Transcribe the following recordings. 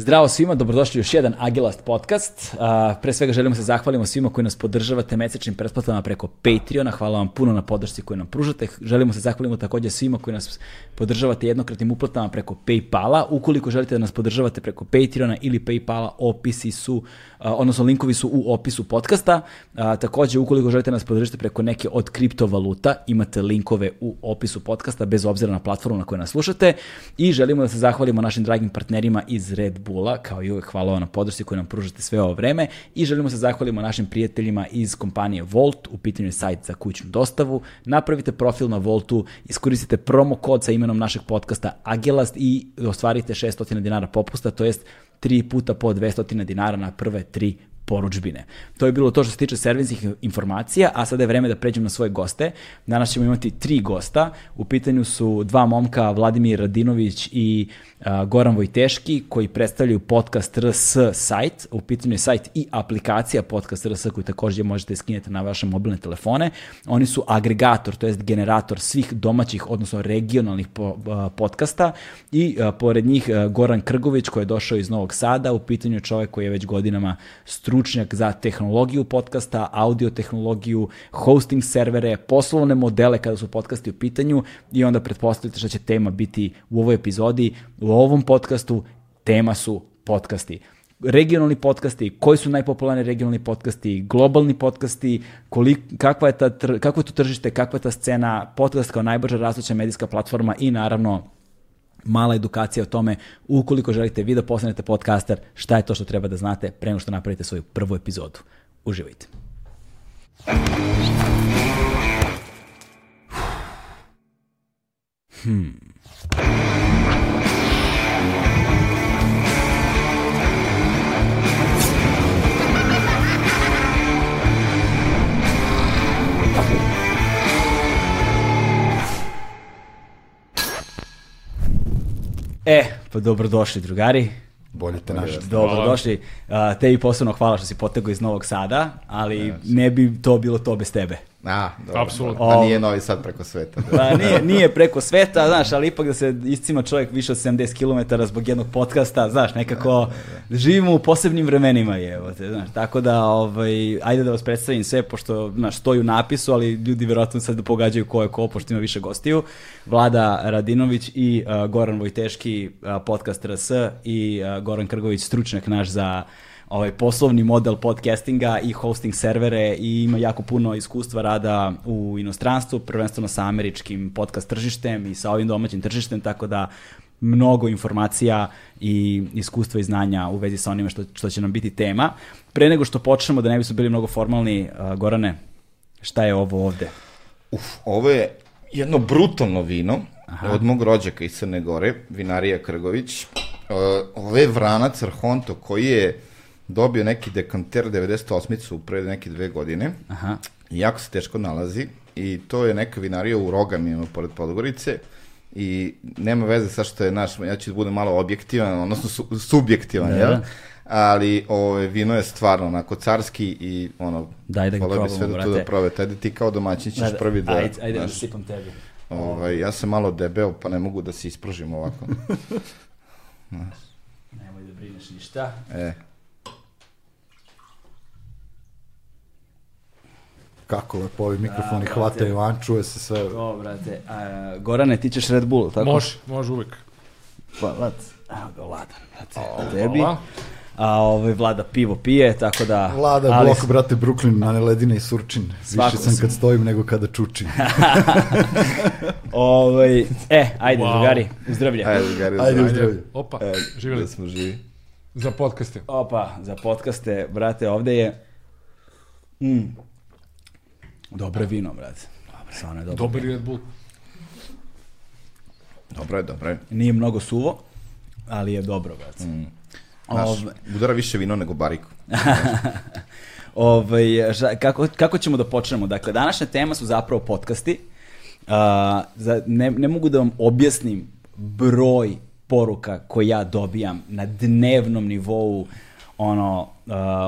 Zdravo svima, dobrodošli u još jedan Agilast podcast. Uh, pre svega želimo se zahvalimo svima koji nas podržavate mesečnim pretplatama preko Patreona. Hvala vam puno na podršci koju nam pružate. Želimo se zahvalimo takođe svima koji nas podržavate jednokratnim uplatama preko Paypala. Ukoliko želite da nas podržavate preko Patreona ili Paypala, opisi su, uh, odnosno linkovi su u opisu podcasta. Uh, takođe, ukoliko želite da nas podržite preko neke od kriptovaluta, imate linkove u opisu podcasta, bez obzira na platformu na kojoj nas slušate. I želimo da se zahvalimo našim dragim partnerima iz Red Bulla, kao i uvek hvala vam na podršci koju nam pružate sve ovo vreme i želimo se zahvalimo našim prijateljima iz kompanije Volt, u pitanju je sajt za kućnu dostavu, napravite profil na Voltu, iskoristite promo kod sa imenom našeg podcasta Agelast i ostvarite 600 dinara popusta, to jest 3 puta po 200 dinara na prve 3 poručbine. To je bilo to što se tiče servisnih informacija, a sada je vreme da pređem na svoje goste. Danas ćemo imati tri gosta. U pitanju su dva momka, Vladimir Radinović i Goran Vojteški, koji predstavljaju podcast RS sajt. U pitanju je sajt i aplikacija podcast RS koju takođe možete skinete na vaše mobilne telefone. Oni su agregator, to jest generator svih domaćih, odnosno regionalnih po, podcasta i pored njih Goran Krgović koji je došao iz Novog Sada. U pitanju je čovek koji je već godinama stru stručnjak za tehnologiju podcasta, audio tehnologiju, hosting servere, poslovne modele kada su podcasti u pitanju i onda pretpostavite šta će tema biti u ovoj epizodi. U ovom podcastu tema su podcasti regionalni podcasti, koji su najpopularniji regionalni podcasti, globalni podcasti, kolik, kakva je ta, kakvo je to tržište, kakva je ta scena, podcast kao najbrža rastuća medijska platforma i naravno mala edukacija o tome ukoliko želite vi da postanete podcaster, šta je to što treba da znate pre nego što napravite svoju prvu epizodu. Uživajte. Hmm. E, pa dobrodošli drugari. Bolje te našli. Dobrodošli. Uh, tebi posebno hvala što si potegao iz Novog Sada, ali yes. ne bi to bilo to bez tebe. A, dobro. Apsolutno. A nije Novi Sad preko sveta. Pa nije, nije preko sveta, znaš, ali ipak da se iscima čovjek više od 70 km zbog jednog podcasta, znaš, nekako da, da, da. živimo u posebnim vremenima, je, evo te, znaš, tako da, ovaj, ajde da vas predstavim sve, pošto, znaš, stoji u napisu, ali ljudi verovatno sad da pogađaju ko je ko, pošto ima više gostiju. Vlada Radinović i uh, Goran Vojteški, uh, podcast RS i uh, Goran Krgović, stručnjak naš za ovaj poslovni model podcastinga i hosting servere i ima jako puno iskustva rada u inostranstvu, prvenstveno sa američkim podcast tržištem i sa ovim domaćim tržištem, tako da mnogo informacija i iskustva i znanja u vezi sa onime što, što će nam biti tema. Pre nego što počnemo, da ne bismo bili mnogo formalni, uh, Gorane, šta je ovo ovde? Uf, ovo je jedno brutalno vino Aha. od mog rođaka iz Crne Gore, vinarija Krgović. Uh, ovo je vranac Arhonto koji je dobio neki dekanter 98-icu pre neke dve godine. Aha. I jako se teško nalazi i to je neka vinarija u Rogamima pored Podgorice i nema veze sa što je naš, ja ću da budem malo objektivan, odnosno su, subjektivan, da, jel? Da. Ali ove, vino je stvarno onako carski i ono, Daj da ga probamo, sve da tu da probate. Ajde ti kao domaćin ćeš da, prvi da... Ajde, ajde da sipam tebi. Ovaj, ja sam malo debel, pa ne mogu da se ispružim ovako. Nemoj da brineš ništa. E. Kako lepo ovi mikrofoni da, hvataju van, čuje se sve. O, brate. A, Gorane, ti ćeš Red Bull, tako? Može, može uvek. Pa, Vlad, evo ga Vladan, brate, o, tebi. Hvala. A ovaj Vlada pivo pije, tako da... Vlada, ali... blok, brate, Brooklyn, na ledine i surčin. Više sam kad stojim nego kada čučim. ovaj, e, ajde, wow. drugari, uzdravlje. Ajde, drugari, Ajde, uzdravlje. Opa, e, živjeli. Da smo živi. Za podcaste. Opa, za podcaste, brate, ovde je... Mm, Dobre vino, brate. Dobre. Stvarno je dobro. Dobar Red Bull. Dobro je, dobro je. Nije mnogo suvo, ali je dobro, brate. Mm. Znaš, Ove... udara više vino nego bariku. Ove, kako, kako ćemo da počnemo? Dakle, današnja tema su zapravo podcasti. Uh, za, ne, ne mogu da vam objasnim broj poruka koje ja dobijam na dnevnom nivou ono,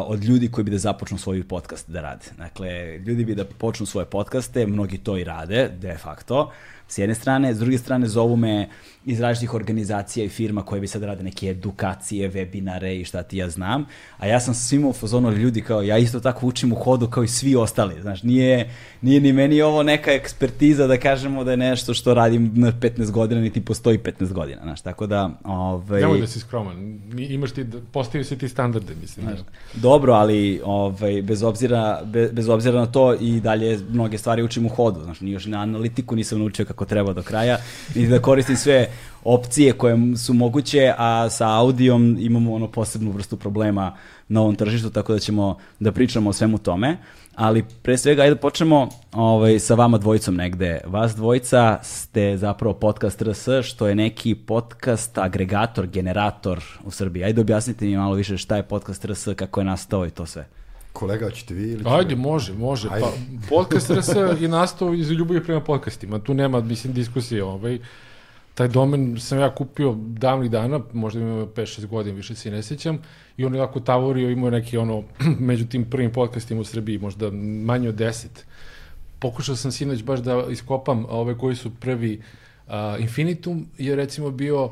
od ljudi koji bi da započnu svoj podcast da rade. Dakle, ljudi bi da počnu svoje podcaste, mnogi to i rade, de facto, s jedne strane, s druge strane zovu me iz različitih organizacija i firma koje bi sad rade neke edukacije, webinare i šta ti ja znam, a ja sam svima u fazonu ljudi kao, ja isto tako učim u hodu kao i svi ostali, znaš, nije, nije ni meni ovo neka ekspertiza da kažemo da je nešto što radim na 15 godina, niti postoji 15 godina, znaš, tako da... Ovaj... Nemoj da si skroman, imaš ti, postavio si ti standarde, mislim. Znaš, dobro, ali ovaj, bez, obzira, bez, bez obzira na to i dalje mnoge stvari učim u hodu, znaš, ni još na analitiku nisam naučio kako treba do kraja, i da koristim sve opcije koje su moguće, a sa audijom imamo ono posebnu vrstu problema na ovom tržištu, tako da ćemo da pričamo o svemu tome. Ali pre svega, ajde da počnemo ovaj, sa vama dvojicom negde. Vas dvojica ste zapravo podcast RS, što je neki podcast agregator, generator u Srbiji. Ajde objasnite mi malo više šta je podcast RS, kako je nastao i to sve. Kolega, hoćete vi ili... Ajde, može, može. Ajde. Pa, podcast RS je nastao iz ljubavi prema podcastima. Tu nema, mislim, diskusije. Ovaj taj domen sam ja kupio davnih dana, možda ima 5-6 godina, više se ne sećam, i on je jako tavorio, imao neki ono, među tim prvim podcastima u Srbiji, možda manje od 10. Pokušao sam sinoć baš da iskopam ove koji su prvi. Uh, Infinitum je recimo bio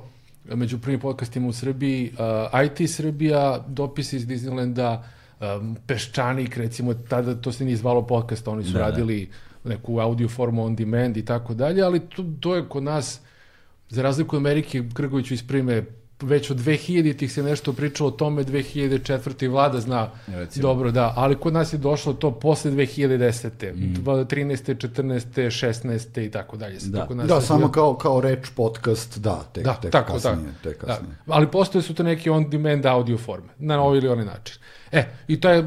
među prvim podcastima u Srbiji, uh, IT Srbija, dopisi iz Disneylanda, um, Peščanik, recimo, tada to se nije zvalo podcast, oni su da, da. radili neku audio formu on demand i tako dalje, ali to, to je kod nas Za razliku od Amerike, Grgoviću isprime već od 2000-ih se nešto pričalo o tome, 2004. vlada zna Recimo. dobro, da, ali kod nas je došlo to posle 2010. Mm. 13. 14. 16. i tako dalje. Da, tako da samo bio... kao, kao reč podcast, da, tek, da, tek tako, kasnije. Da. Tek kasnije. Da. Ali postoje su to neke on-demand audio forme, na ovaj ili onaj način. E, i taj uh,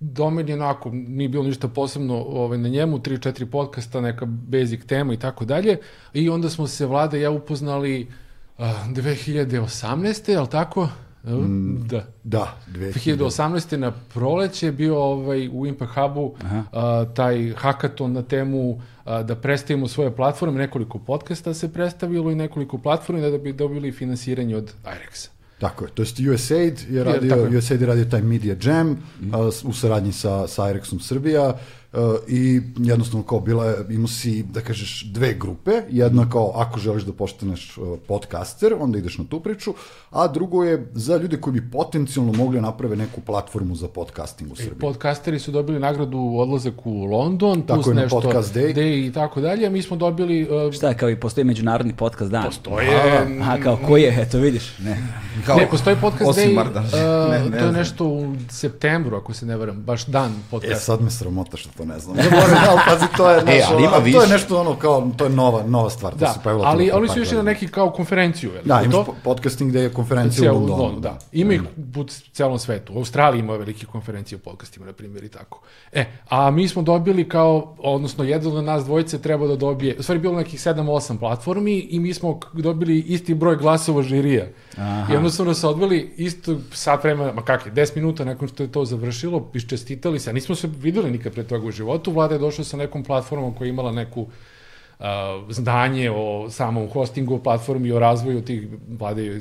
domen je onako, nije bilo ništa posebno ovaj, na njemu, 3-4 podcasta, neka basic tema i tako dalje. I onda smo se vlada ja upoznali uh, 2018. je li tako? Mm, da. Da, 2000. 2018. na proleće je bio ovaj, u Impact Hubu a, taj hakaton na temu a, da predstavimo svoje platforme, nekoliko podcasta se predstavilo i nekoliko platforme da bi dobili finansiranje od IREX-a. Tako je, to jest USAID je radio, je, USAID je radio taj Media Jam mm. a, u saradnji sa, sa IREX-om Srbija Uh, i jednostavno kao bila je, imao si, da kažeš, dve grupe, jedna kao ako želiš da postaneš uh, podcaster, onda ideš na tu priču, a drugo je za ljude koji bi potencijalno mogli da naprave neku platformu za podcasting u Srbiji. Podcasteri su dobili nagradu odlazak u London, tako plus je, nešto podcast day. day i tako dalje, a mi smo dobili... Uh, Šta je, kao i postoji međunarodni podcast dan? Postoje... A, a kao koji je, eto vidiš, ne. Kao, ne, postoji podcast day, uh, ne, ne, to je nešto u septembru, ako se ne varam, baš dan podcasta. E, sad me sramota što to ne znam. Zaboravim, ali pazi, to je, naš, e, ali ima to je nešto ono kao, to je nova, nova stvar. Da, se ali, ali su išli na neki kao konferenciju. Je da, imaš to? podcasting gde je konferencija u Londonu. Da, ima ih u celom svetu. U Australiji ima velike konferencije o podcastima, na primjer, i tako. E, a mi smo dobili kao, odnosno jedan od nas dvojice treba da dobije, u stvari bilo nekih 7-8 platformi i mi smo dobili isti broj glasova žirija. Aha. I onda su nas odveli isto sat vremena, ma kakve, 10 minuta nakon što je to završilo, iščestitali se, a nismo se videli nikad pre toga u životu, vlada je došla sa nekom platformom koja je imala neku uh, znanje o samom hostingu, platformi, o razvoju tih vlade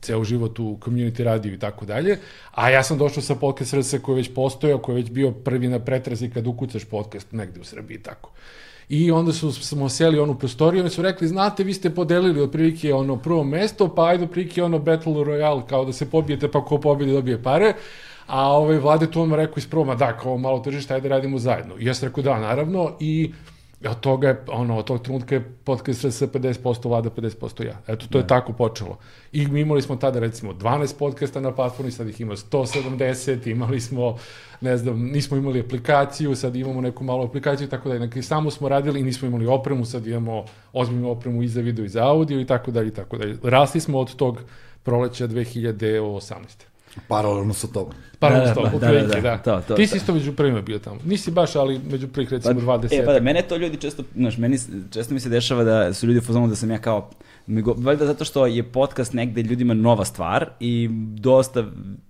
ceo život u community radiju i tako dalje. A ja sam došao sa podcast RS koji već postojao, koji je već bio prvi na pretrazi kad ukucaš podcast negde u Srbiji i tako. I onda su, smo seli onu prostoriju i su rekli, znate, vi ste podelili otprilike ono prvo mesto, pa ajde otprilike ono Battle Royale, kao da se pobijete, pa ko pobjede dobije pare. A ovaj vlade tu odmah rekao iz proma, da, kao malo tržište, ajde radimo zajedno. I ja sam rekao da, naravno, i od toga je, ono, od tog trenutka je podcast RS 50% vlada, 50% ja. Eto, to je da. tako počelo. I mi imali smo tada, recimo, 12 podcasta na platformi, sad ih ima 170, imali smo, ne znam, nismo imali aplikaciju, sad imamo neku malu aplikaciju, tako da, dakle, samo smo radili i nismo imali opremu, sad imamo ozbiljnu opremu i za video i za audio i tako dalje i tako dalje. Rasli smo od tog proleća 2018. Paralelno sa tobom. Paralelno da, sa tobom, da, da, da, da. To, to, Ti si isto među prvima bio tamo. Nisi baš, ali među prvih recimo pa, 20. E, pa da, mene to ljudi često, znaš, meni često mi se dešava da su ljudi u fazonu da sam ja kao, valjda zato što je podcast negde ljudima nova stvar i dosta,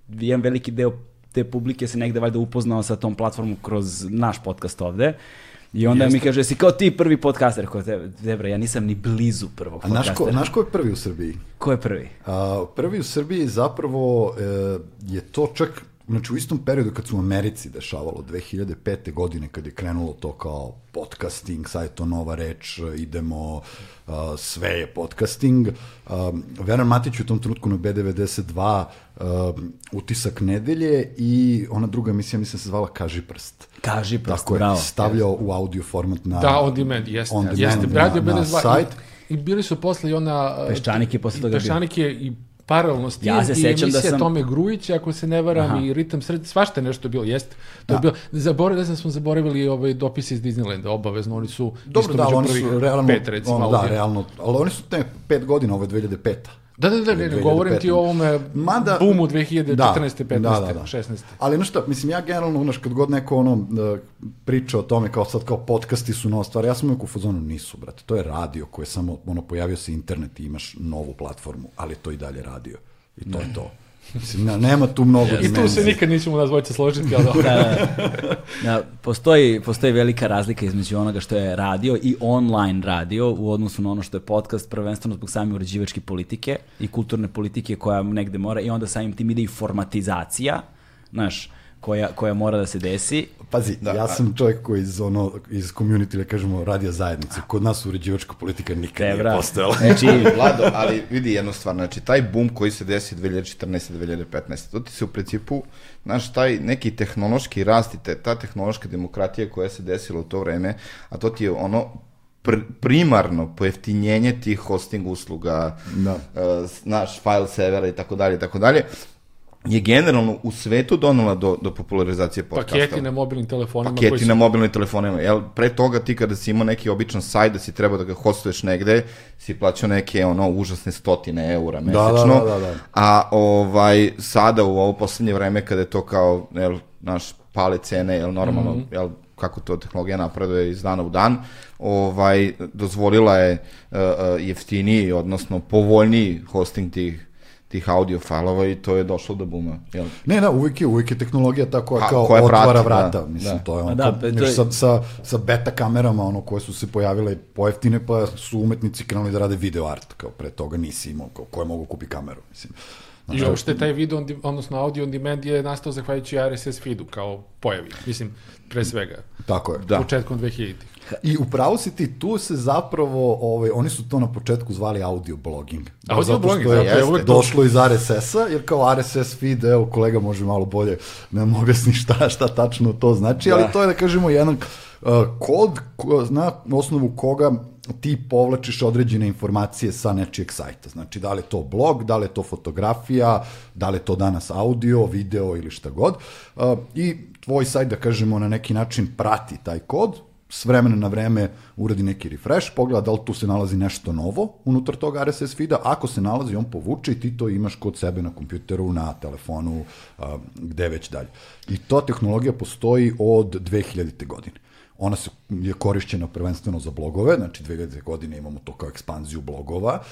jedan veliki deo te publike se negde valjda upoznao sa tom platformom kroz naš podcast ovde. I onda Jeste. mi kaže, si kao ti prvi podcaster. Kao Debra, ja nisam ni blizu prvog A znaš ko, znaš ko je prvi u Srbiji? Ko je prvi? A, prvi u Srbiji zapravo e, je to čak Znači, u istom periodu kad su u Americi dešavalo, 2005. godine, kad je krenulo to kao podcasting, sad je to nova reč, idemo, uh, sve je podcasting. Uh, Veran Matić u tom trenutku na B92 uh, utisak nedelje i ona druga emisija, mislim se zvala Kaži prst. Kaži prst, Tako bravo. je, stavljao yes. u audio format na... Da, on demand, jeste. On demand jeste, na, na, na sajt. I, I bili su posle i ona... Peščanik je posle toga bio. Peščanik je i paralelno s tim ja se i emisija da sam... Tome Grujića, ako se ne varam, Aha. i Ritam sred, svašta nešto je bilo, jeste. To da. je bilo, zaboravili, da smo zaboravili ovaj dopis iz Disneylanda, obavezno, oni su Dobro, da, oni su realno, pet, recimo, ono, da, realno, ali oni su te pet godina, ovo je 2005. Da, da, da, ne, ne, govorim ti o ovome Mada, boomu 2014. Da, 15. Da, da, da. 16. Ali znaš šta, mislim, ja generalno, znaš, kad god neko ono, da, priča o tome kao sad kao podcasti su nova stvar, ja sam uvijek u fazonu nisu, brate, to je radio koji je samo, ono, pojavio se internet i imaš novu platformu, ali to i dalje radio. I to je to. Mislim, ne, nema tu mnogo I tu se nikad nećemo nas dvojice složiti, ali da, da, da, postoji, postoji velika razlika između onoga što je radio i online radio u odnosu na ono što je podcast, prvenstveno zbog same uređivačke politike i kulturne politike koja negde mora i onda samim tim ide i formatizacija, znaš, koja, koja mora da se desi. Pazi, da, ja sam čovjek koji iz, ono, iz community, da kažemo, radija zajednice. Kod nas uređivačka politika nikad Tebra. nije postojala. Znači, Vlado, ali vidi jednu stvar, znači, taj boom koji se desi 2014-2015, to ti se u principu, znaš, taj neki tehnološki rast i te, ta tehnološka demokratija koja se desila u to vreme, a to ti je ono pr primarno pojeftinjenje tih hosting usluga, da. uh, naš file servera i tako dalje i tako dalje je generalno u svetu donela do, do popularizacije podcasta. Paketi na mobilnim telefonima. Paketi na mobilnim telefonima. Jel, pre toga ti kada si imao neki običan sajt da si treba da ga hostuješ negde, si plaćao neke ono užasne stotine eura mesečno. Da, da, da, da. A ovaj, sada u ovo poslednje vreme kada je to kao, jel, naš pale cene, jel, normalno, mm -hmm. jel, kako to tehnologija napreduje iz dana u dan, ovaj, dozvolila je uh, jeftiniji, odnosno povoljniji hosting tih tih audio failova i to je došlo do buma. Jel? Ne, da, uvijek je, uvijek je tehnologija ta koja, kao koja otvara prati, vrata. Da, Mislim, da. to je ono, da, kao, to je... sa, sa, sa beta kamerama, ono, koje su se pojavile pojeftine, pa su umetnici krenuli da rade video art, kao pre toga nisi imao, kao, koje mogu kupi kameru, mislim. Znači, I uopšte taj video, odnosno audio on demand je nastao zahvaljujući RSS feedu kao pojavi, mislim, pre svega. Tako je. Da. Početkom 2000-ih. I upravo si ti, tu se zapravo, ovaj, oni su to na početku zvali audio blogging. Da, audio blogging, je, da, je došlo iz RSS-a, jer kao RSS feed, evo kolega može malo bolje ne mogu objasni šta, šta tačno to znači, da. ali to je da kažemo jedan uh, kod ko, na osnovu koga ti povlačiš određene informacije sa nečijeg sajta. Znači, da li je to blog, da li je to fotografija, da li je to danas audio, video ili šta god. Uh, I tvoj sajt, da kažemo, na neki način prati taj kod, s vremena na vreme uradi neki refresh, pogleda da li tu se nalazi nešto novo unutar tog RSS feeda, ako se nalazi on povuče i ti to imaš kod sebe na kompjuteru, na telefonu, gde već dalje. I to tehnologija postoji od 2000. godine. Ona se je korišćena prvenstveno za blogove, znači 2000. godine imamo to kao ekspanziju blogova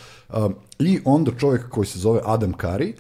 i onda čovjek koji se zove Adam Kari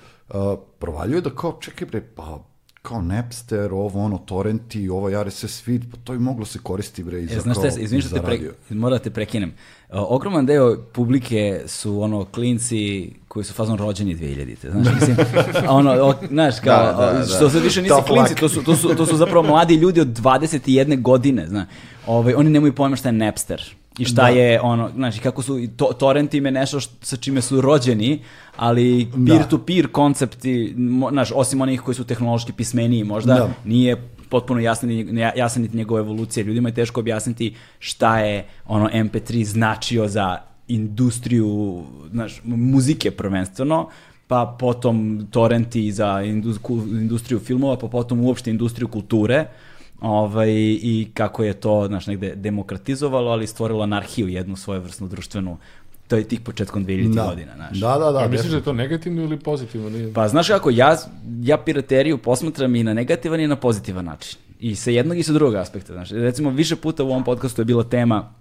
provaljuje da kao čekaj bre, pa kao Napster, ovo ono, torrenti, ovo RSS feed, pa to je moglo se koristiti bre i za, e, znaš kao, izvim što te pre, moram da te prekinem. Ogroman deo publike su ono klinci koji su fazon rođeni 2000-te, znaš, mislim, ono, o, znaš, kao, da, da, da. što se više nisu Top klinci, to su, to, su, to su zapravo mladi ljudi od 21 godine, znaš, ovaj, oni nemaju pojma šta je Napster, i šta da. je ono, znači kako su, to, torrent im je nešto što, sa čime su rođeni, ali peer-to-peer da. koncepti, znaš, osim onih koji su tehnološki pismeniji možda, da. nije potpuno jasna, jasna niti njegova evolucija. Ljudima je teško objasniti šta je ono MP3 značio za industriju, znaš, muzike prvenstveno, pa potom torrenti za industriju filmova, pa potom uopšte industriju kulture ovaj, i kako je to znaš, negde demokratizovalo, ali stvorilo anarhiju, jednu svojevrsnu društvenu to je tih početkom 2000 da. godina, znaš. Da, da, da. A misliš da je to negativno ili pozitivno? Nije? Pa znaš kako, ja, ja pirateriju posmatram i na negativan i na pozitivan način. I sa jednog i sa drugog aspekta, znaš. Recimo, više puta u ovom podcastu je bila tema,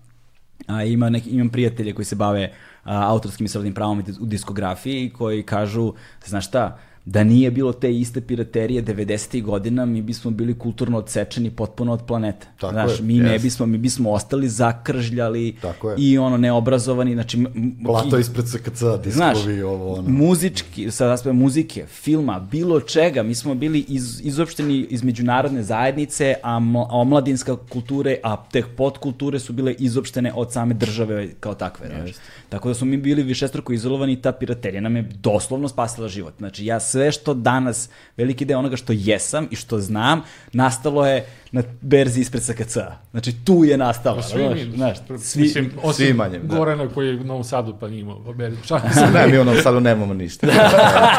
a ima neki, imam prijatelje koji se bave autorskim i srodnim pravom u diskografiji koji kažu, znaš šta, da nije bilo te iste piraterije 90. godina, mi bismo bili kulturno odsečeni potpuno od planete. Tako Znaš, je, mi ne bismo, mi bismo ostali zakržljali Tako je. i ono neobrazovani, znači... Plato ispred SKC, diskovi, znaš, ovo, ono. muzički, sa aspekta muzike, filma, bilo čega, mi smo bili iz, izopšteni iz međunarodne zajednice, a omladinska kulture, a tek podkulture su bile izopštene od same države kao takve. Znaš. Tako da smo mi bili višestruko izolovani i ta piraterija nam je doslovno spasila život. Znači, ja sve što danas, veliki deo onoga što jesam i što znam, nastalo je na berzi ispred SKC. Znači, tu je nastalo. Svi mi, znaš, svi, mislim, osim svi manje, da. Gorana koji je u Novom Sadu pa nije imao berzi. ne, mi u Novom Sadu nemamo ništa.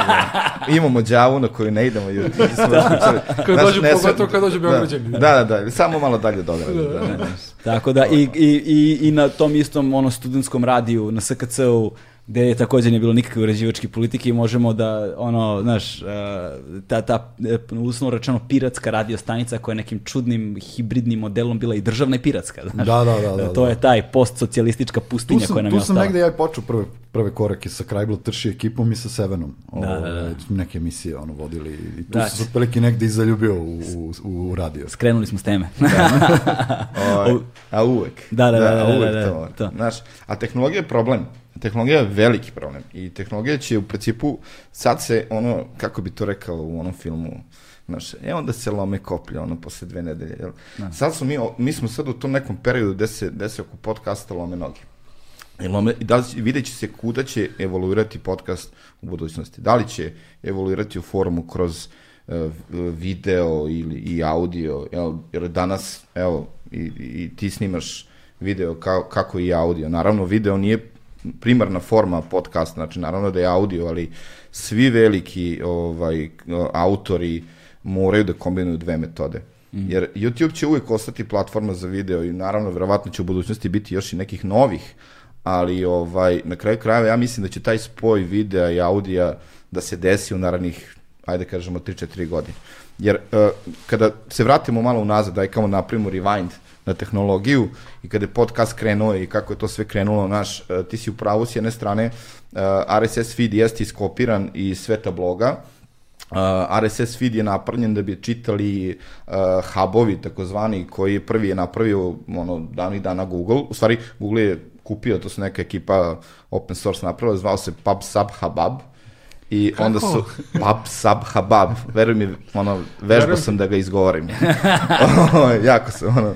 imamo džavu na koju ne idemo. da. Kad dođu, ne, pogotovo kad dođu Beograđani. Da, da, da, samo malo dalje do Da, da, da. Tako da, i, i, i, i na tom istom ono, studentskom radiju, na SKC-u, gde je takođe nije bilo nikakve uređivačke politike i možemo da, ono, znaš, uh, ta, ta, e, uslovno rečeno, piratska radio stanica koja je nekim čudnim hibridnim modelom bila i državna i piratska, znaš. Da, da, da. da to da. je taj postsocijalistička pustinja koja nam je ostala. Tu sam negde ja počeo prve, prve korake sa Krajblo Trši ekipom i sa Sevenom. Da, da, da. Neke emisije ono, vodili i tu da. sam se neki i zaljubio u, u, u radio. Skrenuli smo s teme. da. o, a uvek. Da, da, da. da, da, da, da, to. to. Znaš, a tehnologija je problem tehnologija je veliki problem i tehnologija će u principu, sad se ono, kako bi to rekao u onom filmu, znaš, e onda se lome koplje, ono, posle dve nedelje, jel? Da. Sad smo mi, mi smo sad u tom nekom periodu gde se, gde se oko podcasta lome noge. I, lome, i da, vidjet će se kuda će evoluirati podcast u budućnosti. Da li će evoluirati u formu kroz uh, video ili i audio, jel? jer danas, evo, i, i ti snimaš video kao, kako i audio. Naravno, video nije primarna forma podcasta, znači naravno da je audio, ali svi veliki ovaj, autori moraju da kombinuju dve metode. Mm. Jer YouTube će uvijek ostati platforma za video i naravno verovatno će u budućnosti biti još i nekih novih, ali ovaj na kraju krajeva ja mislim da će taj spoj videa i audija da se desi u narednih ajde kažemo 3-4 godine. Jer uh, kada se vratimo malo unazad, aj kao napravimo rewind, na tehnologiju i kada je podcast krenuo i kako je to sve krenulo, naš, e, ti si u pravu s jedne strane, e, RSS feed jeste iskopiran iz sveta bloga, Uh, RSS feed je napravljen da bi čitali uh, hubovi takozvani koji prvi je napravio ono davnih dana Google. U stvari Google je kupio, to su neka ekipa open source napravila, zvao se PubSub Habab. I Kako? onda su PubSub Habab. Veruj mi, ono, vežbao sam da ga izgovorim. jako sam, ono,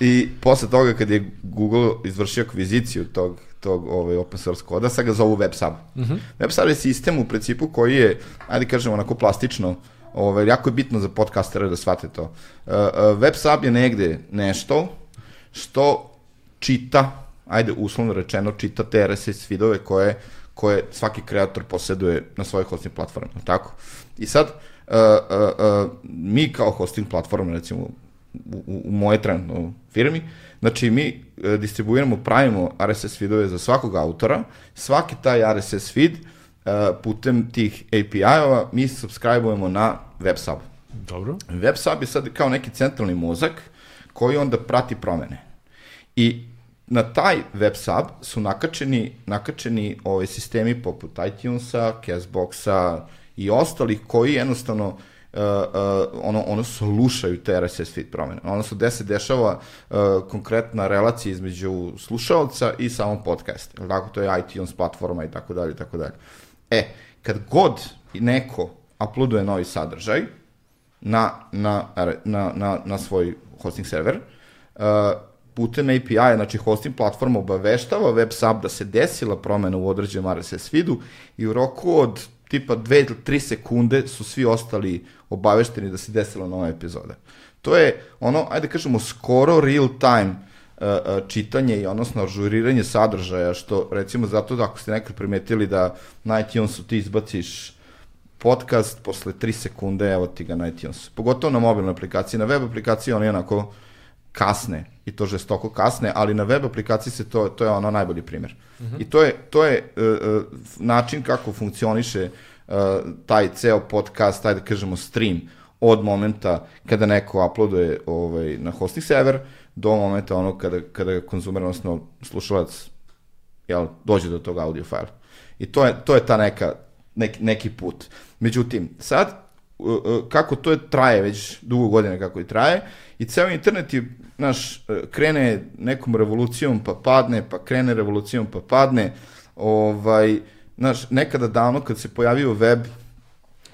I posle toga kad je Google izvršio akviziciju tog, tog ovaj, open source koda, sad ga zovu WebSub. Mm -hmm. WebSub je sistem u principu koji je, ajde kažemo, onako plastično, ovaj, jako je bitno za podcastere da shvate to. Uh, uh, WebSub je negde nešto što čita, ajde uslovno rečeno, čita te RSS feedove koje, koje svaki kreator posjeduje na svojoj hosting platformi, tako? I sad, uh, uh, uh, mi kao hosting platforma, recimo, u, u moje trenutno firmi. Znači, mi e, distribuiramo, pravimo RSS feedove za svakog autora. Svaki taj RSS feed e, putem tih API-ova mi subscribe-ujemo na WebSub. Dobro. WebSub je sad kao neki centralni mozak koji onda prati promene. I na taj WebSub su nakačeni, nakačeni ove sistemi poput iTunesa, Castboxa i ostalih koji jednostavno uh, uh, uh, ono, ono slušaju te RSS feed promene. Odnosno, gde se dešava uh, konkretna relacija između slušalca i samog podcasta. Tako, to je iTunes platforma i tako dalje, tako dalje. E, kad god neko uploaduje novi sadržaj na, na, na, na, na svoj hosting server, uh, putem API, znači hosting platforma obaveštava web sub da se desila promena u određenom RSS feedu i u roku od tipa 2 ili 3 sekunde su svi ostali obavešteni da se desila nova epizoda. To je ono, ajde kažemo, skoro real time uh, uh, čitanje i odnosno ažuriranje sadržaja, što recimo zato da ako ste nekad primetili da na iTunesu ti izbaciš podcast posle 3 sekunde, evo ti ga na iTunesu. Pogotovo na mobilnoj aplikaciji. Na web aplikaciji on je onako kasne i to žestoko kasne, ali na web aplikaciji se to, to je ono najbolji primjer. Mm -hmm. I to je, to je uh, način kako funkcioniše uh, taj ceo podcast, taj da kažemo stream, od momenta kada neko uploaduje ovaj, na hosting server, do momenta ono kada, kada konzumer, odnosno slušalac jel, dođe do tog audio fajla. I to je, to je ta neka, neki, neki put. Međutim, sad, uh, uh, kako to je, traje već dugo godine kako i traje, i ceo internet je, znaš, uh, krene nekom revolucijom pa padne, pa krene revolucijom pa padne, ovaj, znaš, nekada davno kad se pojavio web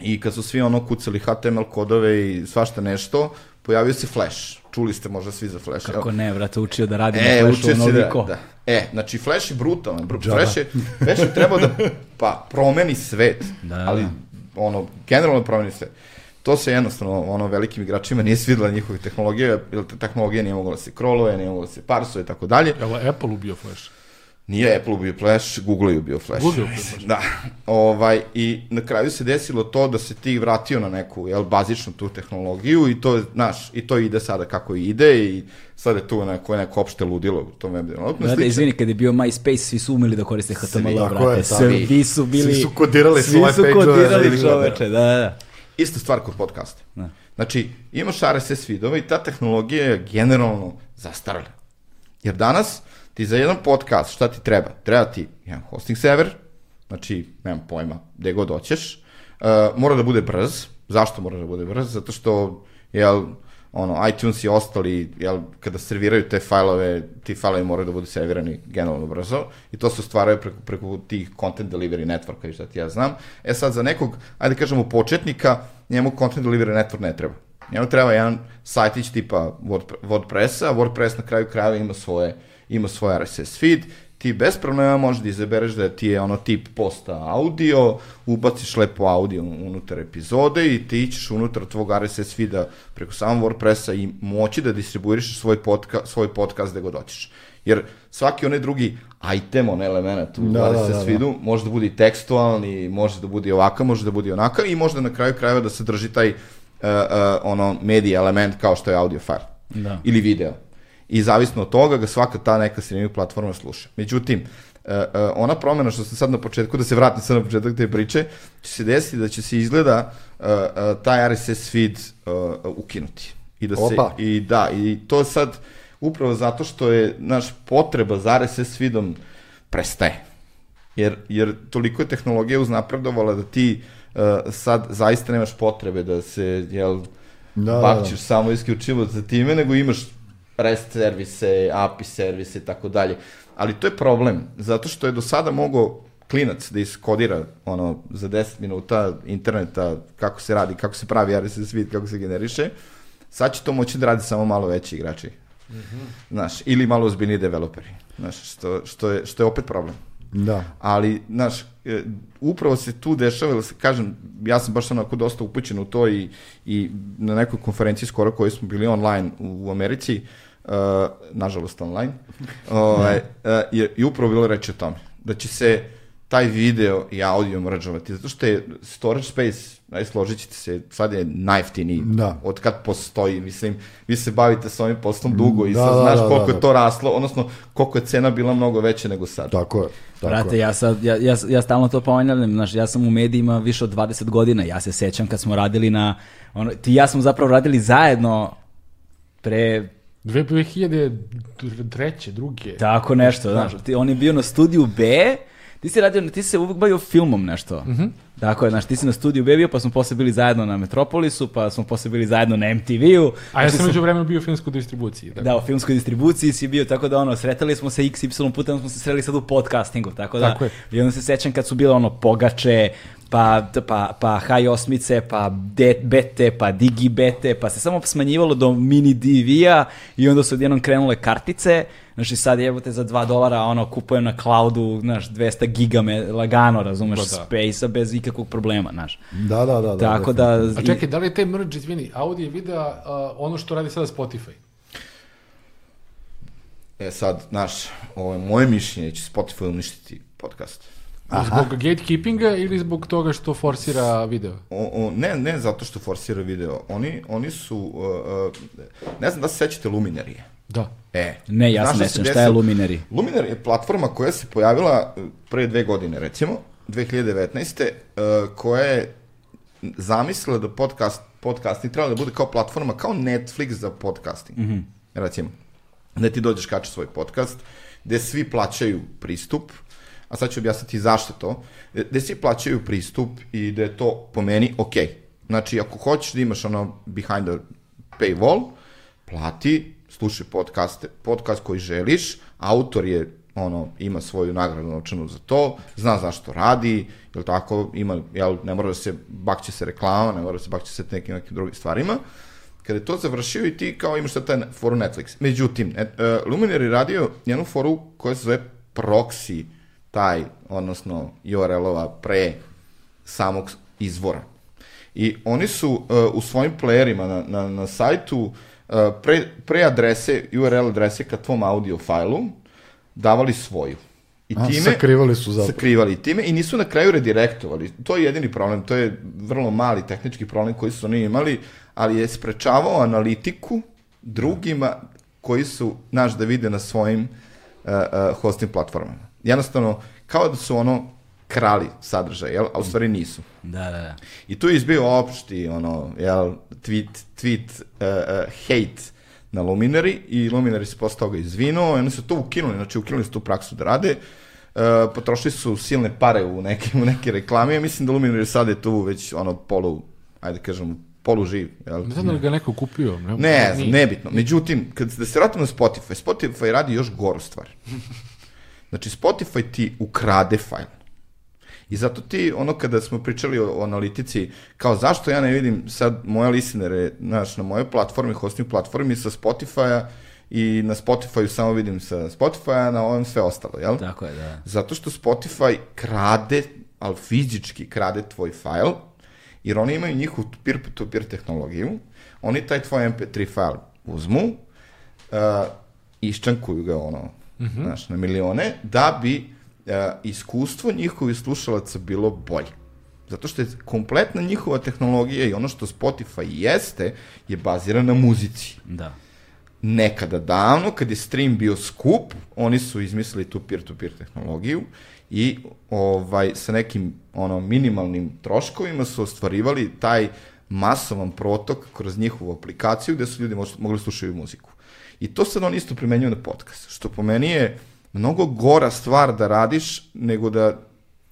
i kad su svi ono kucali HTML kodove i svašta nešto, pojavio se Flash. Čuli ste možda svi za Flash. Kako ne, brate, učio da radi E, na Flashu si da, onoliko. da. E, znači Flash je brutalan. Br Flash je, Flash je trebao da pa, promeni svet. Da, ali, da. ono, generalno promeni svet. To se jednostavno, ono, velikim igračima nije svidela njihove tehnologije, jer te tehnologije nije mogla da se kroluje, nije mogla da se parsuje i tako dalje. Evo, Apple ubio Flash. Nije Apple bio Flash, Google je bio Flash. Google je bio Flash. Da. Ovaj, I na kraju se desilo to da se ti vratio na neku jel, bazičnu tu tehnologiju i to, je, znaš, i to ide sada kako ide i sad je tu neko, neko opšte ludilo u tom web developmentu. Brate, izvini, kad je bio MySpace, svi su umeli da koriste HTML, tako brate. je, Svi, svi. su bili... Svi su kodirali svi svoje su page-ove, kodirali, da, čoveče, da, da. Ista stvar kod podcasta. Da. Znači, imaš RSS feedova i ta tehnologija je generalno zastarala. Jer danas ti za jedan podcast šta ti treba? Treba ti jedan hosting server, znači, nemam pojma, gde god hoćeš, uh, mora da bude brz. Zašto mora da bude brz? Zato što, jel, ono, iTunes i ostali, jel, kada serviraju te fajlove, ti fajlovi moraju da budu servirani generalno brzo i to se stvaraju preko, preko tih content delivery networka i šta ti ja znam. E sad, za nekog, ajde kažemo, početnika, njemu content delivery network ne treba. Njemu treba jedan sajtić tipa Word- WordPressa, WordPress na kraju krajeva ima svoje, ima svoj RSS feed, ti bez problema možeš da izabereš da ti je ono tip posta audio, ubaciš lepo audio unutar epizode i ti ćeš unutar tvog RSS feeda preko samog WordPressa i moći da distribuiraš svoj, podka, svoj podcast gde god hoćeš. Jer svaki onaj drugi item, onaj element u Da, da, da, RSS da, da. feedu može da bude i tekstualni, može da bude i ovakav, može da bude i onakav i može da na kraju krajeva da se drži taj uh, uh, ono medija element kao što je audio file Da. ili video. I zavisno od toga ga svaka ta neka streaming platforma sluša. Međutim, uh, uh, ona promena što sam sad na početku, da se vratim sad na početak te priče, će se desiti da će se izgleda uh, taj RSS feed ukinuti. I da se, Opa. i da, i to sad upravo zato što je naš potreba za RSS feedom prestaje. Jer, jer toliko je tehnologija uznapredovala da ti uh, sad zaista nemaš potrebe da se, jel, Da, da, bakćeš da. samo isključivo za time, nego imaš REST servise, API servise i tako dalje. Ali to je problem, zato što je do sada mogao klinac da iskodira ono, za 10 minuta interneta kako se radi, kako se pravi RSS feed, kako se generiše. Sad će to moći da radi samo malo veći igrači. Znaš, ili malo ozbiljniji developeri. Znaš, što, što, je, što je opet problem. Da. Ali, znaš, upravo se tu dešava, se, kažem, ja sam baš onako dosta upućen u to i, i na nekoj konferenciji skoro koji smo bili online u, u Americi, uh, nažalost online, ovaj, uh, je, i upravo bilo reći o tome, da će se taj video i audio mrađovati, zato što je storage space, aj složit ćete se, sad je najjeftiniji Da. od kad postoji, mislim, vi se bavite s ovim poslom dugo i Da, sad da, znaš da, koliko da, je to raslo, odnosno koliko je cena bila mnogo veća nego sad. Tako je. Tako Brate, je. ja, sad, ja, ja, ja stalno to ponavljam, znaš, ja sam u medijima više od 20 godina, ja se sećam kad smo radili na, ono, ti ja smo zapravo radili zajedno pre Dve- 2003. druge. tako nešto, znaš, ti, on je bio na studiju B, ti si radio, ti si se uvijek bavio filmom nešto. Mhm. Tako je, znaš, ti si na studiju B bio, pa smo posle bili zajedno na Metropolisu, pa smo posle bili zajedno na MTV-u. A ja sam među vremenu bio u filmskoj distribuciji. Dakle. Da, u filmskoj distribuciji si bio, tako da ono, sretali smo se XY puta, onda smo se sreli sad u podcastingu, tako da, Tako je. i onda se sećam kad su bile ono pogače, pa, pa, pa high osmice, pa de, bete, pa digi bete, pa se samo smanjivalo do mini DV-a i onda su odjednom krenule kartice, znači sad jebote za 2 dolara ono kupujem na cloudu, znaš, 200 giga me lagano, razumeš, Pa da. space-a bez ikakvog problema, znaš. Da, da, da. da Tako da... A čekaj, da li je taj merge, izvini, audio i video uh, ono što radi sada Spotify? E sad, znaš, ovo je moje mišljenje da će Spotify uništiti podcast. Zbog gatekeepinga ili zbog toga što forsira video? O, o, ne, ne zato što forsira video. Oni, oni su, uh, uh, ne znam da se sećate Luminarije. Da. E, Ne, ja znaš se ne sjećam, šta je? Luminary? Luminar je platforma koja se pojavila uh, pre dve godine, recimo, 2019. Uh, koja je zamislila da podcast, podcasting treba da bude kao platforma, kao Netflix za podcasting. Recimo, da ti dođeš kačeš svoj podcast gde svi plaćaju pristup, a sad ću objasniti zašto to, gde svi plaćaju pristup i da je to po meni ok. Znači, ako hoćeš da imaš ono behind the paywall, plati, slušaj podcaste, podcast koji želiš, autor je ono, ima svoju nagradu novčanu za to, zna zašto radi, jel tako, ima, jel, ne mora da se bakće se reklama, ne mora da se bakće se nekim, nekim drugim stvarima. Kada je to završio i ti kao imaš taj foru Netflix. Međutim, et, uh, Luminar je radio jednu foru koja se zove proxy, taj, odnosno URL-ova pre samog izvora. I oni su uh, u svojim playerima na, na, na sajtu uh, pre, pre adrese, URL adrese ka tvom audio fajlu, davali svoju. I time, A, sakrivali su zapravo. Sakrivali time i nisu na kraju redirektovali. To je jedini problem, to je vrlo mali tehnički problem koji su oni imali, ali je sprečavao analitiku drugima koji su, znaš, da vide na svojim uh, uh, hosting platformama. Jednostavno, kao da su ono krali sadržaj, jel? A u stvari nisu. Da, da, da. I tu je izbio opšti, ono, jel, tweet, tweet uh, uh, hate na Luminary i Luminary se posle toga izvinuo i oni su to ukinuli, znači ukinuli su tu praksu da rade, uh, potrošili su silne pare u neke, u neke reklame, ja mislim da Luminary sad je tu već ono polu, ajde da kažem, polu živ. Jel? Ne znam da li ga neko kupio. Ne, ne znam, nebitno. Međutim, kad da se vratimo na Spotify, Spotify radi još goru stvar. Znači, Spotify ti ukrade fajl. I zato ti, ono kada smo pričali o, o analitici, kao zašto ja ne vidim sad moje listenere, znaš, na mojoj platformi, hosting platformi sa Spotify-a i na Spotify-u samo vidim sa Spotify-a, na ovom sve ostalo, jel? Tako je, da. Zato što Spotify krade, ali fizički krade tvoj fajl, jer oni imaju njihovu peer-to-peer tehnologiju, oni taj tvoj MP3 fajl uzmu, uh, iščankuju ga ono, mm -hmm. znaš, na milione, da bi e, iskustvo njihovih slušalaca bilo bolje. Zato što je kompletna njihova tehnologija i ono što Spotify jeste, je bazirana na muzici. Da. Nekada davno, kad je stream bio skup, oni su izmislili tu peer-to-peer -peer tehnologiju i ovaj, sa nekim ono, minimalnim troškovima su ostvarivali taj masovan protok kroz njihovu aplikaciju gde su ljudi mogli slušati muziku. I to sad oni isto primenjuju na podcast, što po meni je mnogo gora stvar da radiš nego da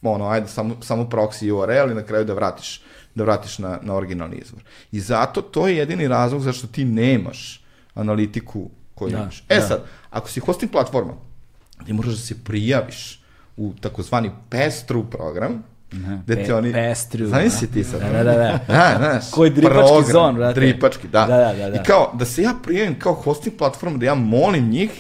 ono, ajde, samo, samo proxy URL i na kraju da vratiš, da vratiš na, na originalni izvor. I zato to je jedini razlog zašto ti nemaš analitiku koju da, imaš. E da. sad, ako si hosting platforma, ti moraš da se prijaviš u takozvani pestru program, Ne, gde ti oni... Pestru. Znaš si ti sad? Da, da, da. da. da znaš, Koji dripački program, zon, brate. Dripački, da. Da, da, da, da. I kao, da se ja prijavim kao hosting platforma, da ja molim njih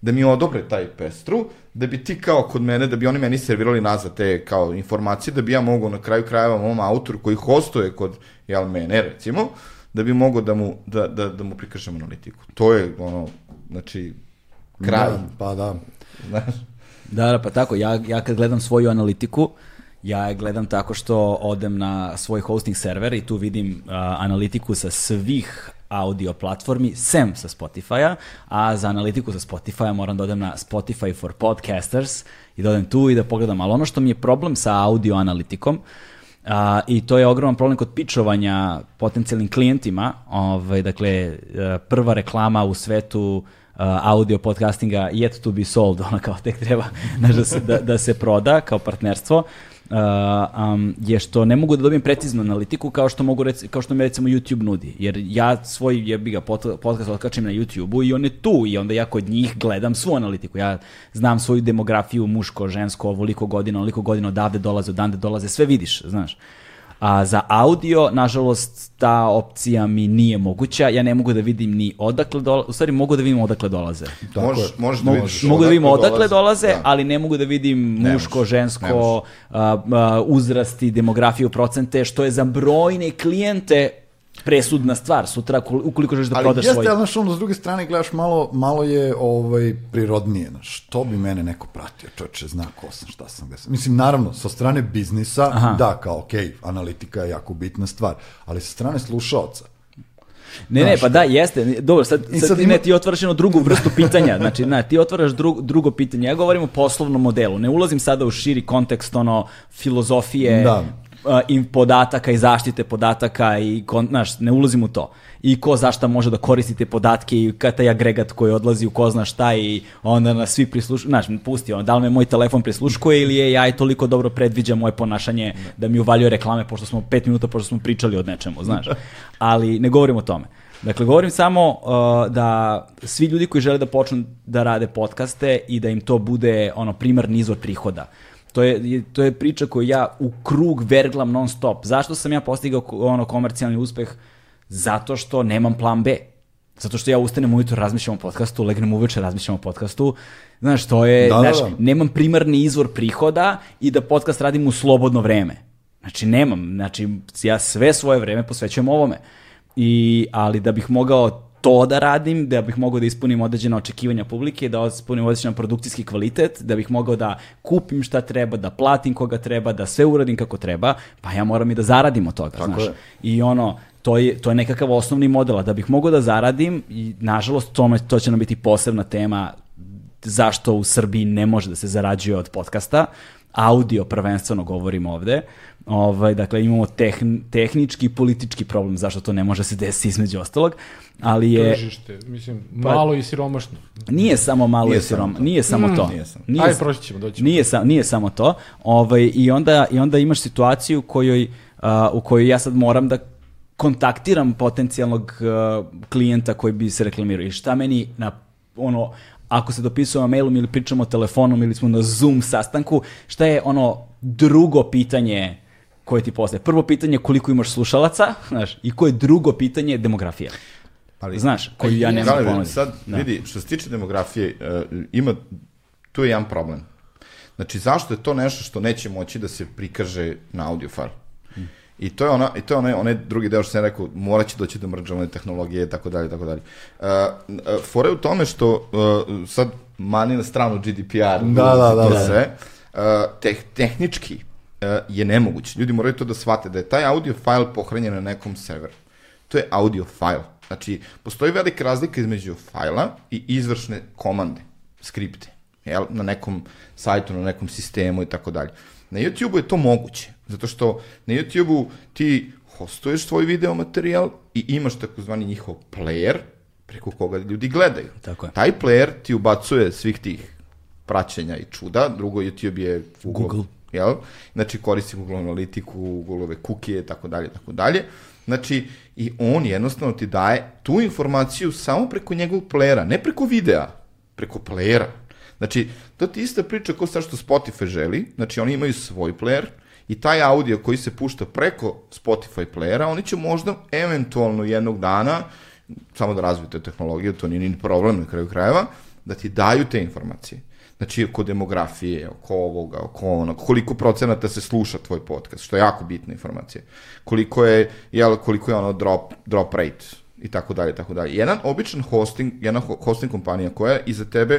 da mi odobre taj pestru, da bi ti kao kod mene, da bi oni meni servirali nazad te kao informacije, da bi ja mogao na kraju krajeva mom autoru koji hostuje kod, jel, mene recimo, da bi mogao da mu, da, da, da mu prikažem analitiku. To je, ono, znači, kraj. Da, pa da. Znaš? Da, da, pa tako, ja, ja kad gledam svoju analitiku, ja je gledam tako što odem na svoj hosting server i tu vidim uh, analitiku sa svih audio platformi, sem sa Spotify-a, a za analitiku sa Spotify-a moram da odem na Spotify for Podcasters i da odem tu i da pogledam. Ali ono što mi je problem sa audio analitikom, A, I to je ogroman problem kod pičovanja potencijalnim klijentima. Ovaj, dakle, e, prva reklama u svetu uh, audio podcastinga yet to be sold, ona kao tek treba da, se, da, da se proda kao partnerstvo um, je što ne mogu da dobijem preciznu analitiku kao što mogu reci, kao što mi recimo YouTube nudi. Jer ja svoj jebi ga podcast otkačim na YouTubeu i on je tu i onda ja kod njih gledam svu analitiku. Ja znam svoju demografiju muško, žensko, ovoliko godina, ovoliko godina odavde dolaze, odande dolaze, sve vidiš, znaš. A za audio, nažalost, ta opcija mi nije moguća. Ja ne mogu da vidim ni odakle dolaze, u stvari mogu da vidim odakle dolaze. Tako Mož, možeš da vidiš Mogu da vidim odakle dolaze, da. ali ne mogu da vidim muško, žensko, a, a, uzrasti, demografiju, procente, što je za brojne klijente presudna stvar sutra ukoliko želiš da ali prodaš jeste, svoj. Ali jeste, ali s druge strane gledaš malo, malo je ovaj, prirodnije. Što bi mene neko pratio? Čoče, zna ko sam, šta sam, gde sam. Mislim, naravno, sa strane biznisa, Aha. da, kao, ok, analitika je jako bitna stvar, ali sa strane slušaoca, Ne, ne, pa da, jeste. Dobro, sad, sad, sad ima... ne, ti otvaraš jednu drugu vrstu pitanja. Znači, ne, ti otvaraš dru, drugo pitanje. Ja govorim o poslovnom modelu. Ne ulazim sada u širi kontekst, ono, filozofije, da uh, im podataka i zaštite podataka i, kon, znaš, ne ulazim u to. I ko zašta može da koristi te podatke i kada taj agregat koji odlazi u ko zna šta i onda nas svi prisluškuju, znaš, pusti ono, da li me moj telefon prisluškuje ili je ja toliko dobro predviđa moje ponašanje da mi uvaljuje reklame pošto smo pet minuta pošto smo pričali o nečemu, znaš. Ali ne govorim o tome. Dakle, govorim samo uh, da svi ljudi koji žele da počnu da rade podcaste i da im to bude ono primarni izvor prihoda. To je, to je priča koju ja u krug verglam non stop. Zašto sam ja postigao ono komercijalni uspeh? Zato što nemam plan B. Zato što ja ustanem ujutro, razmišljam o podcastu, legnem uveče, razmišljam o podcastu. Znaš, to je, da, znaš, da, da. nemam primarni izvor prihoda i da podcast radim u slobodno vreme. Znači, nemam. Znači, ja sve svoje vreme posvećujem ovome. I, ali da bih mogao to da radim, da bih mogao da ispunim određena očekivanja publike, da ispunim određen produkcijski kvalitet, da bih mogao da kupim šta treba, da platim koga treba, da sve uradim kako treba, pa ja moram i da zaradim od toga, Tako znaš. Je. I ono, to je, to je nekakav osnovni model, da bih mogao da zaradim, i nažalost tome, to će nam biti posebna tema zašto u Srbiji ne može da se zarađuje od podcasta, audio prvenstveno govorimo ovde, Ovaj, dakle, imamo tehn, tehnički i politički problem zašto to ne može se desiti između ostalog, ali je... Tržište, mislim, pa- malo pa, i siromašno. Nije samo malo nije i siromašno, nije samo mm, to. Nije samo. Nije, Ajde, proći ćemo, doći. Nije, sa, nije samo to. Ovaj, i, onda, I onda imaš situaciju u kojoj, uh, u kojoj ja sad moram da kontaktiram potencijalnog uh, klijenta koji bi se reklamirao. I šta meni na ono, ako se dopisujemo mailom ili pričamo telefonom ili smo na Zoom sastanku, šta je ono drugo pitanje koje ti postaje. Prvo pitanje je koliko imaš slušalaca, znaš, i koje drugo pitanje je demografija. Ali, znaš, koju ja ne mogu ponuditi. Sad, da. vidi, što se tiče demografije, uh, ima, tu je jedan problem. Znači, zašto je to nešto što neće moći da se prikaže na audio file? Hmm. I to je ona i to je onaj onaj drugi deo što sam rekao, moraće doći do mrđavne tehnologije i tako dalje tako dalje. Uh, uh, fore u tome što uh, sad mani na stranu GDPR, da, da, da, da, sve, uh, teh, tehnički je nemoguće. Ljudi moraju to da shvate, da je taj audio file pohranjen na nekom serveru. To je audio file. Znači, postoji velika razlika između fajla i izvršne komande, skripte, jel? na nekom sajtu, na nekom sistemu i tako dalje. Na YouTube-u je to moguće, zato što na YouTube-u ti hostuješ svoj video materijal i imaš takozvani njihov player preko koga ljudi gledaju. Tako je. Taj player ti ubacuje svih tih praćenja i čuda, drugo YouTube je Google, Google jel? Znači koristi Google analitiku, Google kukije, tako dalje, tako dalje. Znači, i on jednostavno ti daje tu informaciju samo preko njegovog playera, ne preko videa, preko playera. Znači, to ti ista priča kao sad što Spotify želi, znači oni imaju svoj player i taj audio koji se pušta preko Spotify playera, oni će možda eventualno jednog dana, samo da razvijete tehnologiju, to nije ni problem na kraju krajeva, da ti daju te informacije. Znači, oko demografije, oko ovoga, oko onog, koliko procenata se sluša tvoj podcast, što je jako bitna informacija. Koliko je, jel, koliko je ono drop, drop rate i tako dalje, tako dalje. Jedan običan hosting, jedna hosting kompanija koja iza tebe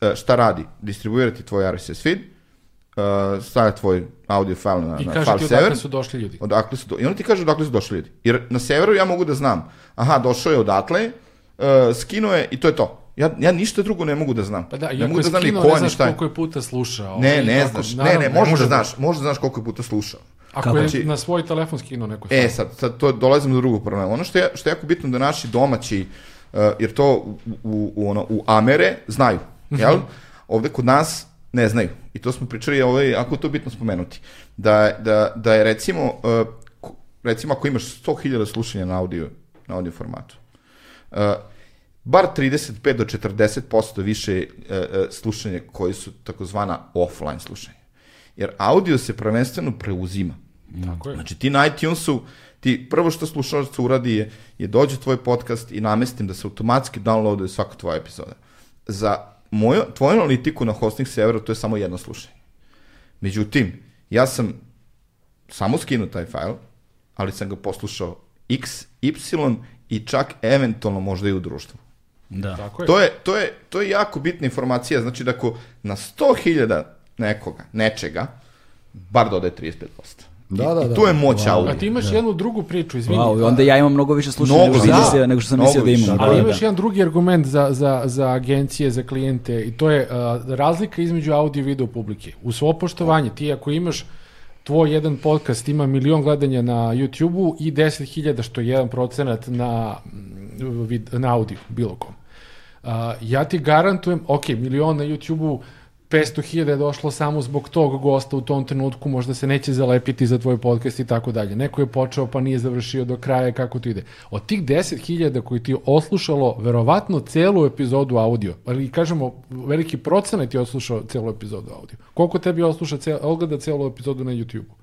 e, šta radi? Distribuirati tvoj RSS feed, uh, stavlja tvoj audio file na, I na file server. I kaže ti odakle su došli ljudi. Odakle su do... I oni ti kažu odakle su došli ljudi. Jer na severu ja mogu da znam, aha, došao je odatle, uh, skinuo je i to je to. Ja, ja ništa drugo ne mogu da znam. Pa da, ne mogu da znam ni ko ni šta. koliko je puta slušao. Ne, ne znaš, ne, ne, možeš da znaš, možeš da znaš koliko je puta slušao. Ako Kako? je znači, na svoj telefon skinuo neko E, sad, sad to dolazimo do drugog problema. Ono što je, što je jako bitno da naši domaći, uh, jer to u, u, u, ono, u Amere znaju, mhm. jel? Ovde kod nas ne znaju. I to smo pričali, ovaj, ako je to bitno spomenuti. Da, da, da je recimo, uh, recimo ako imaš 100.000 slušanja na audio, na audio formatu, uh, bar 35 do 40% više e, e, slušanja koji su takozvana offline slušanja. Jer audio se prvenstveno preuzima. Tako je. Znači ti na iTunesu, ti prvo što slušalac uradi je, je dođe tvoj podcast i namestim da se automatski downloaduje svaka tvoja epizoda. Za moju, tvoju analitiku na hosting serveru to je samo jedno slušanje. Međutim, ja sam samo skinuo taj file, ali sam ga poslušao x, y i čak eventualno možda i u društvu. Da. Tako je. To, je, to, je, to je jako bitna informacija, znači da ako na 100.000 nekoga, nečega, bar dodaje 35%. Da, da, da. I tu je moć wow. A ti imaš da. jednu drugu priču, izvini. Wow, onda ja imam mnogo više slušanja nego, da. mislio, nego što sam mislio da imam. Ali imaš da. jedan drugi argument za, za, za agencije, za klijente i to je uh, razlika između audio i video publike. U svo poštovanje, ti ako imaš tvoj jedan podcast ima milion gledanja na YouTube-u i 10.000 što je jedan procenat na, mm, na audio, bilo kom. Uh, ja ti garantujem, ok, milion na YouTube-u, 500.000 je došlo samo zbog tog gosta u tom trenutku, možda se neće zalepiti za tvoj podcast i tako dalje. Neko je počeo pa nije završio do kraja, kako to ide. Od tih 10.000 koji ti je oslušalo verovatno celu epizodu audio, ali kažemo, veliki procenat je oslušao celu epizodu audio. Koliko tebi osluša, cel, ogleda celu epizodu na YouTube-u?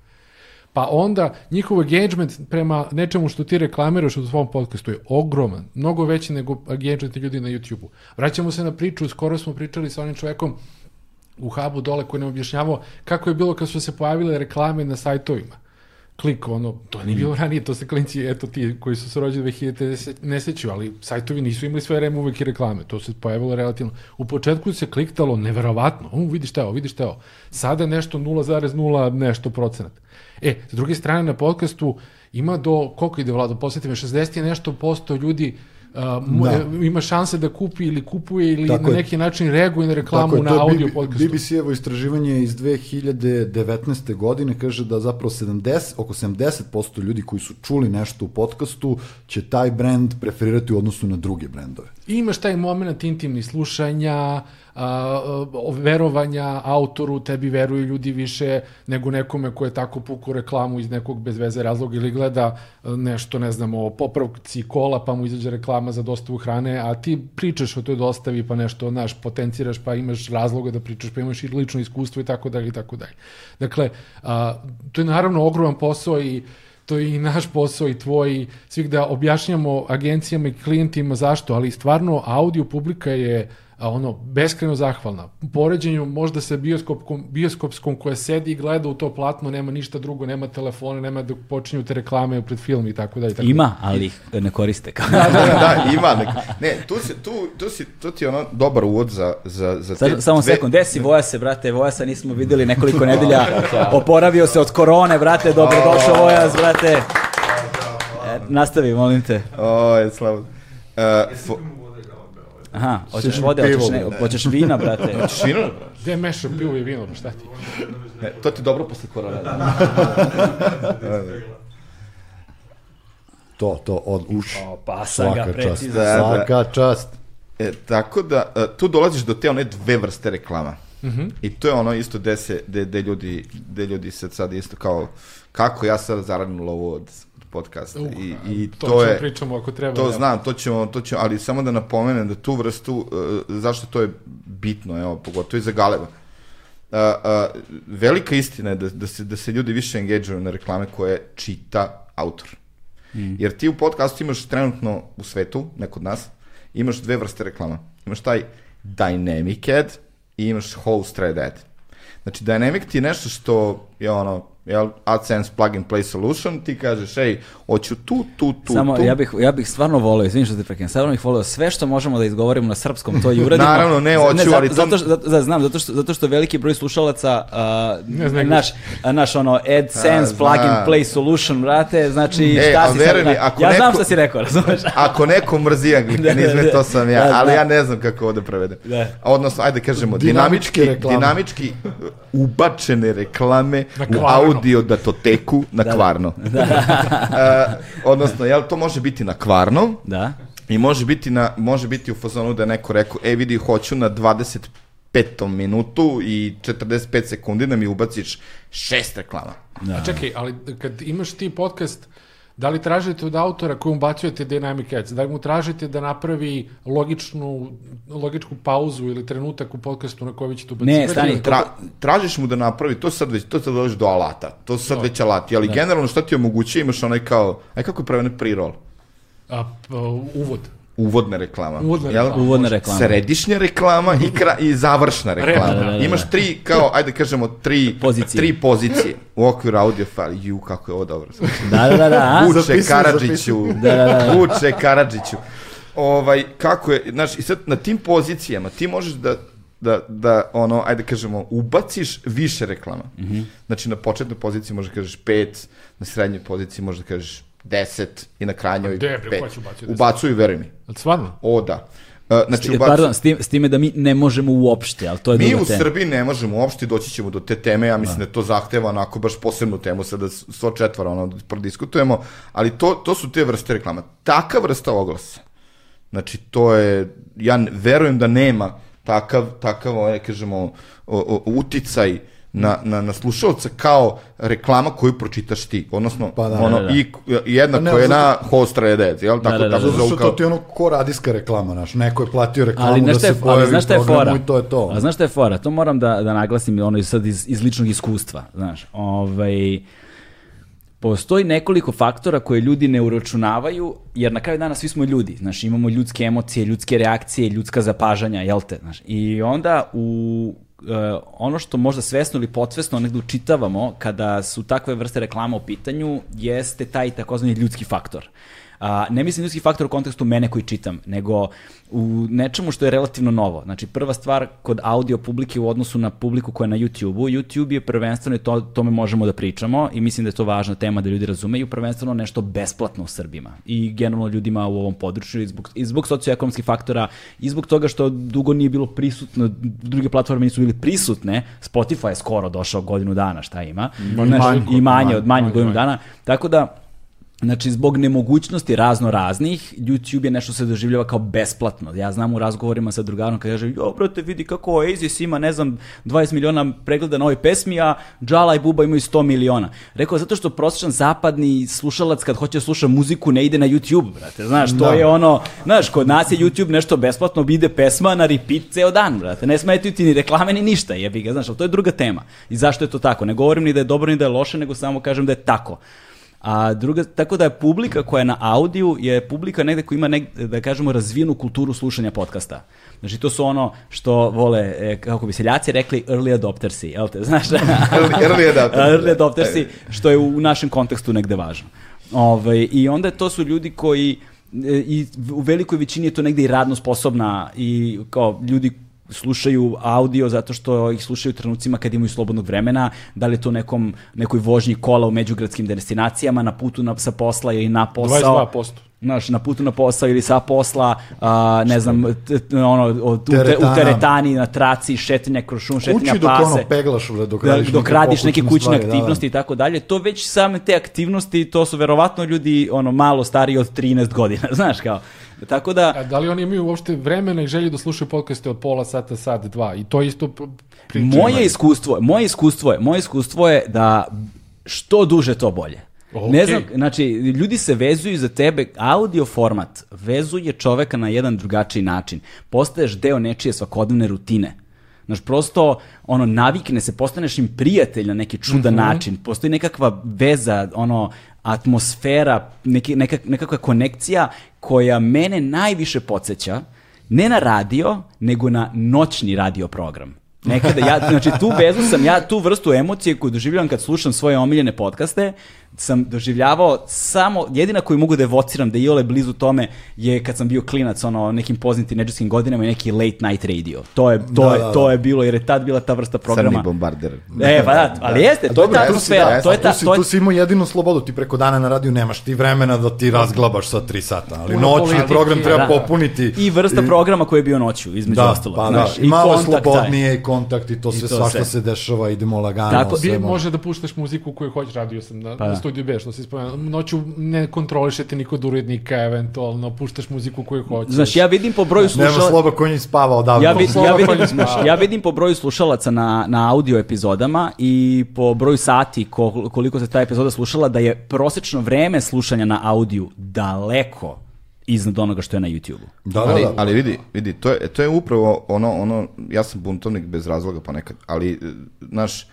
Pa onda njihov engagement prema nečemu što ti reklamiraš u svom podcastu je ogroman, mnogo veći nego engagement ljudi na YouTube-u. Vraćamo se na priču, skoro smo pričali sa onim čovekom u hubu dole koji nam objašnjavao kako je bilo kad su se pojavile reklame na sajtovima. Klik, ono, to nije bilo ranije, to se klinci, eto ti koji su se rođeni 2000 ne sećaju, ali sajtovi nisu imali sve vreme uvek i reklame, to se pojavilo relativno. U početku se kliktalo neverovatno, u, vidiš te ovo, vidiš te ovo. Sada nešto 0,0 nešto procenat. E, s druge strane na podcastu ima do, koliko ide vlada, posjeti me, 60 je nešto posto ljudi Uh, da. ima šanse da kupi ili kupuje ili Tako na neki je. način reaguje na reklamu je, na audio podcastu. BBC-evo istraživanje iz 2019. godine kaže da zapravo 70, oko 70% ljudi koji su čuli nešto u podcastu će taj brand preferirati u odnosu na druge brendove. I imaš taj moment intimni slušanja, a, verovanja autoru, tebi veruju ljudi više nego nekome ko je tako puku reklamu iz nekog bezveze razloga ili gleda nešto, ne znam, o popravci kola pa mu izađe reklama za dostavu hrane, a ti pričaš o toj dostavi pa nešto, znaš, potenciraš pa imaš razloga da pričaš, pa imaš i lično iskustvo i tako dalje i tako dalje. Dakle, a, to je naravno ogroman posao i to je i naš posao i tvoj, svih da objašnjamo agencijama i klijentima zašto, ali stvarno audio publika je a ono, beskreno zahvalna. U poređenju možda sa bioskopkom, bioskopskom koja sedi i gleda u to platno, nema ništa drugo, nema telefone, nema dok počinju te reklame pred film i tako dalje. Ima, ali ih ne koriste. da, da, da, ima. Ne, ne tu, si, tu, tu, si, tu ti je ono dobar uvod za, za, za te... Sad, samo dve... sekund, gde si Vojase, brate? Vojasa nismo videli nekoliko nedelja. Oporavio se od korone, brate, dobrodošao Vojas, brate. E, nastavi, molim te. O, je slavo. Uh, fo, Aha, hoćeš vode, hoćeš, ne, hoćeš vina, brate. Hoćeš vino? Gde meša pivo i vino, šta ti? Ne, to ti dobro posle korone. to, to, od uš. O, pa sam ga precizno. Da, da, Svaka čast. E, tako da, e, tu dolaziš do te one dve vrste reklama. Mm -hmm. I to je ono isto gde se, gde, gde ljudi, gde ljudi sad sad isto kao, kako ja sad zaradim lovu od podcasta. Uh, I, i to, to je, pričamo ako treba. To znam, to ćemo, to ćemo, ali samo da napomenem da tu vrstu, uh, zašto to je bitno, evo, pogotovo i za Galeba. Uh, uh, velika istina je da, da, se, da se ljudi više engageuju na reklame koje čita autor. Mm. Jer ti u podcastu imaš trenutno u svetu, neko od nas, imaš dve vrste reklama. Imaš taj dynamic ad i imaš host thread ad. Znači, dynamic ti je nešto što je ono, jel, AdSense plug and play solution, ti kažeš, ej, hoću tu, tu, tu, Samo, tu. ja bih, ja bih stvarno volio, izvim što te prekinem, stvarno bih volio sve što možemo da izgovorimo na srpskom, to i uradimo. Naravno, ne, hoću, ne, ali to... Zato što, zato, da, znam, zato što, zato što veliki broj slušalaca, uh, ne znam, naš, naš, ono, AdSense plug and play solution, brate, znači, e, šta si sad, mi, ako ja neko, znam šta si rekao, razumeš? ako neko mrzi anglikanizme, to sam ja, da, ali ja ne znam kako ovo da prevedem. Da. Odnosno, ajde kažemo, dinamički, dinamički ubačene reklame u audio datoteku na da, kvarno. Da. uh, odnosno, jel, to može biti na kvarno. Da. I može biti, na, može biti u fazonu da je neko rekao, e vidi, hoću na 25. minutu i 45 sekundi da mi ubaciš šest reklama. Da. A čekaj, ali kad imaš ti podcast, Da li tražite od autora kojem bacujete Dynamic Ads, da li mu tražite da napravi logičnu, logičku pauzu ili trenutak u podcastu na koji ćete ubaciti? Ne, stani. Tra, tražiš mu da napravi, to sad već, to sad dođeš do alata, to sad no. već alati, ali da. generalno šta ti omogućuje, imaš onaj kao, aj kako je pravene pre-roll? A, uvod uvodna reklama. Uvodna reklama. Jel? Uvodna reklama. Središnja reklama i, kra, i završna reklama. Da, da, da, da. Imaš tri, kao, ajde kažemo, tri pozicije, tri pozicije u okviru audio file. Ju, kako je ovo dobro. Da, da, da. da. Vuče Karadžiću. Da, da, da. Vuče Karadžiću. Ovaj, kako je, znaš, i sad na tim pozicijama ti možeš da da, da ono, ajde kažemo, ubaciš više reklama. Mm -hmm. Znači, na početnoj poziciji možeš da kažeš pet, na srednjoj poziciji možeš da kažeš 10 i na krajnjoj 5. Ubacuju, veruj mi. Stvarno? O, da. Uh, znači, Sti- ubacu- Pardon, s, tim, s time da mi ne možemo uopšte, ali to je Mi druga u tema. Srbiji ne možemo uopšte, doći ćemo do te teme, ja mislim da, to zahteva onako baš posebnu temu, sada sto četvara ono, da prodiskutujemo, ali to, to su te vrste reklama. Taka vrsta oglasa, znači to je, ja verujem da nema takav, takav, ovaj, kažemo, o, o, uticaj na, na, na slušalca kao reklama koju pročitaš ti, odnosno Pa da, ono, da, da. i i jedna Pa ne, je zato- na host redec, jel? Tako, da, da, tako da. Zato što to ti je ono ko radijska reklama, znaš, neko je platio reklamu Ali da šta je, se ali pojavi znaš fora? i to je to. A znaš šta je fora? To moram da, da naglasim ono sad iz, iz ličnog iskustva, znaš. Ovaj, postoji nekoliko faktora koje ljudi ne uračunavaju, jer na kraju dana svi smo ljudi, znaš, imamo ljudske emocije, ljudske reakcije, ljudska zapažanja, jel te, znaš. I onda u ono što možda svesno ili podsvesno negde učitavamo kada su takve vrste reklama u pitanju jeste taj takozvani ljudski faktor. A, ne mislim ljudski faktor u kontekstu mene koji čitam, nego u nečemu što je relativno novo. Znači, prva stvar kod audio publike u odnosu na publiku koja je na YouTube-u, YouTube je prvenstveno, i to, tome možemo da pričamo, i mislim da je to važna tema da ljudi razumeju, prvenstveno nešto besplatno u Srbima i generalno ljudima u ovom području i zbog, i zbog socioekonomskih faktora i zbog toga što dugo nije bilo prisutno, druge platforme nisu bili prisutne, Spotify je skoro došao godinu dana, šta ima, Znaš, manje, i manje od manje manje, od godinu dana, tako da Znači, zbog nemogućnosti razno raznih, YouTube je nešto se doživljava kao besplatno. Ja znam u razgovorima sa drugarom kada kaže, jo, brate, vidi kako Oasis ima, ne znam, 20 miliona pregleda na ovoj pesmi, a Džala i Buba imaju 100 miliona. Rekao, zato što prosječan zapadni slušalac kad hoće da sluša muziku ne ide na YouTube, brate. Znaš, to Da. je ono, znaš, kod nas je YouTube nešto besplatno, ide pesma na repeat ceo dan, brate. Ne smetaju ti ni reklame ni ništa, jebi ga, znaš, ali to je druga tema. I zašto je to tako? Ne govorim ni da je dobro ni da je loše, nego samo kažem da je tako. A druga, tako da je publika koja je na audiju je publika negde koja ima negde, da kažemo razvijenu kulturu slušanja podcasta. Znači to su ono što vole, e, kako bi seljaci rekli, early adoptersi, jel te, znaš? Early- adoptersi. early adoptersi, što je u našem kontekstu negde važno. Ove, I onda to su ljudi koji e, i u velikoj većini je to negde i radno sposobna i kao ljudi slušaju audio zato što ih slušaju u trenucima kad imaju slobodnog vremena, da li je to nekom, nekoj vožnji kola u međugradskim destinacijama, na putu na, sa posla ili na posao. 22%. Znaš, na putu na posao ili sa posla, a, ne znam, t- t- ono, od, u, te, u Teretana. teretani, na traci, šetanja kroz šum, šetanja dok pase ono peglaš, bre, dok da, radiš dok radiš neke kućne stvari, da, da. aktivnosti i tako dalje, to već same te aktivnosti, to su verovatno ljudi ono malo stariji od 13 godina, znaš kao. Tako da, A da li oni imaju uopšte vremena i želju da slušaju podcaste od pola sata, sat, dva? I to isto pr- priča. moje iskustvo, moje iskustvo je, moje iskustvo je da što duže to bolje. Ok. Ne znam, znači, ljudi se vezuju za tebe, audio format vezuje čoveka na jedan drugačiji način. Postaješ deo nečije svakodnevne rutine. Znaš, prosto, ono, navikne se, postaneš im prijatelj na neki čudan način. Postoji nekakva veza, ono, atmosfera, neki, neka, nekakva konekcija koja mene najviše podsjeća, ne na radio, nego na noćni radio program. Nekada ja, znači tu vezu sam, ja tu vrstu emocije koju doživljavam kad slušam svoje omiljene podcaste, sam doživljavao samo, jedina koju mogu da evociram da je iole blizu tome je kad sam bio klinac, ono, nekim poznatim tineđerskim godinama i neki late night radio. To je, to, Da, je, da, to da. je bilo, jer je tad bila ta vrsta Crni programa. bombarder. E, pa da, ali jeste, to je Dobro, ta atmosfera, da, to je ta, tu si, to je tu si imao jedinu slobodu, ti preko dana na radiju nemaš ti vremena da ti razglabaš sa tri sata, ali Puno noćni politike, program treba da. popuniti. i vrsta programa koji je bio noću, između Da, ostalog. pa znaš, da, i malo kontakt taj. slobodnije i kontakt i to sve to svašta se dešava, idemo lagano. Tako- može. može da puštaš muziku koju hoćeš, radio sam na, Pa na da. studiju B, što si spomenuo. Noću ne kontrolišete ni kod urednika, eventualno, puštaš muziku koju hoćeš. Znaš, ja vidim po broju Nema slušalaca... sloba konji spava odavno. Ja, vid, ja, vidim, ja vidim po broju slušalaca na, na audio epizodama i po broju sati ko- koliko se ta epizoda slušala da je prosečno vreme slušanja na audiju daleko iznad onoga što je na YouTube-u. Da, da, ali, da. ali vidi, vidi, to je, to je upravo ono, ono, ja sam buntovnik bez razloga ponekad, ali, e, znaš,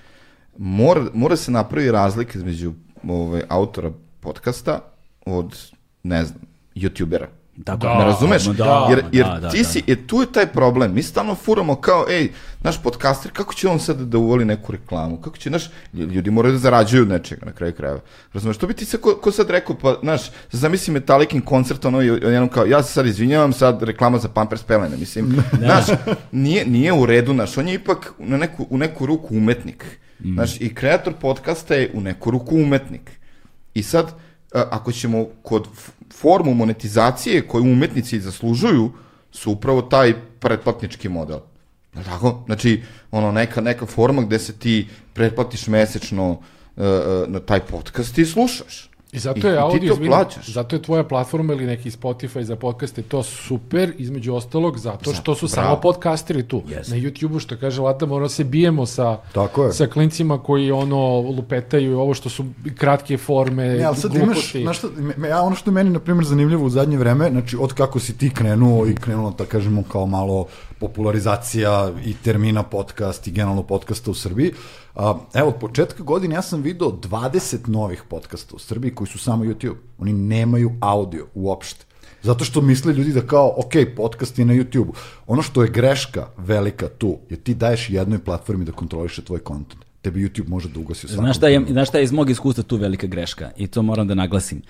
mora, mora se napravi razlika između ovaj, autora podcasta od, ne znam, youtubera. Tako, Da, Ne razumeš? da, jer jer da, da, ti da. si, jer tu je taj problem. Mi stalno furamo kao, ej, naš podcaster, kako će on sad da uvoli neku reklamu? Kako će, naš, ljudi moraju da zarađuju od nečega na kraju krajeva. Razumeš? To bi ti se ko, ko sad rekao, pa, znaš, zamisli Metallicin koncert, ono, i jednom kao, ja se sad izvinjavam, sad reklama za Pampers pelene, mislim. Znaš, nije, nije u redu, znaš, on je ipak na neku, u neku ruku umetnik. Znaš, i kreator podcasta je u neku ruku umetnik. I sad, ako ćemo kod formu monetizacije koju umetnici zaslužuju, su upravo taj pretplatnički model. Jel tako? Znači, ono, neka, neka forma gde se ti pretplatiš mesečno uh, na taj podcast i slušaš. I zato je I- i ti audio, to izvini, plaćaš. zato je tvoja platforma ili neki Spotify za podcaste to super, između ostalog, zato što su bravo. samo podcasteri tu. Jeste. Na YouTube-u, što kaže Lata, moramo se bijemo sa, Tako je. sa klincima koji ono lupetaju i ovo što su kratke forme, Ne, ali sad imaš, gluposti. znaš šta, me- ja, ono što je meni, na primjer, zanimljivo u zadnje vreme, znači, od kako si ti krenuo i krenulo, da kažemo, kao malo popularizacija i termina podcast i generalno podcasta u Srbiji, evo, od početka godine ja sam video 20 novih podcasta u Srbiji koji su samo YouTube. Oni nemaju audio uopšte. Zato što misle ljudi da kao, ok, podcast je na YouTube-u. Ono što je greška velika tu, je ti daješ jednoj platformi da kontroliše tvoj kontent. Tebi YouTube može da ugasi u svakom Znaš šta, je, znaš šta je iz mog iskustva tu velika greška i to moram da naglasim.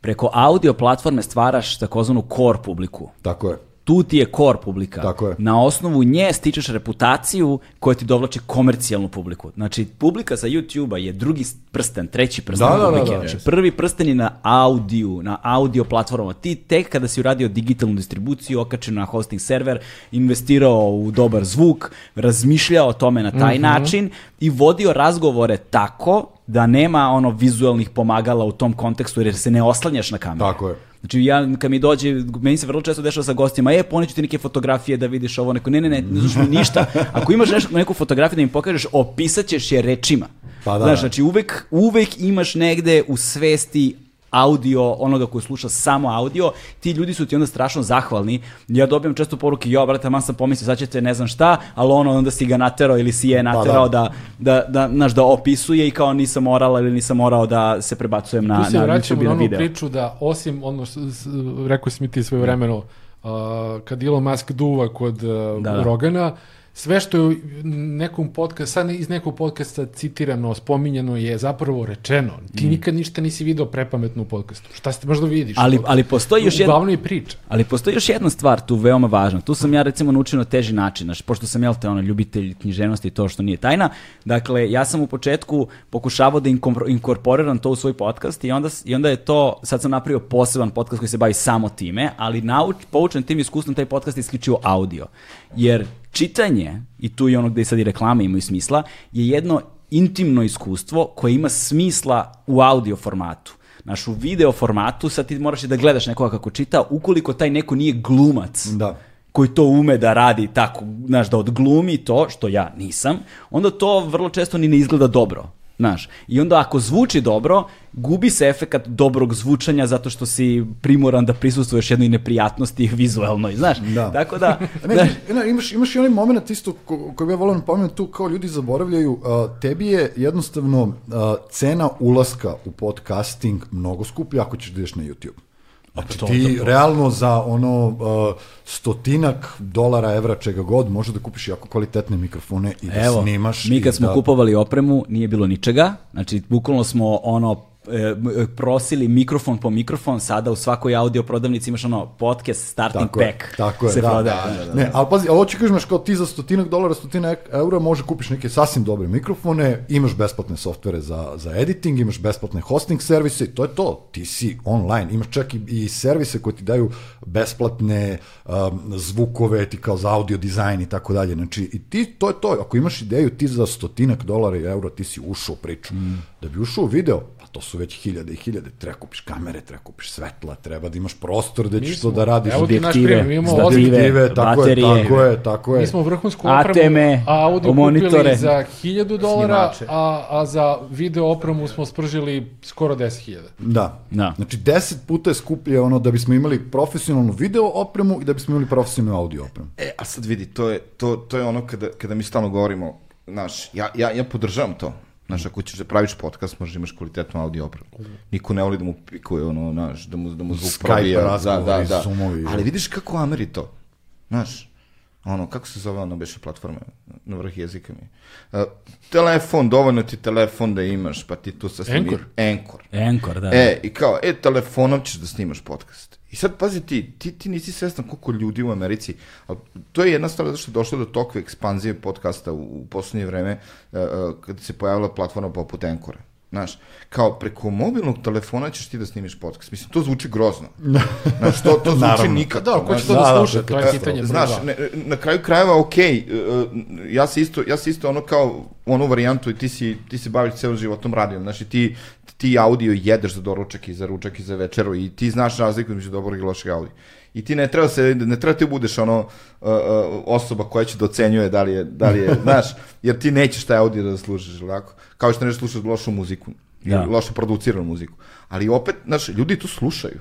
Preko audio platforme stvaraš takozvanu core publiku. Tako je. Tu ti je core publika. Tako je. Na osnovu nje stičeš reputaciju koja ti dovlači komercijalnu publiku. Znači, publika sa YouTube-a je drugi prsten, treći prsten Da, da, da, publike. da, znači, prvi prsten je na audiju, na audio platformama. Ti tek kada si uradio digitalnu distribuciju, okačen na hosting server, investirao u dobar zvuk, razmišljao o tome na taj Mhm. način i vodio razgovore tako da nema ono vizualnih pomagala u tom kontekstu jer se ne oslanjaš na kameru. Tako je. Znači ja kad mi dođe, meni se vrlo često dešava sa gostima, e, poneću ti neke fotografije da vidiš ovo, neko, ne, ne, ne, ne znaš mi ništa. Ako imaš nešto, neku fotografiju da mi pokažeš, opisat ćeš je rečima. Pa da, Znaš, da. znači uvek, uvek imaš negde u svesti audio, onoga koji sluša samo audio, ti ljudi su ti onda strašno zahvalni. Ja dobijam često poruke, jo, brate, man sam pomislio, sad ćete ne znam šta, ali ono, onda si ga naterao ili si je naterao da. da, da, da, znaš, da opisuje i kao nisam morala ili nisam morao da se prebacujem na, na vraćamo YouTube i na na onu video. priču da osim ono što rekao si mi ti svoje vremeno uh, kad Elon Musk duva kod uh, Da, da. Rogana sve što je u nekom podcastu, sad iz nekog podcasta citirano, spominjeno je zapravo rečeno. Ti nikad ništa nisi video prepametno u podcastu. Šta ste možda vidiš? Ali, ali postoji još jedna... Je priča. Ali postoji još jedna stvar tu veoma važna. Tu sam ja recimo naučio na teži način, znači, pošto sam jel te ono ljubitelj književnosti i to što nije tajna. Dakle, ja sam u početku pokušavao da inkorporiram to u svoj podcast i onda, i onda je to, sad sam napravio poseban podcast koji se bavi samo time, ali nauč, poučen tim iskustvom taj podcast je isključivo audio. Jer čitanje, i tu je ono gde sad i reklame imaju smisla, je jedno intimno iskustvo koje ima smisla u audio formatu. Znaš, u video formatu sad ti moraš i da gledaš nekoga kako čita, ukoliko taj neko nije glumac Da. koji to ume da radi tako, znaš, da odglumi to, što ja nisam, onda to vrlo često ni ne izgleda dobro. Znaš, i onda ako zvuči dobro, gubi se efekat dobrog zvučanja zato što si primoran da prisustvuješ jednoj neprijatnosti vizualnoj, znaš. Da. Tako da, Ne, ne, imaš, imaš i onaj moment isto ko, koji bi ja volio napomenuti tu kao ljudi zaboravljaju, a, tebi je jednostavno a, cena ulaska u podcasting mnogo skuplja ako ćeš da ideš na YouTube. Znači to- ti to- realno za ono a, stotinak dolara, evra, čega god, možeš da kupiš jako kvalitetne mikrofone i da Evo, snimaš. mi kad smo da... kupovali opremu, nije bilo ničega. Znači, bukvalno smo ono prosili mikrofon po mikrofon, sada u svakoj audio prodavnici imaš ono podcast starting Tako je, pack. tako je, se da, prodaje. da, da, Ne, ali pazi, ali hoću kažem, kao ti za stotinak dolara, stotinak eura može kupiš neke sasvim dobre mikrofone, imaš besplatne softvere za, za editing, imaš besplatne hosting servise i to je to. Ti si online, imaš čak i, i servise koji ti daju besplatne um, zvukove, ti kao za audio dizajn i tako dalje. Znači, i ti, to je to. Ako imaš ideju, ti za stotinak dolara i eura, ti si ušao u priču. Da bi ušao u video, to su već hiljade i hiljade, treba kupiš kamere, treba kupiš svetla, treba da imaš prostor da ćeš to da radiš. Evo ti naš objektive, primjer, mi imamo stative, ozbiljne- Objektive, tako baterije. je, tako je, tako je. Mi smo vrhunsku opremu, a audio monitore. kupili za 1000 dolara, a, a za video opremu smo spržili skoro 10.000. Da. Da. Znači, deset puta je skuplje ono da bismo imali profesionalnu video opremu i da bismo imali profesionalnu audio opremu. E, a sad vidi, to je, to, to je ono kada, kada mi stalno govorimo, znaš, ja, ja, ja podržavam to. Znaš, ako ćeš da praviš podcast, možeš da imaš kvalitetnu audio opremu. Niko ne voli da mu pikuje, ono, znaš, da mu, da mu zvuk Skype probija. Da, da, da. Zoomovi. Ali vidiš kako Ameri to, znaš, ono, kako se zove ono beše platforme, na vrh jezika mi. Uh, telefon, dovoljno ti telefon da imaš, pa ti tu sa snimi... Anchor. Anchor. Enkor, da. E, i kao, e, telefonom ćeš da snimaš podcast. I sad, pazi ti, ti, ti nisi svestan koliko ljudi u Americi, ali to je jedna stvar zato što je došlo do tokve ekspanzije podcasta u, u poslednje vreme, uh, uh, kada se pojavila platforma poput Enkora. Znaš, kao preko mobilnog telefona ćeš ti da snimiš podcast. Mislim, to zvuči grozno. Znaš, to, to zvuči Naravno. nikako. Da, ko će to znaš. da, da, sluša, da, to je da, pitanje. Znaš, ne, na kraju krajeva, ok, ja se isto, ja se isto ono kao onu varijantu i ti, si, ti se baviš celo životom radijom, znači ti, ti audio jedeš za doručak i za ručak i za večeru i ti znaš razliku između dobrog i lošeg audio. I ti ne treba se, ne treba ti budeš ono uh, uh, osoba koja će da ocenjuje da li je, da li je, znaš, jer ti nećeš taj audio da slušaš, jel tako? Kao što ne slušaš lošu muziku, ili Da. loše produciranu muziku. Ali opet, znaš, ljudi to slušaju.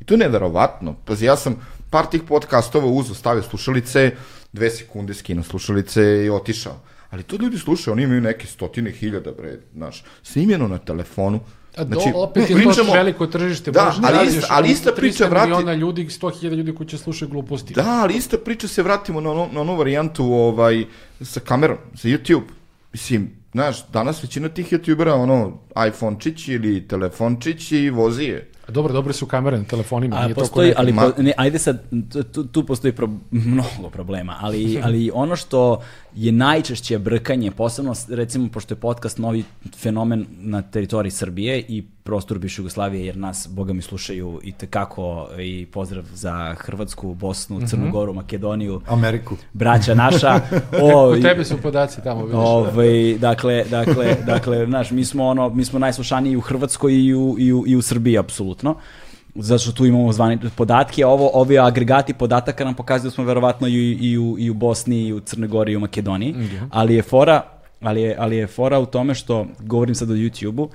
I to je neverovatno. Pazi, ja sam par tih podcastova uzo, stavio slušalice, dve sekunde skinu slušalice i otišao. Ali to ljudi slušaju, oni imaju neke stotine hiljada, bre, znaš, snimljeno na telefonu. A do, Znači, opet je pričamo- to veliko tržište. Da, možda ali nađeš ista- ali ista priča 300 vrati- miliona ljudi, 100.000 ljudi koji će slušati gluposti. Da, ali ista priča se vratimo na, ono, na onu varijantu ovaj, sa kamerom, sa YouTube. Mislim, znaš, danas većina tih YouTubera, ono, iPhone-čić ili telefončić i vozi je. A Dobro, dobre su kamere na telefonima. A nije to postoji, ko ali Ma- ne, ajde sad, tu, tu postoji pro, mnogo problema, ali, ali ono što je najčešće brkanje, posebno recimo pošto je podcast novi fenomen na teritoriji Srbije i prostor bivše Jugoslavije, jer nas, boga mi, slušaju i tekako i pozdrav za Hrvatsku, Bosnu, Crnu Goru, Makedoniju, Ameriku. braća naša. o, Kod tebe su podaci tamo, vidiš. Ovaj, dakle, dakle, dakle, znaš, mi smo ono, mi smo najslušaniji u Hrvatskoj i u, i u, i u Srbiji apsolutno. Zato što tu imamo zvani podatke, ovo, ovi agregati podataka nam pokazuju da smo verovatno i, i, u, i u Bosni, i u Crnoj Gori, i u Makedoniji. Ali je fora, ali je, ali je fora u tome što, govorim sad o YouTube-u,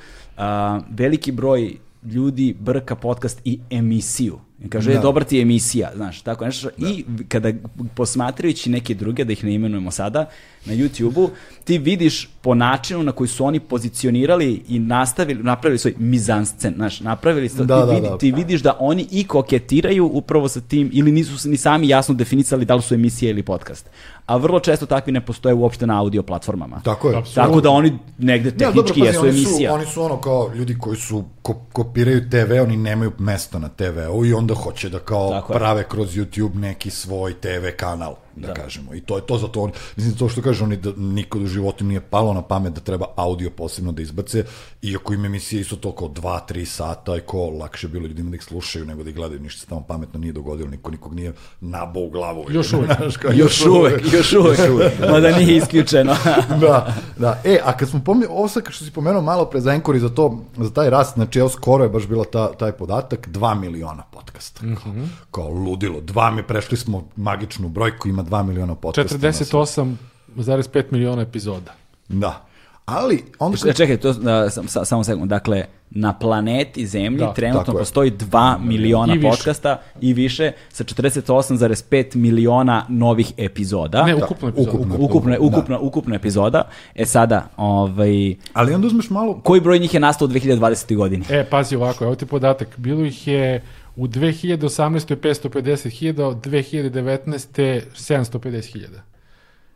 veliki broj ljudi brka podcast i emisiju. I kaže, da. Da. dobar ti je emisija, znaš, tako nešto. I kada posmatrajući neke druge, da ih ne imenujemo sada, na YouTube-u, ti vidiš po načinu na koji su oni pozicionirali i nastavili, napravili svoj mizanscen, znaš, napravili su, Da, ti, da, vidi, da. ti vidiš da oni i koketiraju upravo sa tim, ili nisu ni sami jasno definicali da li su emisije ili podcast. A vrlo često takvi ne postoje uopšte na audio platformama. Tako je. Tako da oni negde Ja, dobro, tehnički pazi, jesu oni emisija. Su, oni su ono kao ljudi koji su ko, kopiraju TV, oni nemaju mesto na TV-u i onda hoće da kao Tako je. prave kroz YouTube neki svoj TV kanal, da, kažemo. I to je to zato on, mislim to što kaže oni da nikad u životu nije palo na pamet da treba audio posebno da izbace, iako im emisije isto to kao 2-3 sata i ko lakše bilo ljudima da ih slušaju nego da ih gledaju, ništa se tamo pametno nije dogodilo, niko nikog nije nabao u glavu. Još uvek. Znaš, kao, Još uvek, još uvek, mada nije isključeno. da, da. E, a kad smo pomenuli, ovo sad što si pomenuo malo pre za Enkori, za, to, za taj rast, znači evo skoro je baš bila ta, taj podatak, 2 miliona podcasta. Kao, kao ludilo. Dva mi, prešli smo magičnu brojku, ima 2 miliona podcasta. 48,5 miliona epizoda. Da. Ali, onda kad... Čekaj, to, da, sam, sa, samo sekund. Dakle, na planeti Zemlji Da, trenutno postoji 2 miliona I više. podcasta i više sa 48,5 miliona novih epizoda. Ne, ukupno epizoda. ukupno. ukupna, ukupna, ukupna epizoda. E sada, ovaj, Ali onda uzmeš malo... koji broj njih je nastao u 2020. godini? E, pazi ovako, evo ti podatak. Bilo ih je u 2018. 550.000, od 2019. 750.000.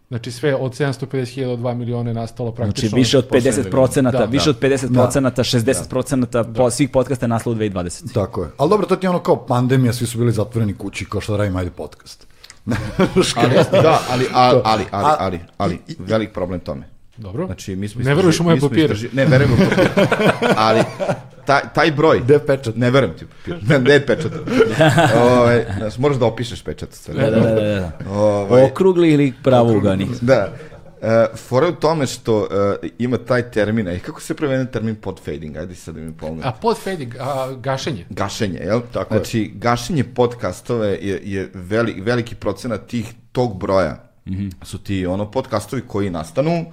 Znači sve od 750.000 do 2 miliona je nastalo praktično. Znači više od 50 procenata, Da, više da. od 50 procenata, 60 procenata po svih podcasta je nastalo u 2020. Tako je. Ali dobro, to ti je ono kao pandemija, svi su bili zatvoreni kući, kao što da radimo, ajde podcast. Ali, da, ali, ali, ali, ali, ali, ali, velik problem tome. Dobro. Znači, mi smo Ne veruješ u moje papire? istraži- Ne, verujem u papire. Ali, taj, taj broj... Gde je pečat? Ne verujem ti. Ne, gde je pečat? Ovaj, znači, moraš da opišeš pečat. Da, da, da, da, da. Ovaj, Okrugli ili pravougani? Da. E, fora je u tome što e, ima taj termin, i kako se prevede termin podfading, ajde sad da mi pomogne. A podfading, a gašenje. Gašenje, jel? Tako je. znači, gašenje podcastove je, je veli, veliki procenat tih, tog broja. Su ti ono podcastovi koji nastanu,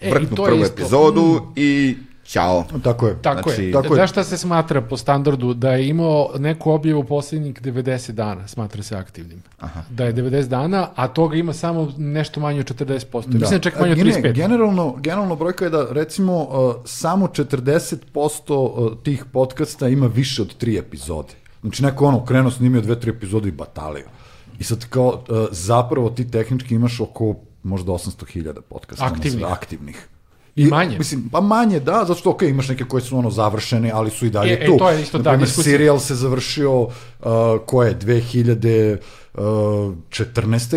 E, i vrtnu to je prvu isto. epizodu i ćao. Tako je. Tako Znači- je. Tako je. Znaš šta se smatra po standardu? Da je imao neku objavu posljednjih 90 dana, smatra se aktivnim. Da je 90 dana, a toga ima samo nešto manje od 40%. Mislim da čak manje od E, ne, 35%. Generalno, generalno brojka je da recimo uh, samo 40% uh, tih podcasta ima više od tri epizode. Znači neko ono krenuo snimio dve, tri epizode i batalio. I sad kao uh, zapravo ti tehnički imaš oko možda 800.000 podcasta. Aktivnih. aktivnih. I manje. Mislim, pa manje, da, zato što, ok, imaš neke koje su ono završene, ali su i dalje E, e, tu. to je isto ta Naprimer, diskusija. Serial se završio, uh, ko je, 2014.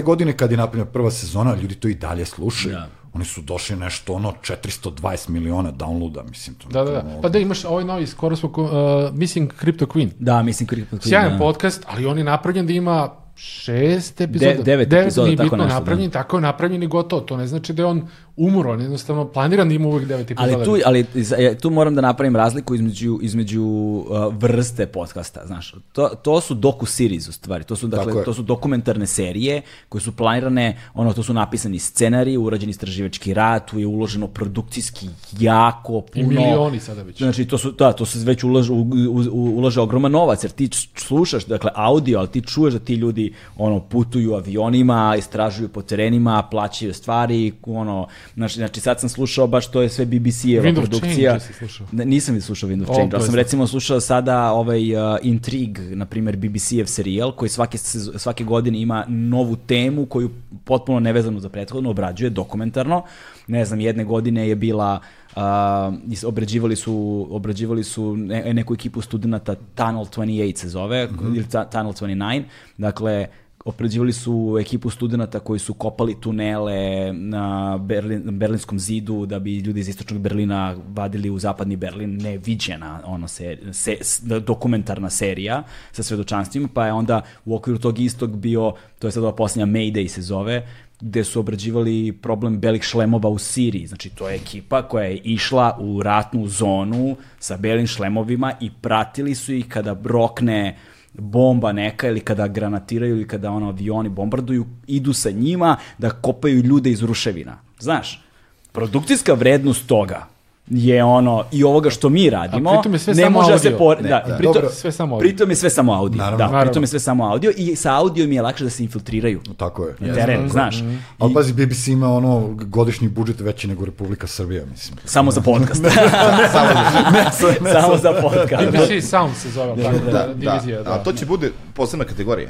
godine, kad je napravljena prva sezona, ljudi to i dalje slušaju. Da. oni su došli nešto ono 420 miliona downloada, mislim. To Da, da, da. Pa da imaš ovaj novi, skoro smo, uh, Missing Crypto Queen. Da, mislim Crypto Queen. Sjajan da. podcast, ali on je napravljen da ima šest epizoda. De- devet epizoda, nije tako bitno nešto, napravljen, tako je napravljen i gotovo. To ne znači da je on je jednostavno planiran da ima uvek devet epizoda. Ali tu, ali e, tu moram da napravim razliku između, između uh, vrste podcasta, znaš. To, to su doku series u stvari, to su, dakle, to su dokumentarne serije koje su planirane, ono, to su napisani scenariji, urađeni istraživački rad, tu je uloženo produkcijski jako puno. I milioni sada već. Znači, to su, da, to se već ulažu, u, u, u, ulaže ogroman novac, jer ti slušaš, dakle, audio, ali ti čuješ da ti ljudi, ono, putuju avionima, istražuju po terenima, plaćaju stvari, ono, znači, znači sad sam slušao baš to je sve BBC-eva Wind produkcija. Change slušao. Ne, nisam slušao Wind of O, Change, ali je sam recimo slušao sada ovaj uh, Intrigue, na primjer BBC-ev serijal, koji svake, svake godine ima novu temu koju potpuno nevezanu za prethodno obrađuje dokumentarno. Ne znam, jedne godine je bila Uh, obrađivali su obrađivali su ne, neku ekipu studenta Tunnel 28 se zove ili ta- Tunnel 29 dakle obrađivali su ekipu studenta koji su kopali tunele na Berlin, Berlinskom zidu da bi ljudi iz istočnog Berlina vadili u zapadni Berlin, neviđena ono se, se, dokumentarna serija sa svedočanstvima, pa je onda u okviru tog istog bio, to je sad ova posljednja Mayday se zove, gde su obrađivali problem belih šlemova u Siriji. Znači, to je ekipa koja je išla u ratnu zonu sa belim šlemovima i pratili su ih kada rokne bomba neka ili kada granatiraju ili kada ono avioni bombarduju, idu sa njima da kopaju ljude iz ruševina. Znaš, produkcijska vrednost toga je ono i ovoga što mi radimo A pritom je sve ne samo može da se por... Ne, da, da. pritom, Dobro. Sve samo audio. pritom je sve samo audio. Naravno. Da, Naravno. pritom je sve samo audio i sa audio mi je lakše da se infiltriraju Tako je. na teren, znaš. Ali pazi, BBC ima ono godišnji budžet veći nego Republika Srbija, mislim. Samo za podcast. Samo za podcast. BBC Sound se zove, tako da, Da, divizija. da, Da, a to će bude posebna kategorija.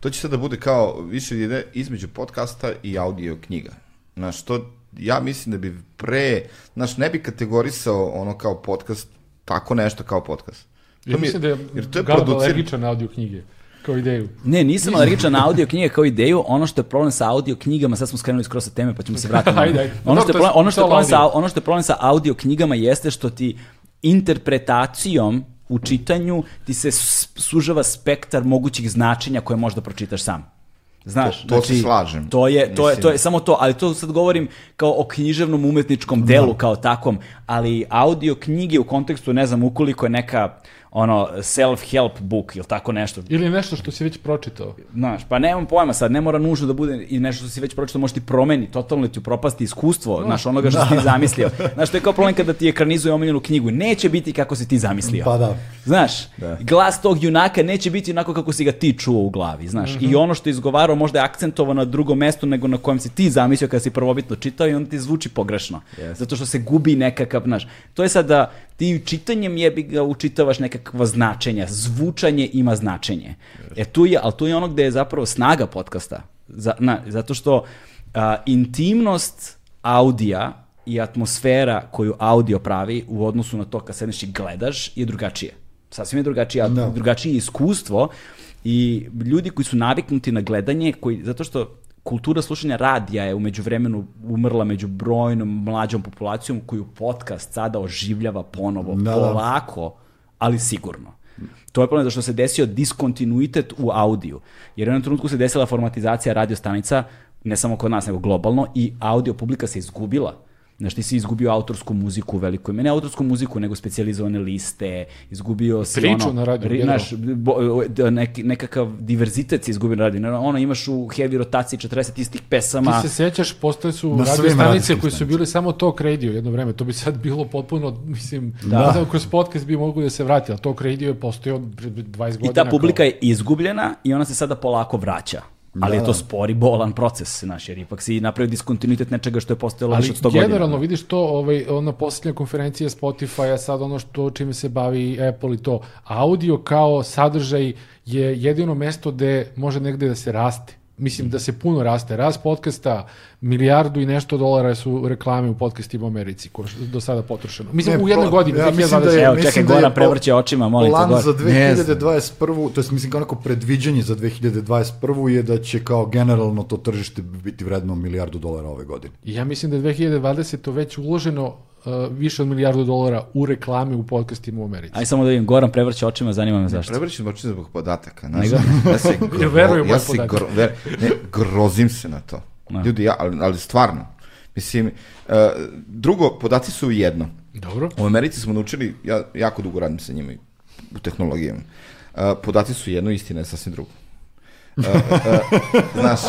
To će sada da bude kao više ide između podcasta i audio knjiga. Znaš, to ja mislim da bi pre, znaš, ne bi kategorisao ono kao podcast, tako nešto kao podcast. Ja mi mislim da je jer to je Galeb producir- alergičan na audio knjige, kao ideju. Ne, nisam alergičan na audio knjige kao ideju. Ono što je problem sa audio knjigama, sad smo skrenuli skroz sa teme, pa ćemo se vratiti. Ajde, ajde. Ono što je problem, ono što je problem sa audio. ono što je problem sa audio knjigama jeste što ti interpretacijom u čitanju ti se sužava spektar mogućih značenja koje možda pročitaš sam. Znaš, To- to se slažem. To je, to je, to je samo to, ali to sad govorim kao o književnom umetničkom delu kao takom, ali audio knjige u kontekstu, ne znam, ukoliko je neka ono self-help book ili tako nešto, Ili nešto što si već pročitao. Znaš, pa nemam pojma sad, ne mora nužno da bude i nešto što si već pročitao, može ti promeni, totalno ti upropasti iskustvo, znaš, onoga što si ti zamislio. Znaš, to je kao problem kada ti ekranizuje omiljenu knjigu, neće biti kako si ti zamislio. Pa da. Znaš, glas tog junaka neće biti onako kako si ga ti čuo u glavi, znaš. I ono što je izgovarao možda je akcentovano na drugo mesto nego na kojem si ti zamislio kada si prvobitno čitao i onda ti zvuči pogrešno. Zato što se gubi nekakav, znaš. To je sad da ti čitanjem jebi ga učitavaš nekakva značenja, zvučanje ima značenje. E tu je, ali tu je ono gde je zapravo snaga podcasta. Za, na, zato što a, intimnost audija i atmosfera koju audio pravi u odnosu na to kad sedneš i gledaš je drugačije. Sasvim je drugačije, Da. drugačije iskustvo i ljudi koji su naviknuti na gledanje, koji, zato što kultura slušanja radija je umeđu vremenu umrla među brojnom mlađom populacijom koju podcast sada oživljava ponovo, Da, da. polako, ali sigurno. To je problem zato što se desio diskontinuitet u audiju. Jer u jednom trenutku se desila formatizacija radio stanica, ne samo kod nas, nego globalno, i audio publika se izgubila. Znaš, ti si izgubio autorsku muziku u velikoj, ne autorsku muziku, nego specijalizovane liste, izgubio si Priču ono... na radiju, ri- znaš, bo- d- neki, nekakav diverzitet si izgubio na radiju. Ono, imaš u heavy rotaciji 40 istih pesama. Ti se sećaš, postoje su Na radio stanice koje su bile samo talk radio jedno vreme. To bi sad bilo potpuno, mislim, Da. da. znam, kroz podcast bi mogu da se vrati, ali talk radio je postojao pre 20 godina. I ta kao- publika je izgubljena i ona se sada polako vraća. Ali je to spori, bolan proces, znaš, jer ipak si napravio diskontinuitet nečega što je postojalo više Ali od 100 godina. generalno vidiš to, ovaj, ona posljednja konferencija Spotify-a, sad ono što čime se bavi Apple i to, audio kao sadržaj je jedino mesto gde može negde da se raste. Mislim da se puno raste. Rast podcasta, milijardu i nešto dolara su reklame u podcastima u Americi, do sada potrošeno. Mislim, Ne, u jednoj godini, ja 2020. mislim da je- Evo, čekaj, da je Goran prevrće očima, molim te, Plan za Ne znam. 2021. to jest mislim kao neko predviđanje za 2021. je da će kao generalno to tržište biti vredno milijardu dolara ove godine. I ja mislim da je 2020. već uloženo uh, više od milijardu dolara u reklame u podcastima u Americi. Aj samo da vidim, Goran prevrće očima, zanima me zašto. Prevrćem oči zbog podataka. Znaš, ja se, gro, Ja verujem u ja moje se gro, ver, ne, grozim se na to. Da. Ljudi, ja, ali, ali stvarno. Mislim, uh, drugo, podaci su jedno. Dobro. U Americi smo naučili, ja jako dugo radim sa njima u tehnologijama. Uh, podaci su jedno, istina je sasvim drugo. Uh, uh, znaš,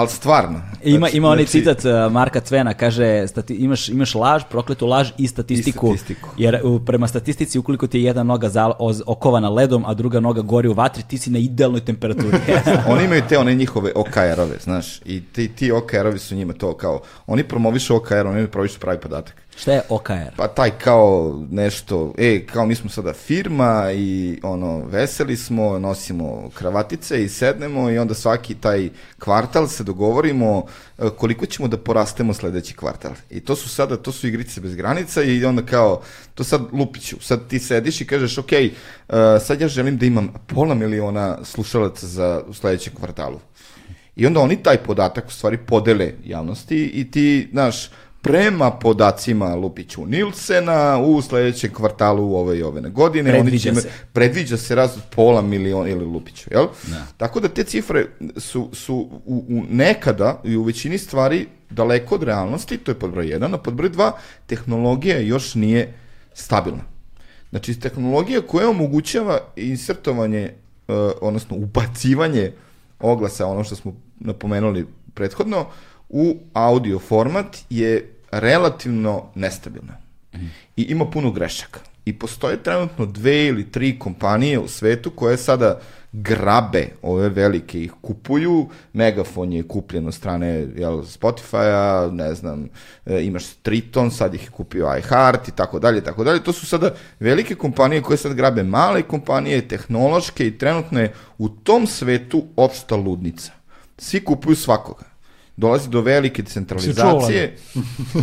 ali stvarno. Ima, Znači- ima onaj znači- citat uh, Marka Cvena, kaže, stati, imaš, imaš laž, prokletu laž i statistiku. I statistiku. Jer u, prema statistici, ukoliko ti je jedna noga zal, oz, okovana ledom, a druga noga gori u vatri, ti si na idealnoj temperaturi. Oni imaju te one njihove OKR-ove, znaš, i ti, ti OKR-ovi su njima to kao, oni promovišu OKR, oni promovišu pravi podatak. Šta je OKR? Pa taj kao nešto, e, kao mi smo sada firma i ono, veseli smo, nosimo kravatice i sednemo i onda svaki taj kvartal se dogovorimo e, koliko ćemo da porastemo sledeći kvartal. I to su sada, to su igrice bez granica i onda kao, to sad lupiću, sad ti sediš i kažeš, ok, e, sad ja želim da imam pola miliona slušalaca za sledećem kvartalu. I onda oni taj podatak u stvari podele javnosti i ti, znaš, prema podacima Lupiću Nilsena u sledećem kvartalu ove i ove godine oni Predviđa će ima- se. predviđa se rast od pola miliona ili Lupiću, jel? Da. Tako da te cifre su, su u, u nekada i u većini stvari daleko od realnosti, to je pod broj 1, a pod broj 2 tehnologija još nije stabilna. Znači, tehnologija koja omogućava insertovanje, uh, odnosno ubacivanje oglasa, ono što smo napomenuli prethodno, u audio format je relativno nestabilna. I ima puno grešaka. I postoje trenutno dve ili tri kompanije u svetu koje sada grabe ove velike, ih kupuju, Megafon je kupljen od strane jel, Spotify-a, ne znam, e, imaš Triton, sad ih je kupio iHeart i tako dalje, tako dalje. To su sada velike kompanije koje sad grabe male kompanije, tehnološke i trenutno je u tom svetu opšta ludnica. Svi kupuju svakoga. Dolazi do velike centralizacije,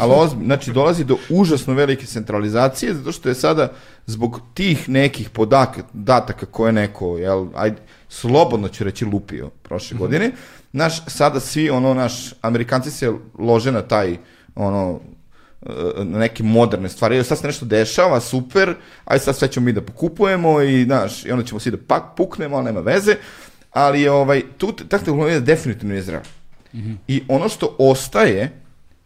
ali ozbi, znači dolazi do užasno velike centralizacije, zato što je sada zbog tih nekih podataka koje neko, jel, ajde, slobodno ću reći lupio prošle godine, naš, sada svi, ono, naš, Amerikanci se lože na taj, ono, e, na neke moderne stvari, Evo, sad se nešto dešava, super, ajde sad sve ćemo mi da pokupujemo i, znaš, i onda ćemo svi da pak puknemo, ali nema veze, ali ovaj, tu, ta tehnologija definitivno je zrela. I ono što ostaje,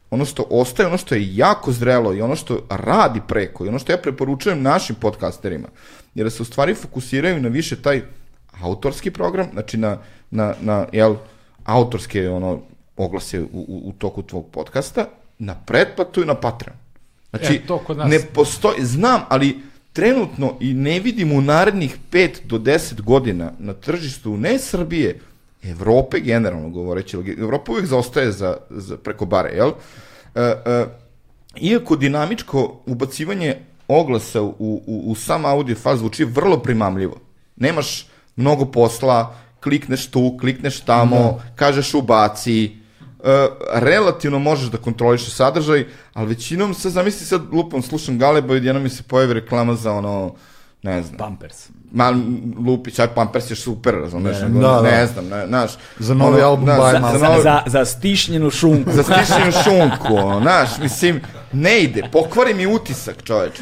ono što ostaje, ono što je jako zrelo i ono što radi preko i ono što ja preporučujem našim podcasterima, jer da se u stvari fokusiraju na više taj autorski program, znači na, na, na jel, autorske ono, oglase u, u, u toku tvog podcasta, na pretplatu i na Patreon. Znači, E, to kod nas- ne postoji, znam, ali trenutno i ne vidim u narednih 5 do 10 godina na tržištu ne Srbije, Evrope generalno govoreći, Evropa uvijek zaostaje za, za preko bare, jel? E, e, iako dinamičko ubacivanje oglasa u, u, u sam audio faz zvuči vrlo primamljivo. Nemaš mnogo posla, klikneš tu, klikneš tamo, kažeš ubaci, e, relativno možeš da kontrolišeš sadržaj, ali većinom sad zamisli sad lupom, slušam Galeba i odjednom mi se pojavi reklama za ono, ne znam, Pampers. Ma, Lupić, aj Pampers je super, razumeš, nego, Da, da. ne znam, ne, znaš. Za novi album znaš, By za, za, novi, za, za stišnjenu šunku. za stišnjenu šunku, ono, znaš, mislim, ne ide, pokvari mi utisak, čoveč.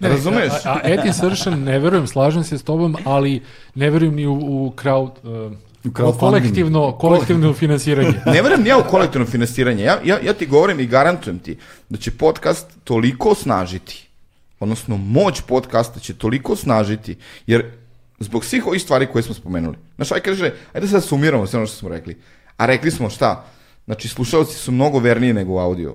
Razumeš? A, a je savršen, ne verujem, slažem se s tobom, ali ne verujem ni u, u crowd, uh, crowdfunding. kolektivno, kolektivno finansiranje. Ne verujem ja u kolektivno finansiranje. Ja, ja, ja ti govorim i garantujem ti da će podcast toliko osnažiti, odnosno moć podcasta će toliko osnažiti, jer zbog svih ovih stvari koje smo spomenuli. Znaš, aj kaže, ajde sad sumiramo sve ono što smo rekli. A rekli smo šta? Znači, slušalci su mnogo verniji nego u audio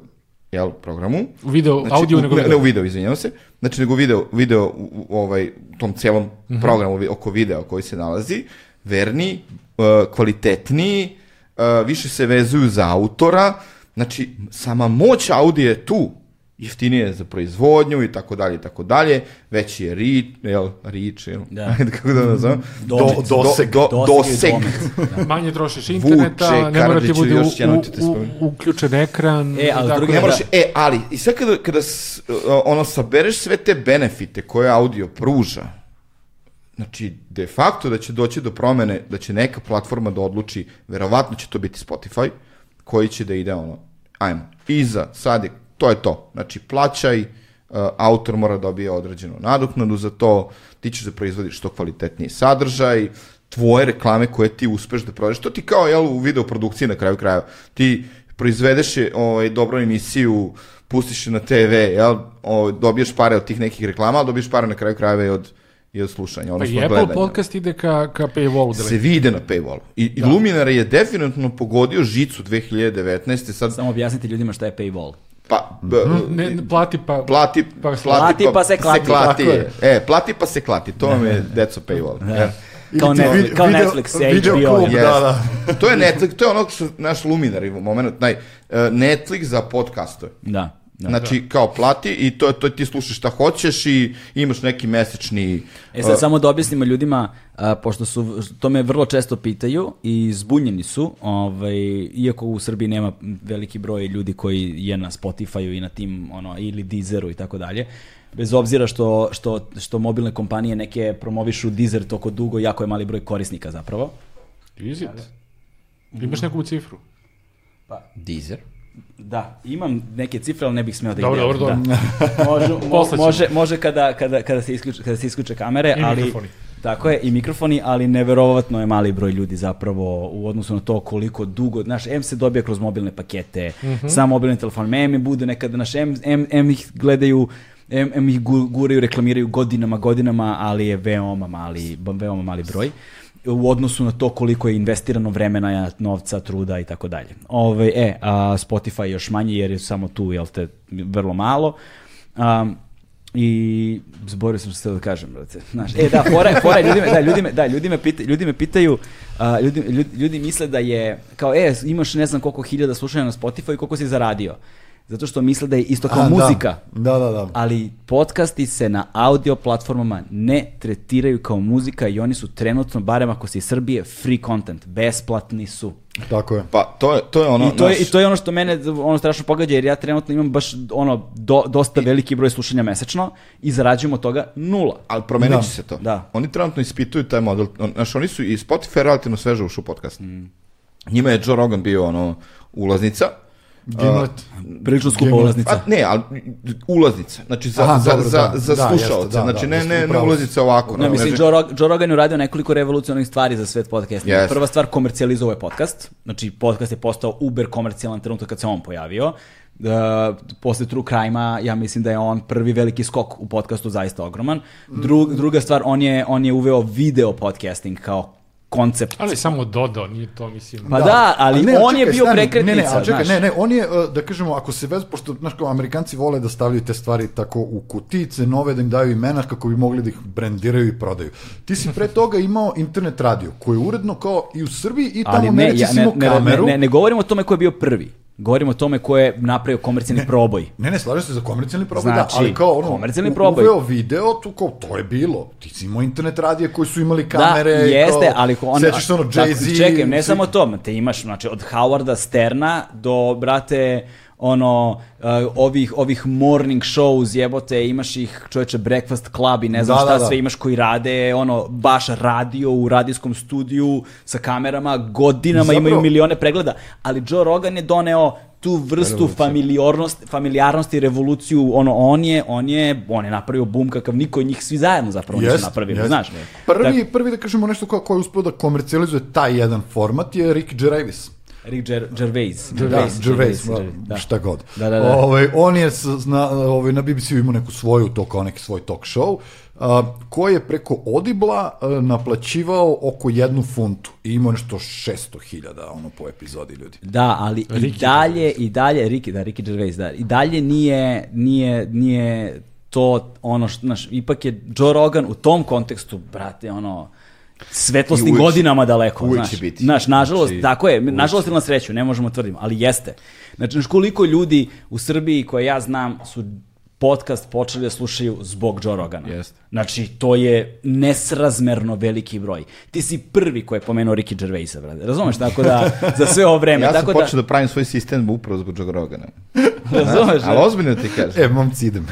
jel, programu. U video, Znači, audio u, nego ne, video. ne u video, izvinjavam se. Znači, nego video, video u, u ovaj, tom celom Mhm. programu vi- oko videa koji se nalazi, verni, uh, kvalitetniji, uh, više se vezuju za autora, znači, sama moć audija je tu. Jeftinije za proizvodnju i tako dalje i tako dalje, veći je reach, jel, reach, jel, Da. ajde kako da nazovem, do, doseg, do, do, Doseg domet. Manje trošiš Vuče, interneta, ne mora ti bude u, u, u, uključen ekran. E, ali tako drugi- Ne moraš, e, ali, i sad kada, kada s- ono, sabereš sve te benefite koje audio pruža, znači, de facto da će doći do promene, da će neka platforma da odluči, verovatno će to biti Spotify, koji će da ide ono, ajmo, iza, sad je, to je to. Znači, plaćaj, uh, autor mora da dobije određenu nadoknadu za to, ti ćeš da proizvodiš što kvalitetniji sadržaj, tvoje reklame koje ti uspeš da prodaš, to ti kao jel, u videoprodukciji na kraju krajeva. Ti proizvedeš je, ovaj, dobru emisiju, pustiš je na TV, jel, ovaj, dobiješ pare od tih nekih reklama, ali dobiješ pare na kraju krajeva i od, i od slušanja, Pa odnosno i od Apple gledanja podcast ide ka, ka paywallu. Da se vide na paywallu. I, i Luminar je definitivno pogodio žicu 2019. Sad, Samo objasniti ljudima šta je paywall. Pa, b, ne, ne, plati pa... plati, Pa plati, se- Plati pa se klati. klati Tako je. E, plati pa se klati, to vam je deco paywall. Ja. Kao, Ili ti Netflix, vid- kao video- Netflix, video HBO. klub, je. Da, da. to je Netflix, to je ono što naš Luminar ima moment, naj, e, Netflix za podcastove. Da. Da. Znači, kao plati i to, to ti slušaš šta hoćeš i imaš neki mesečni... E sad samo da objasnimo ljudima, a, pošto su, to me vrlo često pitaju i zbunjeni su, ovaj, iako u Srbiji nema veliki broj ljudi koji je na Spotify-u i na tim, ono, ili Deezeru i tako dalje, bez obzira što, što, što mobilne kompanije neke promovišu Deezer toko dugo, jako je mali broj korisnika zapravo. Is it? Imaš neku cifru? Deezer. Da, imam neke cifre, ali ne bih smeo da ih Dobro, dobro, dobro. Da. Može, mo- može, može kada, kada, kada, se isključe, kada se isključe kamere, I ali... mikrofoni. Tako je, i mikrofoni, ali neverovatno je mali broj ljudi zapravo u odnosu na to koliko dugo, znaš, M se dobija kroz mobilne pakete, sa mobilnim telefonom, M je bude nekada, znaš, M, M, M ih gledaju, M, M ih gu- guraju, reklamiraju godinama, godinama, ali je veoma mali, veoma mali broj u odnosu na to koliko je investirano vremena, novca, truda i tako dalje. Ove, e, a, Spotify još manje jer je samo tu, jel te, vrlo malo. Um, I zborio sam se da kažem, brate. Znaš, e, da, fora, fora, ljudi me, da, ljudi me, da, ljudi me, pita, ljudi me pitaju, a, ljudi, ljudi misle da je, kao, e, imaš ne znam koliko hiljada slušanja na Spotify i koliko si zaradio. Zato što misle da je isto kao A, da. muzika. Da, da, da. Ali podcasti se na audio platformama ne tretiraju kao muzika i oni su trenutno, barem ako si iz Srbije, free content. Besplatni su. Tako je. Pa, to je, to je ono... I to, je, znaš, I to je ono što mene ono strašno pogađa, jer ja trenutno imam baš ono do, dosta veliki broj slušanja mesečno i zarađujem od toga nula. Ali promenit Da. će se to. Da. Oni trenutno ispituju taj model. On- Znaš, oni su i Spotify relativno sveže ušao u podcast. Mm. Njima je Joe Rogan bio ono ulaznica. Gimlet. Prilično skupa ulaznica. A, ne, ali ulaznica. Znači za, Aha, za, dobro, za, da. za Da, slušaoce. jeste, da, znači da, ne, ne, ne ulaznica ovako. Ne, no, mislim, Joe, Rog, Joe Rogan je uradio nekoliko revolucionarnih stvari za svet podcastinga. Jeste. Prva stvar, komercijalizovao je podcast. Znači, podcast je postao uber komercijalan trenutak kad se on pojavio. Uh, posle True Crime-a, ja mislim da je on prvi veliki skok u podcastu zaista ogroman. Drug, druga stvar, on je, on je uveo video podcasting kao koncept. Ali samo dodao, nije to, mislim... Pa da, ali ne, on je čekaj, bio stani, prekretnica, Ne, ne, ali čekaj, znaš. ne, ne, on je, uh, da kažemo, ako se vez, pošto, znaš, kao Amerikanci vole da stavljaju te stvari tako u kutice, nove, da im daju imena kako bi mogli da ih brendiraju i prodaju. Ti si pre toga imao internet radio, koji je uredno kao i u Srbiji i tamo Ali u ne, Americi ja, si ne, imao ne, ne, kameru. ne, ne govorimo o tome ko je bio prvi. Govorimo o tome ko je napravio komercijalni proboj. Ne, ne, slažem se za komercijalni proboj, Znači, da, ali kao ono, komercijalni proboj. uveo video, tu kao, to je bilo. Ti si imao internet radije koji su imali kamere. da, jeste, kao, ali on Sećaš se ono, Jay-Z. Čekaj, ne svi- samo to, te imaš znači od Howarda Sterna do brate ono uh, ovih ovih morning shows jebote imaš ih čoveče breakfast club i ne znam Da, šta da, da. sve imaš koji rade ono baš radio u radijskom studiju sa kamerama godinama Zapravo- imaju milione pregleda ali Joe Rogan je doneo tu vrstu familijarnosti, familijarnosti, revoluciju, ono, on je, on je, on je napravio bum kakav niko njih svi zajedno zapravo nisu Jest, napravili, jest. znaš. Prvi, prvi da kažemo nešto kao ko je uspio da komercijalizuje taj jedan format je Rick Gervais. Rick Ger Gervais. Da, Gervais, da. šta god. Da, da, da. Ovaj, on je s, na, ovaj, na BBC-u imao neku svoju, to kao neki svoj talk show, a, koji je preko Odibla a, naplaćivao oko jednu funtu i imao nešto 600.000 ono po epizodi ljudi. Da, ali i Ricky dalje, i dalje, Ricky, da, Ricky Gervais, da, i dalje nije, nije, nije to ono što, znaš, ipak je Joe Rogan u tom kontekstu, brate, ono, svetlosnim će- godinama daleko, uvek znaš. će biti. Znaš, nažalost, Znači, tako je, nažalost ili na sreću, ne možemo tvrditi, ali jeste. Znači, koliko ljudi u Srbiji koje ja znam su podcast počeli da slušaju zbog Joe Rogana. Jeste. Znači, to je nesrazmerno veliki broj. Ti si prvi koji je pomenuo Ricky Gervaisa, brate. Razumeš? Tako da, za sve ovo vreme. Ja sam tako počeo da... pravim svoj sistem upravo zbog Joe Rogana. Razumeš? Ali ozbiljno ti kažem. E, momci idem.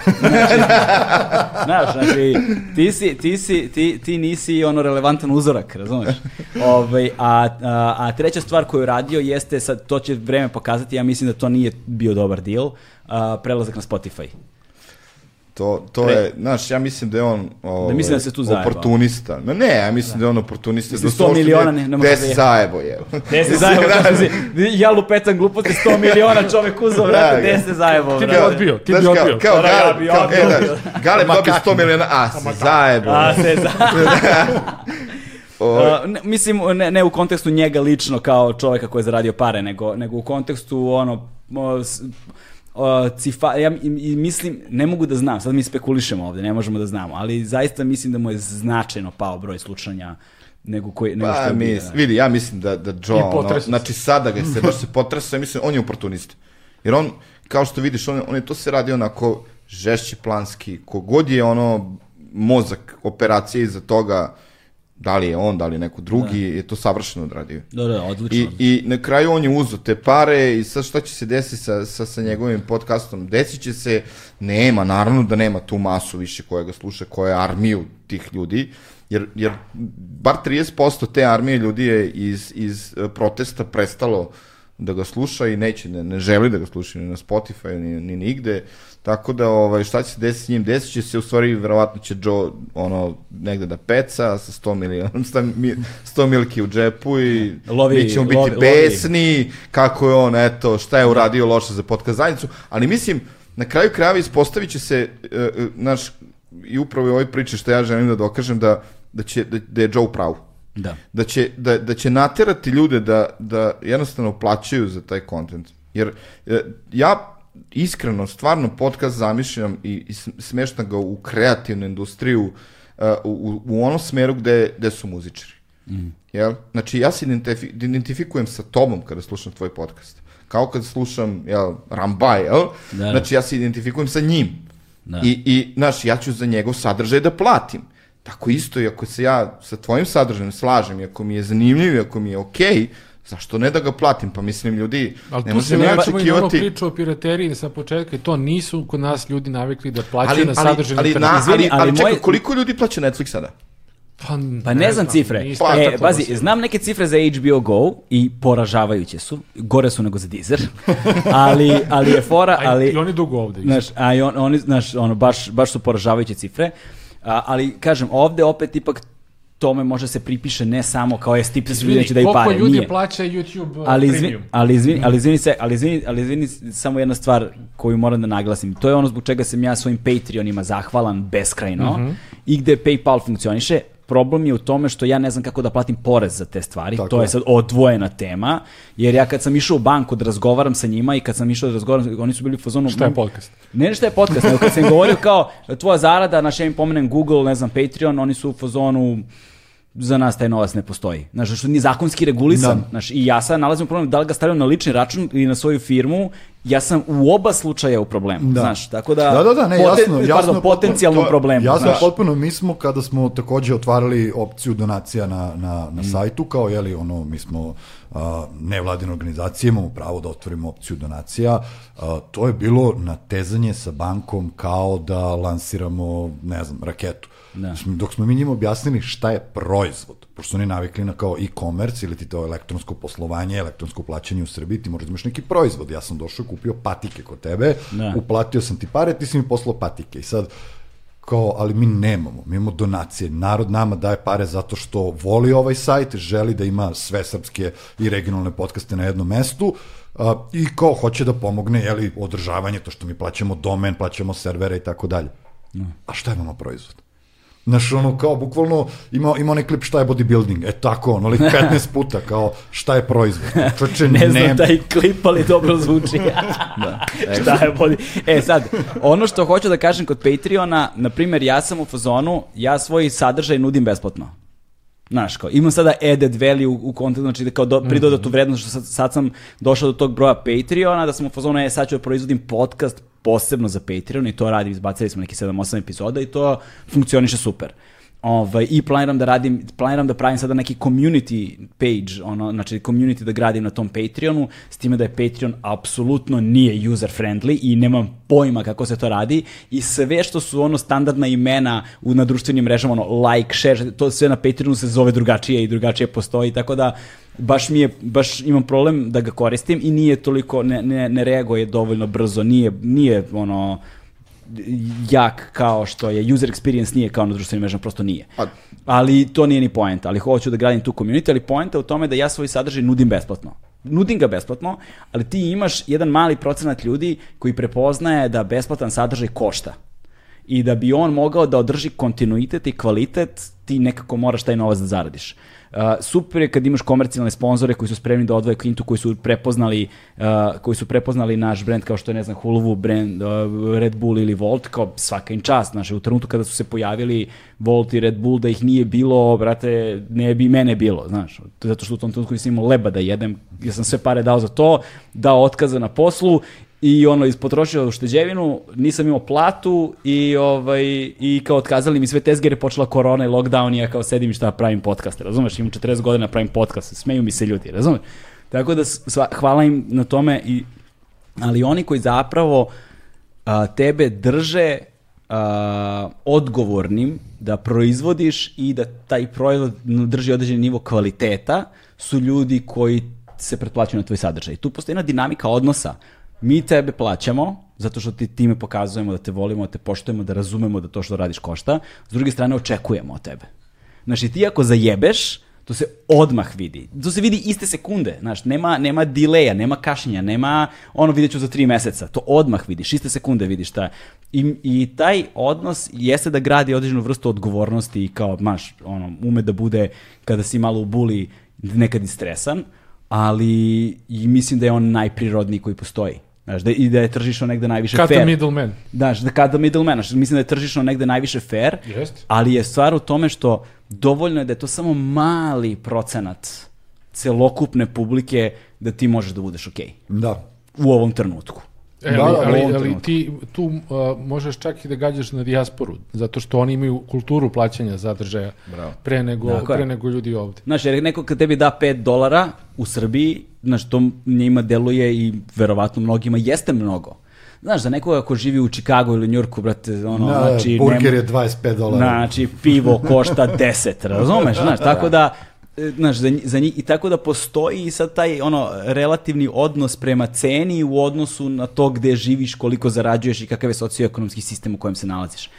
Znaš, znači, ti, si, ti, si, ti, ti nisi ono relevantan uzorak, razumeš? Ovaj, a, a, a treća stvar koju je radio jeste, sad to će vreme pokazati, ja mislim da to nije bio dobar deal, a, prelazak na Spotify. To, to Pre- je, znaš, ja mislim da je on ovaj, mislim da se tu zajebao. oportunista. Ma ne, ja mislim da je on oportunista. Mislim, da 100 miliona ne- ne može da je. zajebo je. Gde se zajebo, ja lupetam gluposti, 100 miliona čovek uzao, brate, gde se zajebo, Ti bi odbio, ti bi kao- odbio. Kao, Da, kao, odbio. e, Galeb dobio 100 miliona, a se zajebo. A, se za... Ovaj, Uh, ne, mislim, ne, ne u kontekstu njega lično kao čoveka koji je zaradio pare, nego, nego u kontekstu ono, o, cifa, ja i- i mislim, ne mogu da znam, sad mi spekulišemo ovde, ne možemo da znamo, ali zaista mislim da mu je značajno pao broj slušanja nego, koji, nego što Pa, je bio. mis, vidi, ja mislim da, da Joe, ono, se. znači sada ga se, baš se potresao, ja mislim, on je oportunista. Jer on, kao što vidiš, on, on je to se radi onako žešći planski, kogod je ono mozak operacije iza toga, da li je on, da li je neko drugi, je to savršeno odradio. Da, da, odlično. I, I na kraju on je uzeo te pare i sad šta će se desiti sa, sa, sa njegovim podcastom? Desit će se, nema, naravno da nema tu masu više koja ga sluša, koja je armiju tih ljudi, jer, jer bar 30% te armije ljudi je iz, iz eh, protesta prestalo da ga sluša i neće, ne, ne želi da ga sluša ni na Spotify, ni, ni nigde. Tako da, ovaj, šta će se desiti s njim? Desit će se, u stvari, verovatno će Joe, ono, negde da peca sa 100 miliona, 100, mi- 100 milki u džepu i Lovi- mi ćemo biti lovi- lovi. besni, kako je on, eto, šta je uradio loše za podcast zajednicu, ali mislim, na kraju krajeva ispostavit će se, e, naš, i upravo u ovoj priči što ja želim da dokažem da, da, će, da, da je Joe pravu. Da. Da će, da, da će naterati ljude da, da jednostavno plaćaju za taj kontent. Jer e, ja iskreno, stvarno podcast zamišljam i, i smeštam ga u kreativnu industriju e, u, u, u onom smeru gde, gde su muzičari. Jel? Znači, ja se identifi, identifikujem sa tobom kada slušam tvoj podcast. Kao kad slušam, jel, Rambaj, jel? Da. Znači, ja se identifikujem sa njim. Da. I, I, znaš, ja ću za njegov sadržaj da platim. Tako isto, i ako se ja sa tvojim sadržajem slažem, i ako mi je zanimljiv, i ako mi je okej, zašto ne da ga platim? Pa mislim, ljudi, Ali ne tu može se ne vraćamo i na ono očekivati... priču o pirateriji sa početka i to nisu kod nas ljudi navikli da plaćaju Ali, na ali, sadržaj ali, interneta. na, ali, ali, ali čekaj, moj- koliko ljudi plaća Netflix sada? Pa, Pa ne, znam cifre. Pa, e, pazi, osjećam. znam neke cifre za HBO Go i poražavajuće su. Gore su nego za Deezer. ali, ali je fora, A ali... I oni dugo ovde. Znaš, a i on, oni, znaš, ono, baš, baš su poražavajuće cifre. A, ali, kažem, ovde opet ipak tome može se pripiše ne samo kao je stip se ljudi neće da i koliko pare, ljudi nije. plaća YouTube uh, Ali izvini, premium? ali izvini, ali izvini se, ali izvini, ali izvini samo jedna stvar koju moram da naglasim. To je ono zbog čega sam ja svojim Patreonima zahvalan beskrajno Mhm. i gde PayPal funkcioniše. Problem je u tome što ja ne znam kako da platim porez za te stvari. Tako to je sad odvojena tema. Jer ja kad sam išao u banku da razgovaram sa njima i kad sam išao da razgovaram, oni su bili u fazonu... Šta je podcast? Ne, ne šta je podcast, nego kad sam im govorio kao tvoja zarada, naš ja im pomenem Google, ne znam, Patreon, oni su u fazonu za nas taj novac ne postoji. Znaš, što nije zakonski regulisan. Da. Znaš, I ja sad nalazim problem da li ga stavljam na lični račun ili na svoju firmu, ja sam u oba slučaja u problemu. Da. Znaš, tako da... Da, da, da, ne, jasno, pardon, jasno, potpuno- potencijalnom to- problemu. Jasno, znaš. potpuno, mi smo kada smo takođe otvarali opciju donacija na, na, Mm. na sajtu, kao jeli, ono, mi smo a, nevladine organizacije, imamo pravo da otvorimo opciju donacija, a, to je bilo natezanje sa bankom kao da lansiramo, ne znam, raketu. Da. Dok smo mi njima objasnili šta je proizvod, pošto su oni navikli na kao e-commerce ili ti to elektronsko poslovanje, elektronsko plaćanje u Srbiji, ti možda imaš neki proizvod. Ja sam došao kupio patike kod tebe, Da. uplatio sam ti pare, ti si mi poslao patike. I sad, kao, ali mi nemamo, mi imamo donacije. Narod nama daje pare zato što voli ovaj sajt, želi da ima sve srpske i regionalne podcaste na jednom mestu a, i kao hoće da pomogne jeli, održavanje, to što mi plaćamo domen, plaćamo servere i tako dalje. A šta je nama proizvod? Znaš, ono, kao, bukvalno, ima, ima onaj klip šta je bodybuilding, e tako, ono, ali 15 puta, kao, šta je proizvod? Čoče, Ne znam taj klip, ali dobro zvuči. Da. Šta je bodi? E sad, ono što hoću da kažem kod Patreona, na primjer, ja sam u fazonu, ja svoj sadržaj nudim besplatno. Znaš, kao, imam sada added value u, u kontekstu, znači da kao do, pridoda tu vrednost, što sad, sad sam došao do tog broja Patreona, da sam u fazonu, e, sad ću da proizvodim podcast posebno za Patreon i to radim, izbacili smo neki 7-8 epizoda i to funkcioniše super. Ovaj, I planiram da radim, planiram da pravim sada neki community page, ono, znači community da gradim na tom Patreonu, s time da je Patreon apsolutno nije user friendly i nemam pojma kako se to radi i sve što su ono standardna imena u, na društvenim mrežama, ono like, share, to sve na Patreonu se zove drugačije i drugačije postoji, tako da baš mi je, baš imam problem da ga koristim i nije toliko, ne, ne, ne reaguje dovoljno brzo, nije, nije ono, jak kao što je user experience nije kao na društvenim mrežama, prosto nije. Pa- Ali to nije ni point, ali hoću da gradim tu community, ali point je u tome da ja svoj sadržaj nudim besplatno. Nudim ga besplatno, ali ti imaš jedan mali procenat ljudi koji prepoznaje da besplatan sadržaj košta. I da bi on mogao da održi kontinuitet i kvalitet, ti nekako moraš taj novac da zaradiš. Uh, super je kad imaš komercijalne sponzore koji su spremni da odvoje kintu, koji su prepoznali uh, koji su prepoznali naš brend kao što je ne znam Huluvu brend uh, Red Bull ili Volt kao svaka im čast znači u trenutku kada su se pojavili Volt i Red Bull da ih nije bilo brate ne bi mene bilo znaš zato što u tom trenutku nisam imao leba da jedem ja sam sve pare dao za to dao otkaze na poslu i ono ispotrošio ušteđevinu, nisam imao platu i ovaj i kao otkazali mi sve tezgere, počela korona i lockdown i ja kao sedim i šta pravim podcast, razumeš? Imam 40 godina pravim podcast, smeju mi se ljudi, razumeš? Tako da sva, hvala im na tome i ali oni koji zapravo a, tebe drže a, odgovornim da proizvodiš i da taj proizvod drži određeni nivo kvaliteta su ljudi koji se pretplaćuju na tvoj sadržaj. Tu postoji jedna dinamika odnosa. Mi tebe plaćamo, zato što ti time pokazujemo da te volimo, da te poštujemo, da razumemo da to što radiš košta. S druge strane, očekujemo od tebe. Znači, ti ako zajebeš, to se odmah vidi. To se vidi iste sekunde, znaš, nema, nema dileja, nema kašnjenja, nema ono vidjet ću za tri meseca, to odmah vidiš, iste sekunde vidiš šta. I, I taj odnos jeste da gradi određenu vrstu odgovornosti i kao, maš, ono, ume da bude kada si malo u buli nekad i stresan, ali i mislim da je on najprirodniji koji postoji. Znaš, da, i da je tržišno negde najviše Cut fair. the middleman. Znaš, da kada middleman, znaš, mislim da je tržišno negde najviše fair, Jeste. ali je stvar u tome što dovoljno je da je to samo mali procenat celokupne publike da ti možeš da budeš okej Da. u ovom trenutku. E, Da, ali, da, ali, ali trenutku. ti tu uh, možeš čak i da gađaš na dijasporu, zato što oni imaju kulturu plaćanja zadržaja Bravo. pre nego, Tako je. pre nego ljudi ovde. Znaš, jer neko kad tebi da 5 dolara u Srbiji, znaš, to njima deluje i verovatno mnogima jeste mnogo. Znaš, za nekoga ko živi u Čikagu ili Njurku, brate, ono, Da, znači... burger nema- je 25 dolara. Znači, pivo košta 10, razumeš? Znaš, tako da, znaš, za, za njih, i tako da postoji i sad taj ono relativni odnos prema ceni u odnosu na to gde živiš, koliko zarađuješ i kakav je socioekonomski sistem u kojem se nalaziš.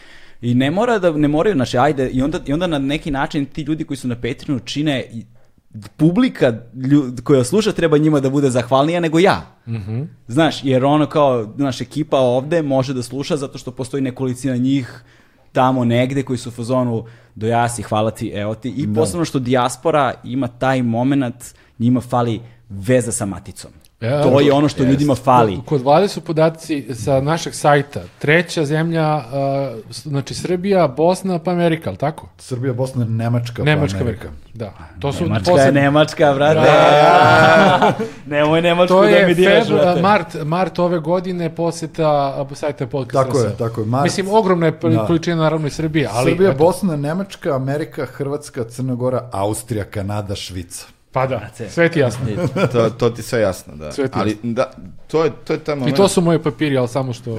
I ne mora da ne moraju, znači ajde i onda i onda na neki način ti ljudi koji su na Patreonu čine publika lju- koja sluša treba njima da bude zahvalnija nego ja. Znaš, jer ono kao, znaš, ekipa ovde može da sluša zato što postoji nekolicina njih tamo negde koji su u fazonu dojasi, hvala ti, evo ti. I posebno što dijaspora ima taj moment, njima fali veza sa maticom. Ja, to je ono što jest. ljudima fali. Kod vlade su podaci sa našeg sajta. Treća zemlja, uh, znači Srbija, Bosna, pa Amerika, ali tako? Srbija, Bosna, Nemačka, Nemačka, pa Amerika. Amerika. Da. To su Nemačka je posebni- Nemačka, brate. Da. Nemoj Nemačku To da je mi diraš, brate. mart, mart ove godine poseta sajta podcast. Tako je, tako je, mart. Mislim, ogromna je Da. da. količina naravno i Srbije, ali... Srbija, eto, Bosna, Nemačka, Amerika, Hrvatska, Crna Gora, Austrija, Kanada, Švica. Pa da, sve ti jasno. To, to ti sve jasno, da. Sve ti Ali da, to je, to je ta I moment. to su moji papiri, ali samo što...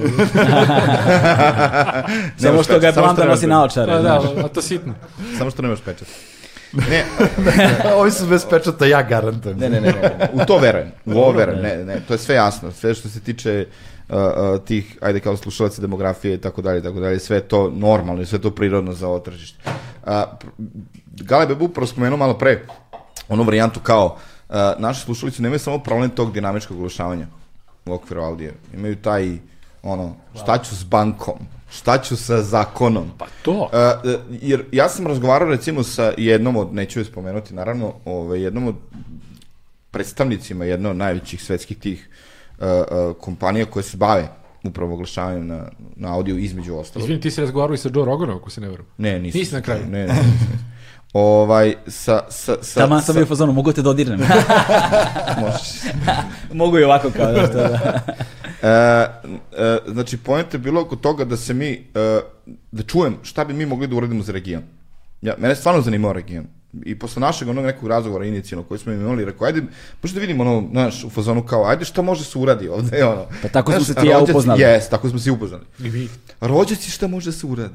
Samo što ga je blanda nosi naočare. Pa znaš. da, a to sitno. Samo što nemaš pečat. Ne, Ovi su bez pečata, ja garantujem. ne, ne, ne, ne, u to verujem, u ovo verujem, ne, ne, to je sve jasno, sve što se tiče uh, uh, tih, ajde kao slušalaca demografije i tako dalje, tako dalje, sve je to normalno i sve je to prirodno za ovo tržište. Uh, Galeb je upravo spomenuo malo pre onu varijantu kao, uh, naši slušalici nemaju samo problem tog dinamičkog oglašavanja u okviru audija, imaju taj, ono, šta ću s bankom, šta ću sa zakonom, Pa to. Uh, jer ja sam razgovarao recimo sa jednom od, neću je spomenuti naravno, ovaj, jednom od predstavnicima jedne od najvećih svetskih tih uh, uh, kompanija koje se bave upravo oglašavanjem na, na audio između ostalog. Izvini, ti si razgovarao i sa Joe Roganom, ako se ne verujem. Ne, nisam. Nisi na kraju? Ne, ne, nisam. Ovaj, sa, sa, sa, Tamo sam sa- bio u fazonu, mogu te dodirnem. mogu i ovako kao da što da. E, e, znači, point je bilo oko toga da se mi, e, da čujem šta bi mi mogli da uradimo za region. Ja, mene je stvarno zanimao region. I posle našeg onog nekog razgovora inicijalnog koji smo imali, rekao, ajde, možda da vidimo ono, znaš, u fazonu kao, ajde, šta može se uradi ovde, ono. Pa tako smo se ti ja upoznali. Jes, tako smo se i upoznali. I vi. Rođaci šta može da se uradi?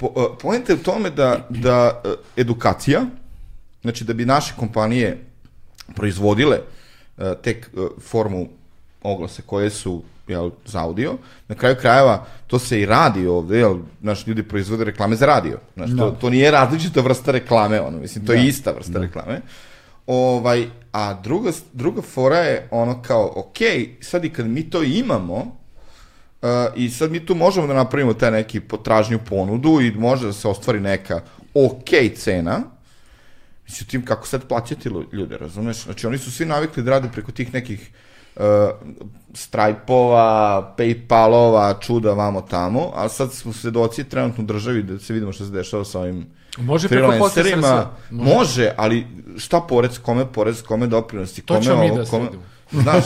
Po, uh, point je u tome da, da uh, edukacija, znači da bi naše kompanije proizvodile uh, tek formu oglase koje su jel, za audio. Na kraju krajeva to se i radi ovde, jel, naši ljudi proizvode reklame za radio. Znaš, to, to nije različita vrsta reklame, ono, mislim, to je ista vrsta reklame. Ovaj, a druga, druga fora je ono kao, ok, sad i kad mi to imamo, Uh, I sad mi tu možemo da napravimo taj neki potražnju ponudu i može da se ostvari neka ok cena. Međutim, kako sad plaćati ljude, razumeš? Znači, oni su svi navikli da rade preko tih nekih uh, Stripe-ova, Paypalova, čuda vamo tamo, a sad smo svedoci trenutno u državi da se vidimo što se dešava sa ovim Može preko freelancerima. Može. može, ali šta porez, kome porez, kome doprinosti, kome ćemo mi ovo, da kome... Znaš,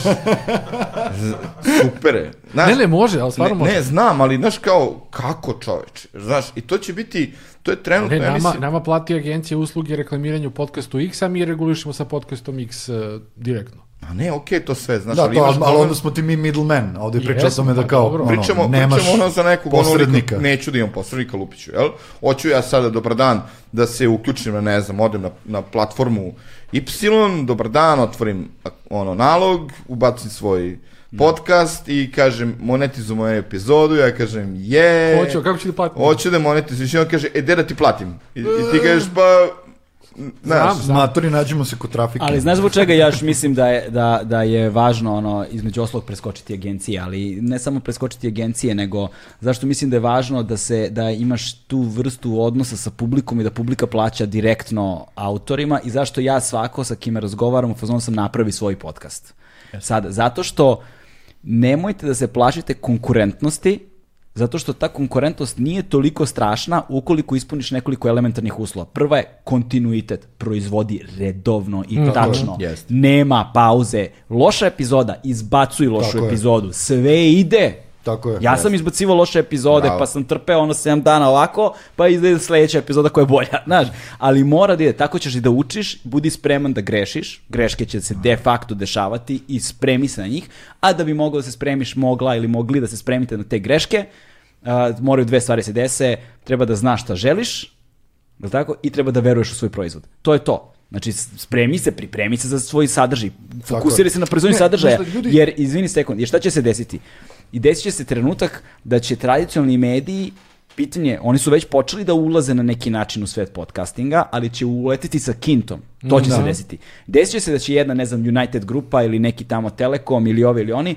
super je. Znaš, Ne, ne, može, ali stvarno ne, može. Ne, znam, ali znaš kao, kako čoveče, znaš, i to će biti, to je trenutno, Ne, ja nama, mislim, nama plati agencija usluge reklamiranja u podcastu X, a mi regulišemo sa podcastom X uh, direktno. A ne, okej, to sve, znaš, Da, ali to, imaš ali, ali problem- onda smo ti mi middleman, a ovdje pričao sam je da pa kao, dobro. ono, Pričamo, nemaš pričamo ono za nekog ono posrednika. liko- neću da imam posrednika Lupiću, jel? Hoću ja sada, dobar dan, da se uključim na, ne znam, odem na, na platformu Y, dobar dan, otvorim ono nalog, ubacim svoj podcast i kažem monetizujem moju epizodu, ja kažem je. Hoću, kako ću da platim? Hoću da monetizujem, i on kaže, e, gde da ti platim? I, i ti kažeš, pa, znaš, Znam. Matori, nađemo se kod trafike. Ali znaš zbog čega ja još mislim da je, da, da je važno ono, između oslog preskočiti agencije, ali ne samo preskočiti agencije, nego zašto mislim da je važno da se da imaš tu vrstu odnosa sa publikom i da publika plaća direktno autorima i zašto ja svako sa kime razgovaram u fazonu sam napravi svoj podcast. Sad, zato što nemojte da se plašite konkurentnosti, zato što ta konkurentnost nije toliko strašna ukoliko ispuniš nekoliko elementarnih uslova. Prva je kontinuitet, proizvodi redovno i tačno. Jest. Nema pauze. Loša epizoda, izbacuj lošu Tako je. epizodu. Sve ide. Tako je. Ja sam izbacivao loše epizode, Bravo. pa sam trpeo ono 7 dana ovako, pa ide sledeća epizoda koja je bolja, znaš. Ali mora da ide, tako ćeš i da učiš, budi spreman da grešiš, greške će se de facto dešavati i spremi se na njih, a da bi mogao da se spremiš, mogla ili mogli da se spremite na te greške, a, moraju dve stvari se dese, treba da znaš šta želiš, Jel tako? I treba da veruješ u svoj proizvod. To je to. Znači, spremi se, pripremi se za svoj sadržaj. Fokusiraj je. se na proizvodnju sadržaja. ljudi- Jer, izvini sekund, jer šta će se desiti? I desit će se trenutak da će tradicionalni mediji pitanje, oni su već počeli da ulaze na neki način u svet podcastinga, ali će uleteti sa kintom. To će se desiti. Desit će se da će jedna, ne znam, United grupa ili neki tamo Telekom ili ovi ili oni,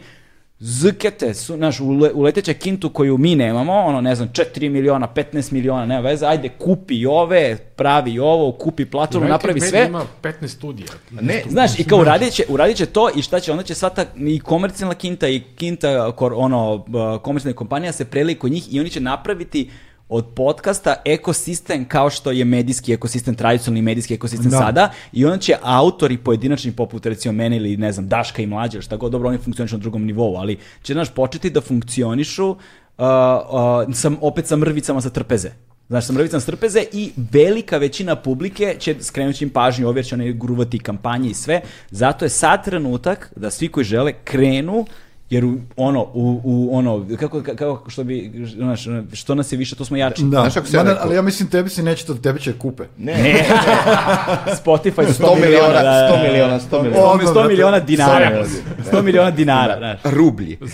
zkete, su, znaš, ule, uleteće kintu koju mi nemamo, ono, ne znam, 4 miliona, 15 miliona, nema veze, ajde, kupi ove, pravi ovo, kupi platformu, United napravi sve. Ima 15 studija. ne, Znaš, i kao uradit će, uradit će to i šta će, onda će sva ta i komercijalna kinta i kinta kor, ono, komercijalna kompanija se prelije kod njih i oni će napraviti od podcasta ekosistem kao što je medijski ekosistem, tradicionalni medijski ekosistem Da. sada i onda će autori pojedinačni poput recimo mene ili ne znam Daška i Mlađe, šta god dobro oni funkcionišu na drugom nivou, ali će znaš početi da funkcionišu uh, uh, sam, opet sa mrvicama sa trpeze. Znaš, sa mrvicama sa trpeze i velika većina publike će skrenući im pažnju ovdje jer će oni gruvati kampanje i sve. Zato je sad trenutak da svi koji žele krenu jer u, ono, u, u ono, kako, kako, što bi, znaš, što nas je više, to smo jači. Da, Znaš kako se ja Ma ne, rekao? ali ja mislim tebi se neće to, tebi će kupe. ne, Ne, Spotify 100, 100 miliona, da, da, da. 100 miliona, 100 miliona. 100, Odmah, 100 brate. miliona dinara. Sorry. 100 miliona dinara, znaš. rublji.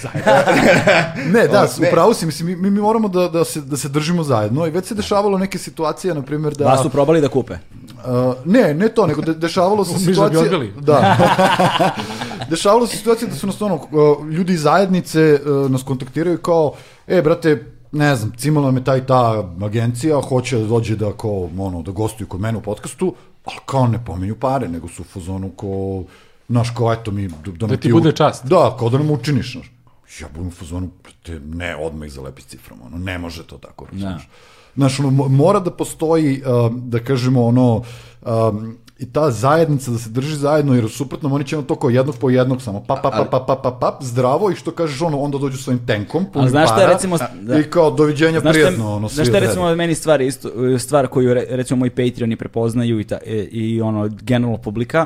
Ne, da, ne. upravo si, mislim, mi, mi moramo da, da, se, da se držimo zajedno i već se dešavalo neke situacije, na primjer da... Vas su probali da kupe. Uh, ne, ne to, nego de, dešavalo se situacije... Da. dešavalo se situacije da su nas ono, ljudi iz zajednice uh, nas kontaktiraju kao, e, brate, ne znam, cimala me taj ta agencija, hoće da dođe da kao, ono, da gostuju kod mene u podcastu, ali kao ne pominju pare, nego su u fazonu kao, znaš, kao, eto mi... Da, Da ti bude čast. Da, kao da nam učiniš, znaš. ja budem u fazonu, te, ne, odmah ih zalepi ciframa, ono, ne može to tako, razumiješ. Znaš, ono, mo- mora da postoji, da kažemo, ono, um, i ta zajednica da se drži zajedno, jer suprotno oni će ono to kao jednog po jednog samo pa pa pa pa pa pa pa zdravo i što kažeš ono onda dođu svojim tenkom puni znaš šta je, para, recimo, da. i kao doviđenja Znaš šta, prijatno ono znaš šta je od recimo sebe. meni stvar, isto, stvar koju re- recimo moji Patreoni prepoznaju i, ta, e, i ono generalno publika,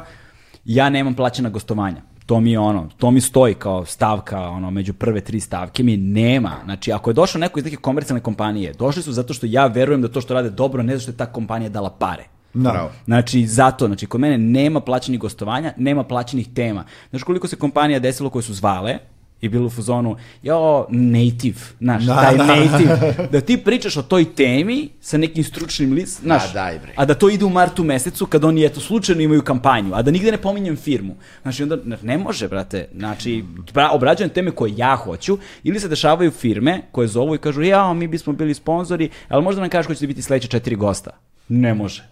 ja nemam plaćena gostovanja. To mi je ono, to mi stoji kao stavka, ono, među prve tri stavke mi nema. Znači, ako je došao neko iz neke komercijalne kompanije, došli su zato što ja verujem da to što rade dobro, ne zato što je ta kompanija dala pare. Da. Znači, zato, znači, kod mene nema plaćenih gostovanja, nema plaćenih tema. Znaš koliko se kompanija desilo koje su zvale i bilo u fazonu, jo, native, znaš, Da, taj da. native, da ti pričaš o toj temi sa nekim stručnim list, znaš, A, daj, bre. a da to ide u martu mesecu kad oni, eto, slučajno imaju kampanju, a da nigde ne pominjem firmu. Znači, onda, ne- može, brate, znači, bra, obrađujem teme koje ja hoću, ili se dešavaju firme koje zovu i kažu, ja, mi bismo bili sponzori, ali možda nam kažeš ko će biti sledeće četiri gosta. Ne može.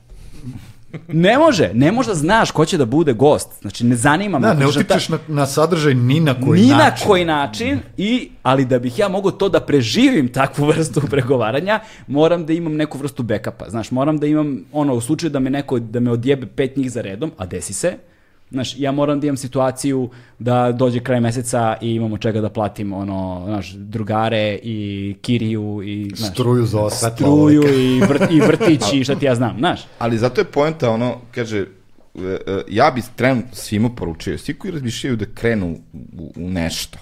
Ne može, ne može da znaš ko će da bude gost. Znači, ne zanima me. Da, ne utičeš ta- na, na sadržaj ni na koji ni način. na koji način, i, ali da bih ja mogao to da preživim takvu vrstu pregovaranja, moram da imam neku vrstu backupa. Znaš, moram da imam, ono, u slučaju da me neko, da me odjebe pet njih za redom, a desi se, Znaš, ja moram da imam situaciju da dođe kraj meseca i imamo čega da platim, ono, znaš, drugare i kiriju i, znaš, Struju za ova svetla struju i, vrt, i vrtić i šta ti ja znam, znaš. Ali zato je poenta ono, kaže, e, e, ja bi trenutno svima poručio, svi koji razmišljaju da krenu u, u nešto,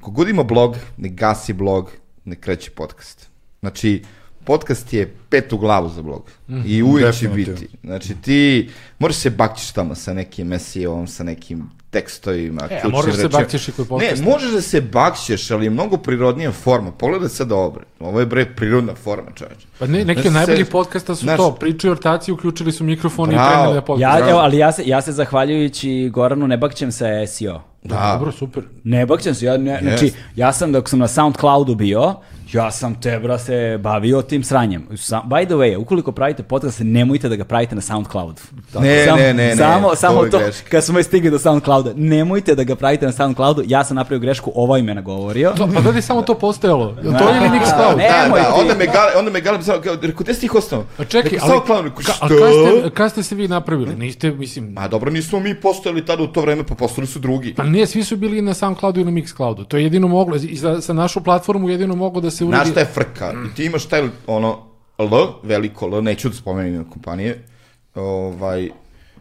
kogod ima blog, ne gasi blog, ne kreće podcast. Znači, podcast je pet u glavu za blog. I uvijek će biti. Znači, ti moraš se bakćiš tamo sa nekim SEO-om, sa nekim tekstovima, E, a ključnim moraš se rečima. bakćeš i kod podcasta. Ne, možeš da se bakćeš, ali je mnogo prirodnija forma. Pogledaj sad ovo, bre. Ovo je, bre, prirodna forma, čoveče. Pa ne, neki Znaš, od najboljih se- podcasta su znaš- to, pričaju ortaci, uključili su mikrofon i Bravo. krenuli na podcast. Ja, evo, ali ja se, ja se zahvaljujući Goranu ne bakćem sa SEO. Da. Dobro, super. Ne bakćem se, ja, ne, znači, ja sam dok sam na SoundCloudu bio, ja sam te, bra, se bavio tim sranjem. Sa, by the way, ukoliko pravite podcast, nemojte da ga pravite na SoundCloudu. Ne, Samo- ne, ne, ne, Samo, to samo to, greška. kad smo je stigli do SoundClouda, nemojte da ga pravite na SoundCloudu, ja sam napravio grešku, ovo ime nagovorio. Pa da li samo to postojalo? Je li to ili Mixcloud? Ne. Da, da, ti. onda me gale, onda me gale, rekao, gde si ih ostao? A čekaj, Rekao, ali, clown, rekao, ka, a što? kad ste, kad ste se vi napravili? Niste, mislim, Ma dobro, nismo mi postojali tada u to vreme, pa postojali su drugi. pa nije, svi su bili na SoundCloudu ili Mixcloudu. To je jedino moglo, i za, sa našu platformu jedino moglo da se uredi... Znaš šta je frka? I ti imaš taj, ono, L, veliko L, neću da spomenem ime kompanije, ovaj,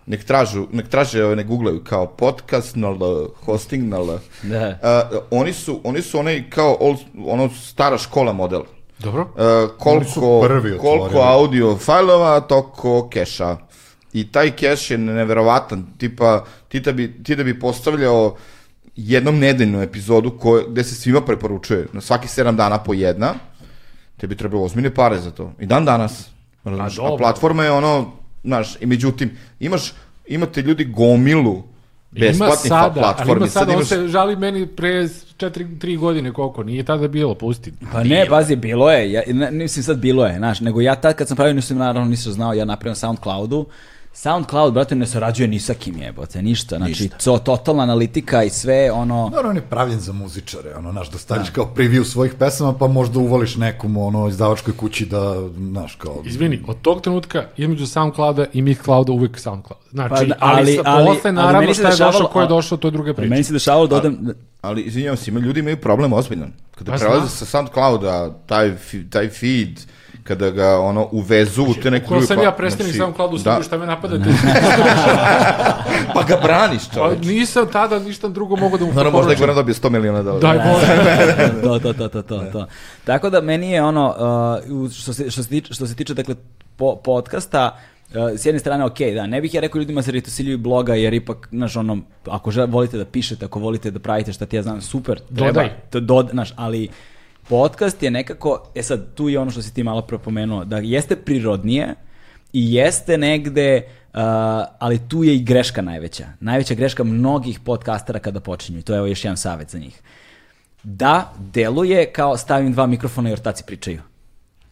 nek tražu, nek traže, ovaj, nek googlaju kao podcast na L, hosting na L. Da. Uh, oni su, oni su onaj kao old, ono stara škola model. Dobro. Uh, koliko, prvi koliko audio fajlova, toliko keša. I taj keš je neverovatan, tipa, ti da bi, ti da bi postavljao jednom nedeljnu epizodu koje, gde se svima preporučuje, na svaki 7 dana po jedna, tebi treba ozbiljne pare za to. I dan danas. Razumeš? A, dobro. platforma je ono, znaš, i međutim, imaš, imate ljudi gomilu Ima besplatnih sada, ali ima sada, on imaš- se žali meni pre 4-3 godine koliko, nije tada bilo, pusti. Pa ne, pazi, bilo je, ja, ne, mislim sad bilo je, znaš, nego ja tad kad sam pravio, nisam naravno nisam znao, ja napravim na SoundCloudu, SoundCloud, brate, ne sarađuje ni sa kim jebote, ništa, znači, to, totalna analitika i sve, ono, Naravno, on je pravljen za muzičare, ono, znaš, da staviš kao preview svojih pesama, pa možda uvoliš nekom, ono, izdavačkoj kući da, znaš, kao... Izvini, od tog trenutka između SoundClouda i Mixclouda uvek SoundCloud. Znači, Pa, ali, ali- ali, ali- ali naravno, meni se šta je dešavalo- došao, ko je došao, to je druga priča. meni se dešavalo da odem, Ali, izvinjavam se, ima ljudi imaju problem ozbiljan. Kada Pa prelaze sa SoundClouda, taj, taj feed, kada ga ono uvezu u te neke Ko druge... sam pa- ja predstavnik znači, SoundCloudu u da, šta me napadate? Pa ga braniš, Pa čoveč. nisam tada ništa drugo mogu da mu Naravno, možda je. Goran dobio 100 miliona dolara. Daj Bože. to, to, to, to, to, to. Tako da meni je ono, uh, što, se, što, se tiče, što se tiče dakle, po, podcasta, uh, s jedne strane, ok, da, ne bih ja rekao ljudima se retosiljuju bloga, jer ipak, znaš, ono, ako žel, volite da pišete, ako volite da pravite šta ti ja znam, super, treba, Dodaj. to, dod, znaš, ali podcast je nekako, e sad, tu je ono što si ti malo propomenuo, da jeste prirodnije i jeste negde, uh, ali tu je i greška najveća. Najveća greška mnogih podcastera kada počinju, i to je evo još jedan savjet za njih da deluje kao stavim dva mikrofona i ortaci pričaju.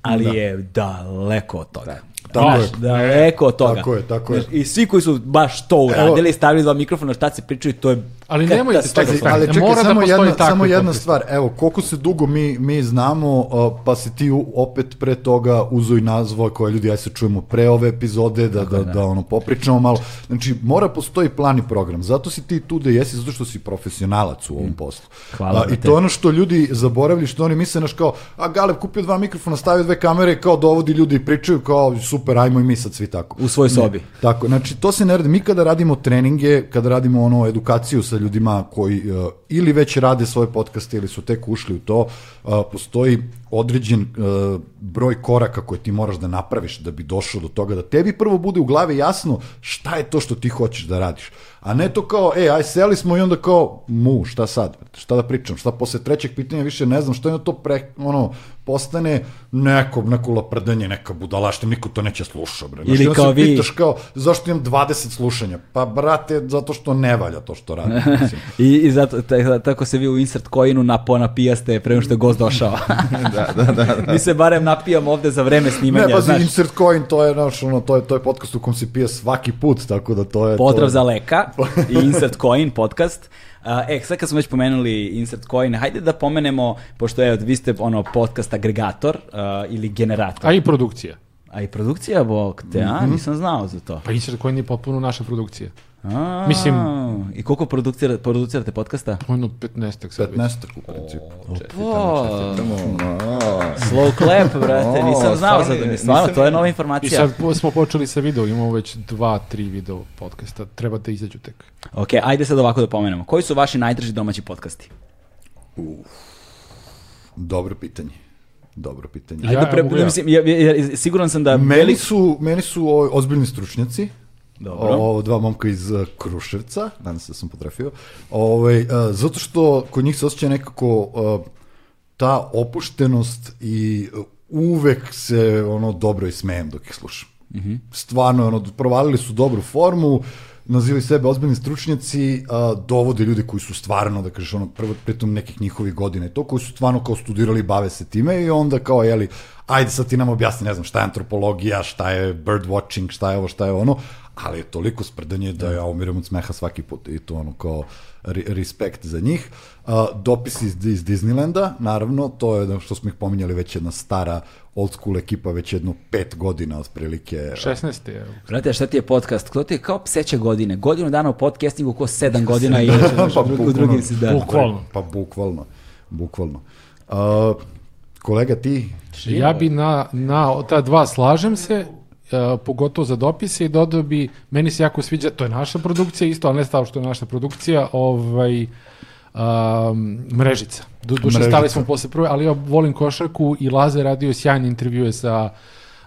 Ali Da. je daleko od toga. Tako Znaš, je. daleko od toga. Tako je, tako je. I svi koji su baš to uradili, stavili dva mikrofona, ortaci pričaju, to je Ali nemojte, Katastrofa. čekaj, ali ne čekaj, mora da samo, postoji jedna, samo jedna stvar. Evo, koliko se dugo mi, mi znamo, uh, pa si ti opet pre toga uzo i nazvao koje ljudi, aj se čujemo pre ove epizode, da, da, da, ono, popričamo malo. Znači, mora postoji plan i program. Zato si ti tu da jesi, zato što si profesionalac u ovom poslu. Hvala, I to ono što ljudi zaboravili, što oni misle, naš kao, a Galeb kupio dva mikrofona, stavio dve kamere, kao dovodi ljudi i pričaju, kao super, ajmo i mi sad svi tako. U svojoj sobi. Tako, znači to se ne radi. Mi kada radimo treninge, kada radimo ono edukaciju sa ljudima koji uh, ili već rade svoje podcaste ili su tek ušli u to, uh, postoji određen uh, broj koraka koje ti moraš da napraviš da bi došao do toga da tebi prvo bude u glavi jasno šta je to što ti hoćeš da radiš. A ne to kao, e, aj seli smo i onda kao, mu, šta sad? Šta da pričam? Šta posle trećeg pitanja više ne znam, što je to pre, ono, postane neko, neko laprdanje, neka budalaština, niko to neće sluša, bre. Znaš, Ili onda kao vi- pitaš kao, zašto imam 20 slušanja? Pa, brate, zato što ne valja to što radim. I, i zato, ta- tako se vi u insert coinu napo napijaste pre nego što je gost došao. da, da, da, da. Mi se barem napijamo ovde za vreme snimanja, Ne, pazi, znaš. insert coin, to je, naš, ono, to je, to je podcast u kom se pije svaki put, tako da to je... Pozdrav to za Leka i Insert Coin podcast. E, sad kad smo već pomenuli Insert Coin, hajde da pomenemo, pošto je, vi ste ono podcast agregator a, ili generator. A i produkcija. A i produkcija, bog te, a? Nisam znao za to. Pa Insert Coin je potpuno naša produkcija. A, Mislim- I koliko producira, producirate podcasta? Ono 15 sad već. 15 u principu. O, Tamo, a, slow clap, brate, nisam znao za to. Stvarno, to je nova I informacija. sad po- smo počeli sa video, imamo već dva, tri video podcasta, treba da izađu tek. Ok, ajde sad ovako da pomenemo. Koji su vaši najdraži domaći podcasti? Dobro pitanje. Dobro pitanje. Ajde, Ja, pre, ja. mislim, ja, ja, ja- siguran sam da... Meni su, meni su o, ozbiljni stručnjaci. Dobro. O, dva momka iz uh, Kruševca, danas se sam potrafio. Ovaj, uh, zato što kod njih se osjeća nekako uh, ta opuštenost i uh, uvek se ono dobro i smejem dok ih slušam. Stvarno, ono, provalili su dobru formu, nazivaju sebe ozbiljni stručnjaci, a, dovode ljudi koji su stvarno, da kažeš, ono, prvo, pritom nekih njihovih godina i to, koji su stvarno kao studirali i bave se time i onda kao, jeli, ajde sad ti nam objasni, ne znam, šta je antropologija, šta je bird watching, šta je ovo, šta je ono, ali je toliko sprdanje da ja umiram od smeha svaki put i to ono kao re- respekt za njih. A, dopisi iz, iz Disneylanda, naravno, to je da što smo ih pominjali već jedna stara old school ekipa, već jedno pet godina otprilike. 16. je. Brate, šta ti je podcast? To ti je kao pseće godine. Godinu dana u podcastingu, ko sedam godina i Pa u, drugim si da. Bukvalno. Pa bukvalno, bukvalno. A, kolega ti, Ja bi na, na ta dva slažem se, uh, pogotovo za dopise i dodao bi, meni se jako sviđa, to je naša produkcija isto, ali ne stavo što je naša produkcija, ovaj, um, mrežica. Du, duše Mrežica. stali smo posle prve, ali ja volim košarku i Laze radio sjajne intervjue sa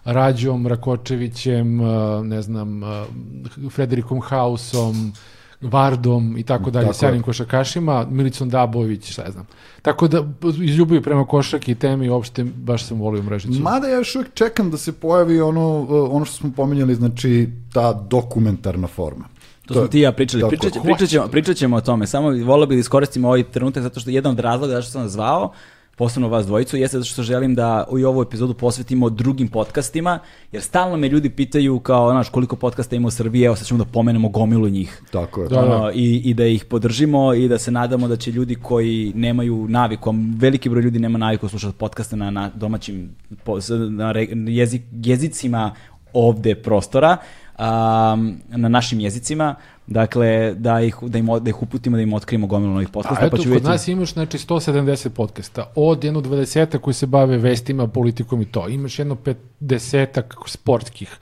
Rađom, Rakočevićem, uh, ne znam, uh, Frederikom Hausom, Vardom i tako dalje, sjajnim košarkašima, Milicom Dabović, šta ja znam. Tako da, iz ljubavi prema košarki i temi, uopšte baš sam volio mrežicu. Mada ja još uvijek čekam da se pojavi ono, ono što smo pominjali, znači ta dokumentarna forma. To smo ti i ja pričali. Pričat, pričat, ćemo, pričat ćemo o tome. Samo volio bih da iskoristim ovaj trenutak zato što jedan od razloga zašto sam zvao, posebno vas dvojicu, jeste zato što želim da i ovu epizodu posvetimo drugim podcastima, jer stalno me ljudi pitaju kao, znaš, koliko podcasta ima u Srbiji, evo sad ćemo da pomenemo gomilu njih. Tako je. Da, Ono, i, I da ih podržimo i da se nadamo da će ljudi koji nemaju naviku, veliki broj ljudi nema naviku slušati podcaste na, na domaćim na re- jezik, jezicima ovde prostora, um, na našim jezicima, dakle, da ih, da im, da ih uputimo, da im otkrijemo gomilu novih podcasta, A eto, pa ću kod vidjeti... nas imaš znači 170 podcasta, od jedno 20 koji se bave vestima, politikom i to. Imaš jedno 50 sportskih,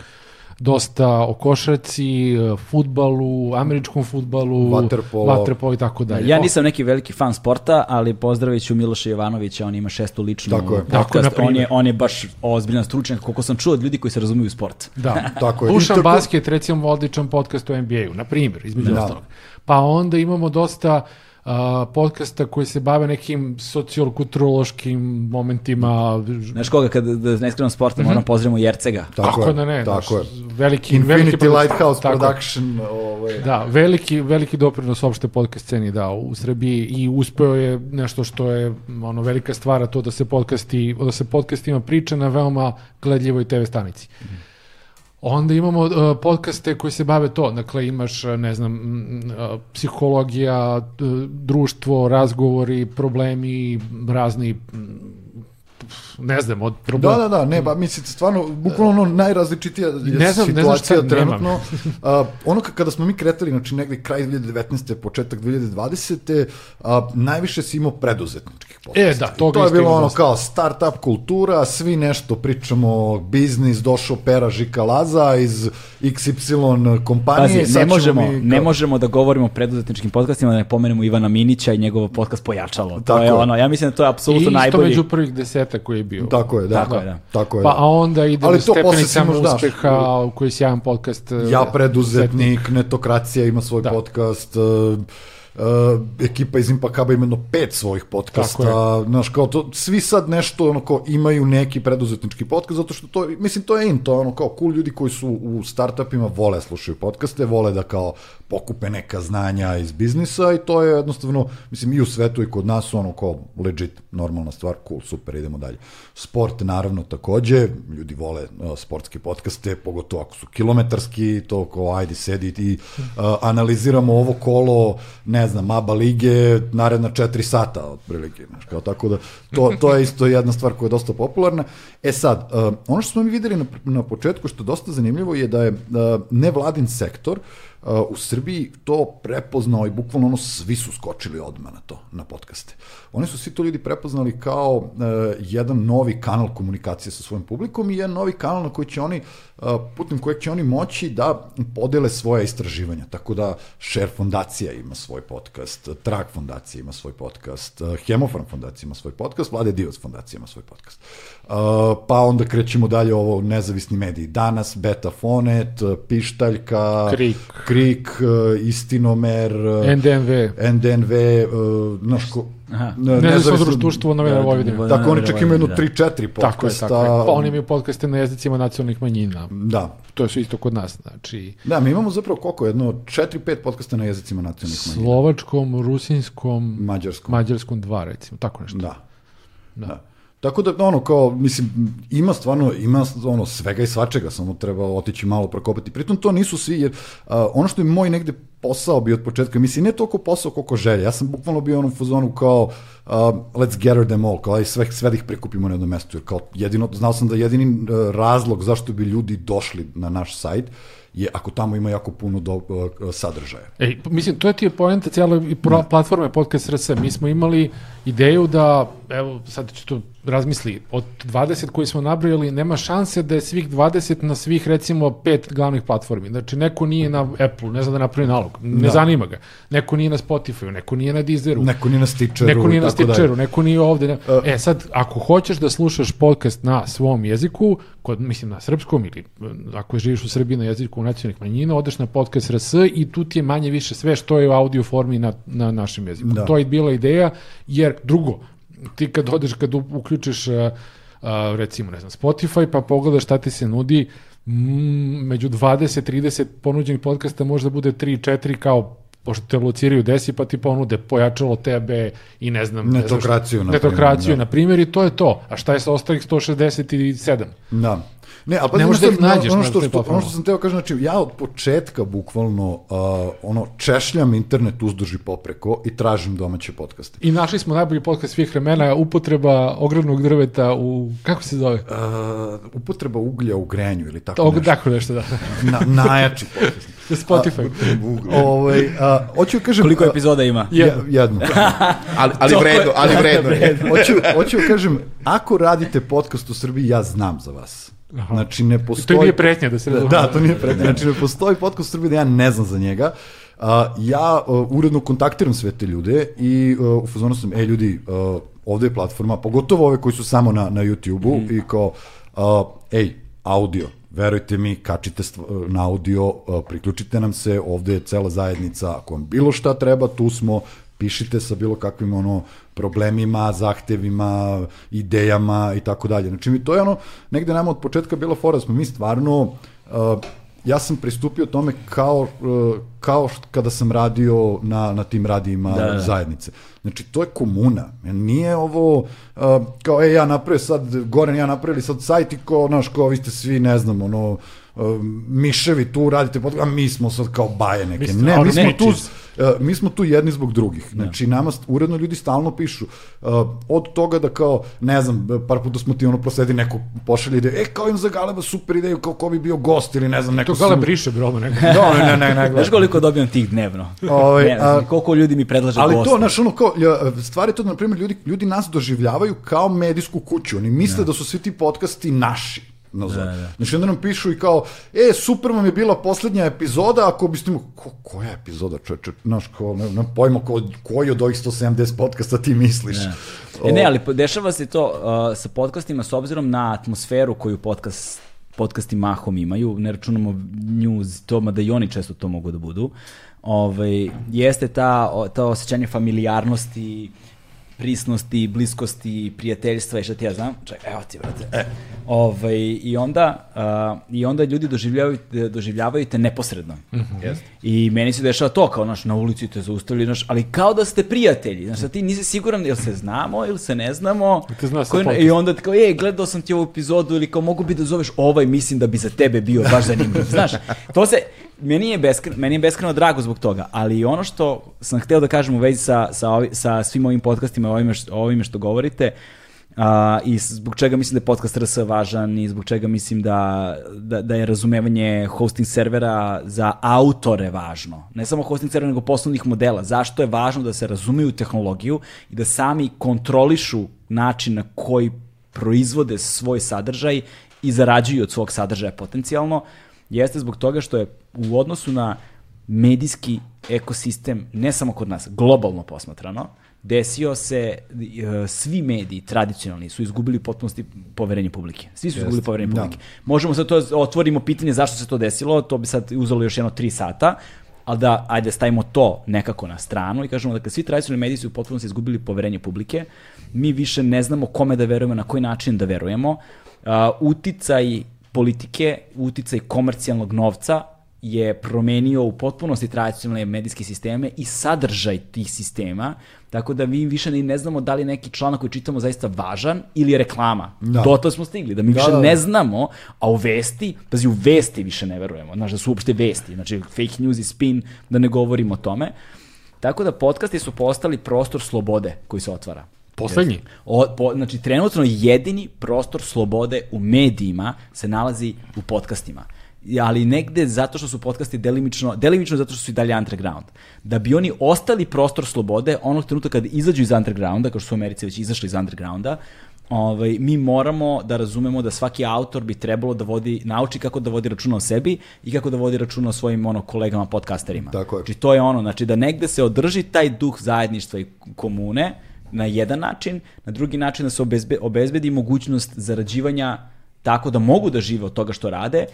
dosta o košarci, futbalu, američkom futbalu, Vaterpolo. vaterpolo i tako dalje. Ja nisam neki veliki fan sporta, ali pozdravit ću Miloša Jovanovića, on ima šestu ličnu Tako je. Tako, na on, je, on je baš ozbiljan stručnjak, koliko sam čuo od ljudi koji se razumiju u sport. Da. Tako je. I tako- basket, recimo odličan podcast o NBA-u, na primjer, između Da. ostalog. Pa onda imamo dosta a, podcasta koji se bave nekim sociokulturološkim momentima. Znaš koga, kad da ne skrenom sporta, moram pozdravimo Jercega. Tako je, da ne, tako znaš, je. veliki, veliki Infinity producent. Lighthouse Tako. Production. Ovaj, Da, veliki, veliki doprinos opšte podcast sceni dao u Srbiji i uspeo je nešto što je ono velika stvar, a to da se podcasti, da se podcastima priča na veoma gledljivoj TV stanici. Onda imamo uh, podcaste koji se bave to, dakle imaš, uh, ne znam, uh, psihologija, društvo, razgovori, problemi, razni ne znam, od problema. Da, da, da, ne, ba, mislim, stvarno, bukvalno ono najrazličitija ne znam, situacija ne znam trenutno. uh, ono kada smo mi kretali, znači negde kraj 2019. početak 2020. Uh, najviše si imao preduzetničkih podcasta. E, da, toga To je bilo ono kao start-up kultura, svi nešto pričamo, biznis, došao Pera Žika Laza iz XY kompanije. Pazi, ne možemo, mi, kao... ne možemo da govorimo o preduzetničkim podcastima da ne pomenemo Ivana Minića i njegov podcast Pojačalo. To Tako je ono, ja mislim da to je apsolutno najbolji. I isto među prvih deseta koji je bio. Tako je, da. Tako je, da. Tako je, pa, da. a onda ide Ali to stepenicama uspeha, u koji je sjajan podcast. Ja preduzetnik, netokracija ima svoj da. podcast. Uh, ekipa iz Impakaba ima jedno pet svojih podcasta, znaš, kao to, svi sad nešto, ono, kao, imaju neki preduzetnički podcast, zato što to, mislim, to je in, to je ono, kao, cool ljudi koji su u startupima vole slušaju podcaste, vole da, kao, pokupe neka znanja iz biznisa i to je jednostavno, mislim, i u svetu i kod nas, ono, kao, legit, normalna stvar, cool, super, idemo dalje. Sport, naravno, takođe, ljudi vole uh, sportske podcaste, pogotovo ako su kilometarski, to kao, ajde, sedi i uh, analiziramo ovo kolo, ne znam, ABA lige, naredna četiri sata, otprilike, znaš, kao tako da, to, to je isto jedna stvar koja je dosta popularna. E sad, uh, ono što smo mi videli na, na početku, što je dosta zanimljivo, je da je uh, nevladin sektor, uh, u Srbiji to prepoznao i bukvalno ono svi su skočili odmah na to, na podcaste. Oni su svi to ljudi prepoznali kao uh, jedan novi kanal komunikacije sa svojim publikom i jedan novi kanal na koji će oni, uh, putem kojeg će oni moći da podele svoje istraživanja. Tako da Share fondacija ima svoj podcast, Trag fondacija ima svoj podcast, uh, Hemofarm fondacija ima svoj podcast, Vlade Divac fondacija ima svoj podcast. Uh, pa onda krećemo dalje ovo nezavisni mediji. Danas, Betafonet, Pištaljka, Krik, Krik Istinomer, NDNV, NDNV, uh, naš ko, Aha. Ne, nezavisno društvo novina Vojvodine. Tako oni čak imaju jedno 3-4 podcasta. Tako je, tako je. Pa oni imaju podcaste na jezicima nacionalnih manjina. Da. To je su isto kod nas, znači... Da, mi imamo zapravo koliko? Jedno 4-5 podcasta na jezicima nacionalnih manjina. Slovačkom, rusinskom, mađarskom. Mađarskom dva, recimo, tako nešto. Da. Da. da. Tako da, ono, kao, mislim, ima stvarno, ima ono, svega i svačega, samo treba otići malo prokopati. Pritom to nisu svi, jer uh, ono što je moj negde posao bio od početka, mislim, ne toliko posao koliko želje. Ja sam bukvalno bio onom fazonu kao, uh, let's gather them all, kao, aj sve, sve da ih prikupimo na jedno mesto, jer kao, jedino, znao sam da jedini uh, razlog zašto bi ljudi došli na naš sajt je ako tamo ima jako puno do, uh, sadržaja. Ej, mislim, to je ti je poenta cijela platforme Podcast RS. Mi smo imali ideju da, evo, sad ću to razmisli, od 20 koji smo nabrojali, nema šanse da je svih 20 na svih, recimo, pet glavnih platformi. Znači, neko nije na Apple, ne zna da napravi nalog, ne da. zanima ga. Neko nije na Spotify, neko nije na Deezeru. Neko nije na Stitcheru. Neko nije na Stitcheru, neko nije ovde. Ne... Uh, e, sad, ako hoćeš da slušaš podcast na svom jeziku, kod, mislim, na srpskom ili ako živiš u Srbiji na jeziku nacionalnih manjina, odeš na podcast RS i tu ti je manje više sve što je u audio formi na, na našem jeziku. Da. To je bila ideja, jer drugo, ti kad odeš, kad uključiš uh, uh, recimo, ne znam, Spotify, pa pogledaš šta ti se nudi, mm, među 20-30 ponuđenih podcasta možda bude 3-4 kao pošto te lociraju desi, pa ti ponude pojačalo tebe i ne znam... Netokraciju, na Netokraciju, da. na primjer, i to je to. A šta je sa ostalih 167? Da. Ne, ali pa ne možeš da ih nađeš ono što, što, ono što sam teo kažem, znači ja od početka bukvalno uh, ono češljam internet uzduži popreko i tražim domaće podcaste. I našli smo najbolji podcast svih vremena, upotreba ogromnog drveta u, kako se zove? Uh, upotreba uglja u grenju ili tako Og, nešto. Tako nešto, da. Na, najjači podcast. Spotify. A, ovaj, a, hoću da kažem... Koliko epizoda ima? Jednu. jednu. ali, ali vredno, ali vredno. hoću, hoću da kažem, ako radite podcast u Srbiji, ja znam za vas. Aha. Znači ne postoji... To nije pretnja da se razumije. Da, to nije pretnja. Znači ne postoji podcast u Srbiji da ja ne znam za njega. Uh, ja uh, uredno kontaktiram sve te ljude i uh, u fazonu sam, ej ljudi, uh, ovde je platforma, pogotovo ove koji su samo na, na YouTube-u mm. i kao, uh, ej, audio, verujte mi, kačite na audio, uh, priključite nam se, ovde je cela zajednica, ako vam bilo šta treba, tu smo, pišite sa bilo kakvim ono problemima, zahtevima, idejama i tako dalje. Znači mi to je ono negde nama od početka bilo fora da smo mi stvarno uh, ja sam pristupio tome kao, uh, kao kada sam radio na, na tim radijima da, da. zajednice. Znači, to je komuna. Nije ovo uh, kao, e, ja napravio sad, Goren, ja napravili sad sajt i ko, znaš, kao, vi ste svi, ne znam, ono, miševi tu radite podcast, a mi smo sad kao baje neke. Ne, mi smo tu. Uh, mi smo tu jedni zbog drugih. Znači, nama uredno ljudi stalno pišu. Uh, od toga da kao, ne znam, par puta smo ti ono prosledi neko pošalje ideju, e, kao im za Galeba super ideju, kao ko bi bio gost ili ne znam, neko... To gale sam- briše brodo neko. Da, ne, ne, ne, ne, Znaš koliko dobijam tih dnevno? Ovaj, ne, znam, a- koliko ljudi mi predlaže Ali goste. to, znaš, ono kao, ja, stvari to, da, na primjer, ljudi, ljudi nas doživljavaju kao medijsku kuću. Oni misle da, su svi ti podcasti naši. No, da, da. Znači, onda nam pišu i kao, e, super vam je bila poslednja epizoda, ako biste mu, ko, koja epizoda, čoveče, znaš, kao, ne, ne pojma ko, koji od ovih 170 podcasta ti misliš. E, ne, ali dešava se to uh, sa podcastima s obzirom na atmosferu koju podcast podcasti mahom imaju, ne računamo news, to, mada i oni često to mogu da budu, ovaj, jeste ta, to osjećanje familijarnosti, prisnosti, bliskosti, prijateljstva i šta ti ja znam. Čekaj, evo ti, brate. E. Ovaj, i, onda, uh, I onda ljudi doživljavaju, doživljavaju te neposredno. Mm -hmm. I meni se dešava to, kao, znaš, na ulici te zaustavili, znaš, ali kao da ste prijatelji. Znaš, da ti nisi siguran ili se znamo ili se ne znamo. Te zna sa Koji-. I onda kao, ej, gledao sam ti ovu epizodu ili kao, mogu bi da zoveš ovaj, mislim da bi za tebe bio baš zanimljiv. Znaš, to se, meni je, beskreno, meni je beskreno drago zbog toga, ali ono što sam hteo da kažem u vezi sa, sa, ovi, sa svim ovim podcastima, ovime ovime što govorite, a, i zbog čega mislim da je podcast RS važan i zbog čega mislim da, da, da je razumevanje hosting servera za autore važno. Ne samo hosting servera, nego poslovnih modela. Zašto je važno da se razumeju tehnologiju i da sami kontrolišu način na koji proizvode svoj sadržaj i zarađuju od svog sadržaja potencijalno, jeste zbog toga što je u odnosu na medijski ekosistem, ne samo kod nas, globalno posmatrano, desio se, e, svi mediji tradicionalni su izgubili potpunosti poverenje publike. Svi su izgubili poverenje da. publike. Možemo sad to otvorimo pitanje zašto se to desilo, to bi sad uzelo još jedno tri sata, ali da, ajde, stavimo to nekako na stranu i kažemo da kad svi tradicionalni mediji su u potpunosti izgubili poverenje publike, mi više ne znamo kome da verujemo, na koji način da verujemo. Uh, uticaj politike, uticaj komercijalnog novca je promenio u potpunosti tradicionalne medijske sisteme i sadržaj tih sistema, tako da mi više ne znamo da li je neki članak koji čitamo zaista važan ili je reklama. Da. Dotle smo stigli, da mi više da, da. ne znamo, a u vesti, pazi, u vesti više ne verujemo, znaš, da su uopšte vesti, znači fake news i spin, da ne govorimo o tome. Tako da podcasti su postali prostor slobode koji se otvara. Poslednji. O, po, znači, trenutno jedini prostor slobode u medijima se nalazi u podcastima. Ali negde zato što su podcasti delimično, delimično zato što su i dalje underground. Da bi oni ostali prostor slobode, onog trenutka kad izađu iz undergrounda, kao što su u Americi već izašli iz undergrounda, ovaj, mi moramo da razumemo da svaki autor bi trebalo da vodi, nauči kako da vodi računa o sebi i kako da vodi računa o svojim ono, kolegama podcasterima. Tako je. Znači, to je ono, znači da negde se održi taj duh zajedništva i komune na jedan način, na drugi način da se obezbe, obezbedi mogućnost zarađivanja tako da mogu da žive od toga što rade,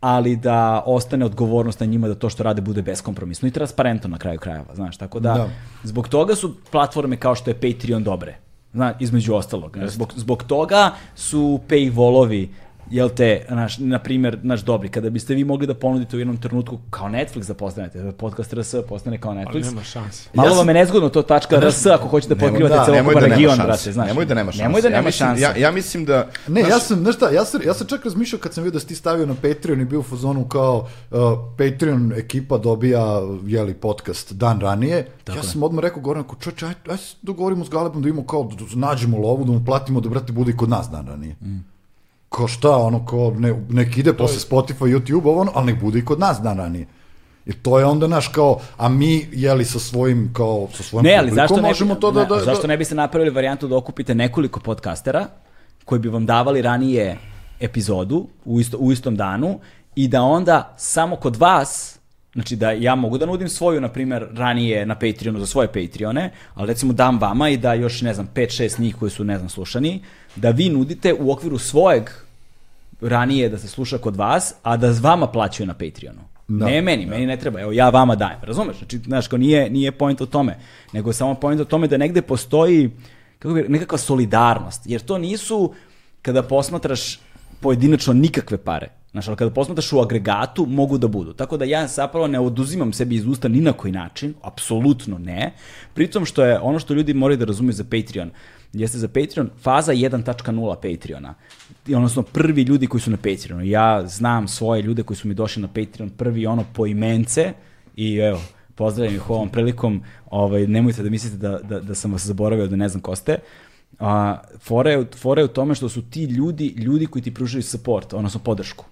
ali da ostane odgovornost na njima da to što rade bude beskompromisno i transparentno na kraju krajeva, znaš, tako da, Da. zbog toga su platforme kao što je Patreon dobre, zna, između ostalog, znaš, zbog, zbog toga su paywallovi jel te, naš, na primjer, naš dobri, kada biste vi mogli da ponudite u jednom trenutku kao Netflix da postanete, da podcast RS postane kao Ali Netflix, nema šanse. Malo Ja sam- vam je nezgodno to tačka RS ako hoćete da Nemoj- pokrivate da, celokupan nema region, brate, znaš. Nemoj da nema šanse. Nemoj da ja nema mislim, šanse. Ja, ja mislim da... Ne, znaš, ja sam, znaš šta, ja sam, ja sam čak razmišljao kad sam vidio da si ti stavio na Patreon i bio u fazonu kao uh, Patreon ekipa dobija, jeli, podcast dan ranije. ja sam odmah rekao Goranku, čoče, aj, aj dogovorimo s Galebom da imamo kao, da, da nađemo lovu, da mu platimo da, brate, bude i kod nas dan ranije. Ko šta, ono, ko, ne, nek ide posle Spotify, YouTube, ovo, ono, ali nek bude i kod nas dan ranije. Jer to je onda naš kao, a mi, jeli, sa svojim, kao, sa svojim Ne, ali zašto ne, možemo bi, to da, ne, da, da, zašto ne biste napravili varijantu da okupite nekoliko podcastera koji bi vam davali ranije epizodu u, isto, u istom danu i da onda samo kod vas Znači da ja mogu da nudim svoju, na primjer, ranije na Patreonu za svoje Patreone, ali recimo dam vama i da još, ne znam, 5-6 njih koji su, ne znam, slušani, da vi nudite u okviru svojeg ranije da se sluša kod vas, a da vama plaćaju na Patreonu. Da. ne meni, meni ne treba, evo ja vama dajem, razumeš? Znači, znaš, kao nije, nije point o tome, nego je samo point o tome da negde postoji kako bi, nekakva solidarnost, jer to nisu, kada posmatraš pojedinačno nikakve pare, Znaš, ali kada posmataš u agregatu, mogu da budu. Tako da ja zapravo ne oduzimam sebi iz usta ni na koji način, apsolutno ne. Pritom što je ono što ljudi moraju da razumeju za Patreon, jeste za Patreon faza 1.0 Patreona. Odnosno prvi ljudi koji su na Patreonu. Ja znam svoje ljude koji su mi došli na Patreon prvi ono po imence i evo, pozdravim ih ovom prilikom, ovaj, nemojte da mislite da, da, da sam vas zaboravio da ne znam ko ste. A, fora, je, fora je u tome što su ti ljudi, ljudi koji ti pružaju support, odnosno podršku.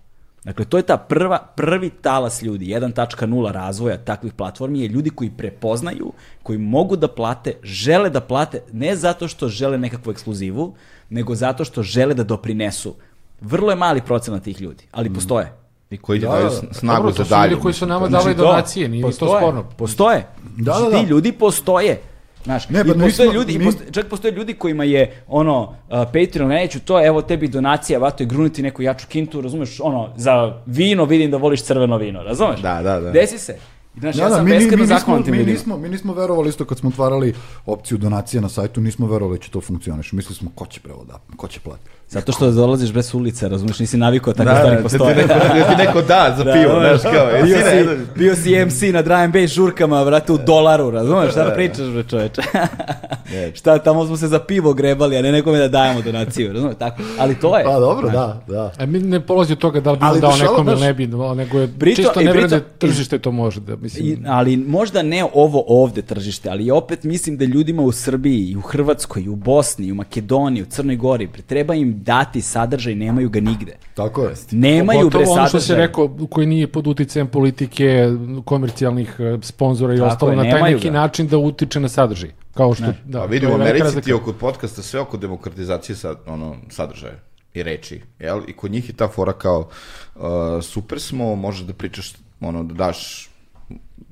Dakle, to je ta prva, prvi talas ljudi, 1.0 razvoja takvih platformi je ljudi koji prepoznaju, koji mogu da plate, žele da plate, ne zato što žele nekakvu ekskluzivu, nego zato što žele da doprinesu. Vrlo je mali procenat tih ljudi, ali Mm. postoje. I koji Da, daju da. snagu Dobro, to za su dalje. ljudi koji su nama Znači, dali to, donacije, nije ni to postoje, sporno. Postoje. Da, Znači, da, Ti da. ljudi postoje. Znaš, Ne, i pa mi postoje smo- ljudi, i mi- postoje, čak postoje ljudi kojima je ono, uh, Patreon, neću to, evo tebi donacija, vato i gruniti neku jaču kintu, razumeš, ono, za vino vidim da voliš crveno vino, razumeš? Da, da, da. Desi se. Znaš, Da, ja da, sam mi, mi, mi, nismo, mi, nismo, mi nismo verovali isto kad smo otvarali opciju donacije na sajtu, nismo verovali da će to funkcioniš. Mislili smo ko će pravo da, ko će platiti. Zato što dolaziš bez ulice, razumeš, nisi navikao tako Da, stvari da, postoje. da ti neko, da ti neko da za pivo, Da, znaš kao. bio, si, bio si MC na Drum Bass žurkama, vrate, u dolaru, razumeš, šta da pričaš, bre, čoveče? šta, tamo smo se za pivo grebali, a ne nekome da dajemo donaciju, razumeš, tako, ali to je. Pa dobro, da, da. A mi ne polazi od toga da li bi dao nekom ili ne bi, nego je Pritom- čisto i ne vjerujem da pritom- tržište to može da, mislim. I, ali možda ne ovo ovde tržište, ali opet mislim da ljudima u Srbiji, i u Hrvatskoj, i u Bosni, i u Makedoniji, u Crnoj Gori, treba im dati sadržaj, nemaju ga nigde. Tako je. Nemaju bre Pogotovo ono što se sadržaj. rekao, koji nije pod uticajem politike, komercijalnih eh, sponzora i Tako ostalo, je, na taj neki ga. način da utiče na sadržaj. Kao što, da, Pa vidi, to u je velika Americi ti oko podcasta sve oko demokratizacije sad, ono, sadržaja i reči, jel? I kod njih je ta fora kao, uh, super smo, možeš da pričaš, ono, da daš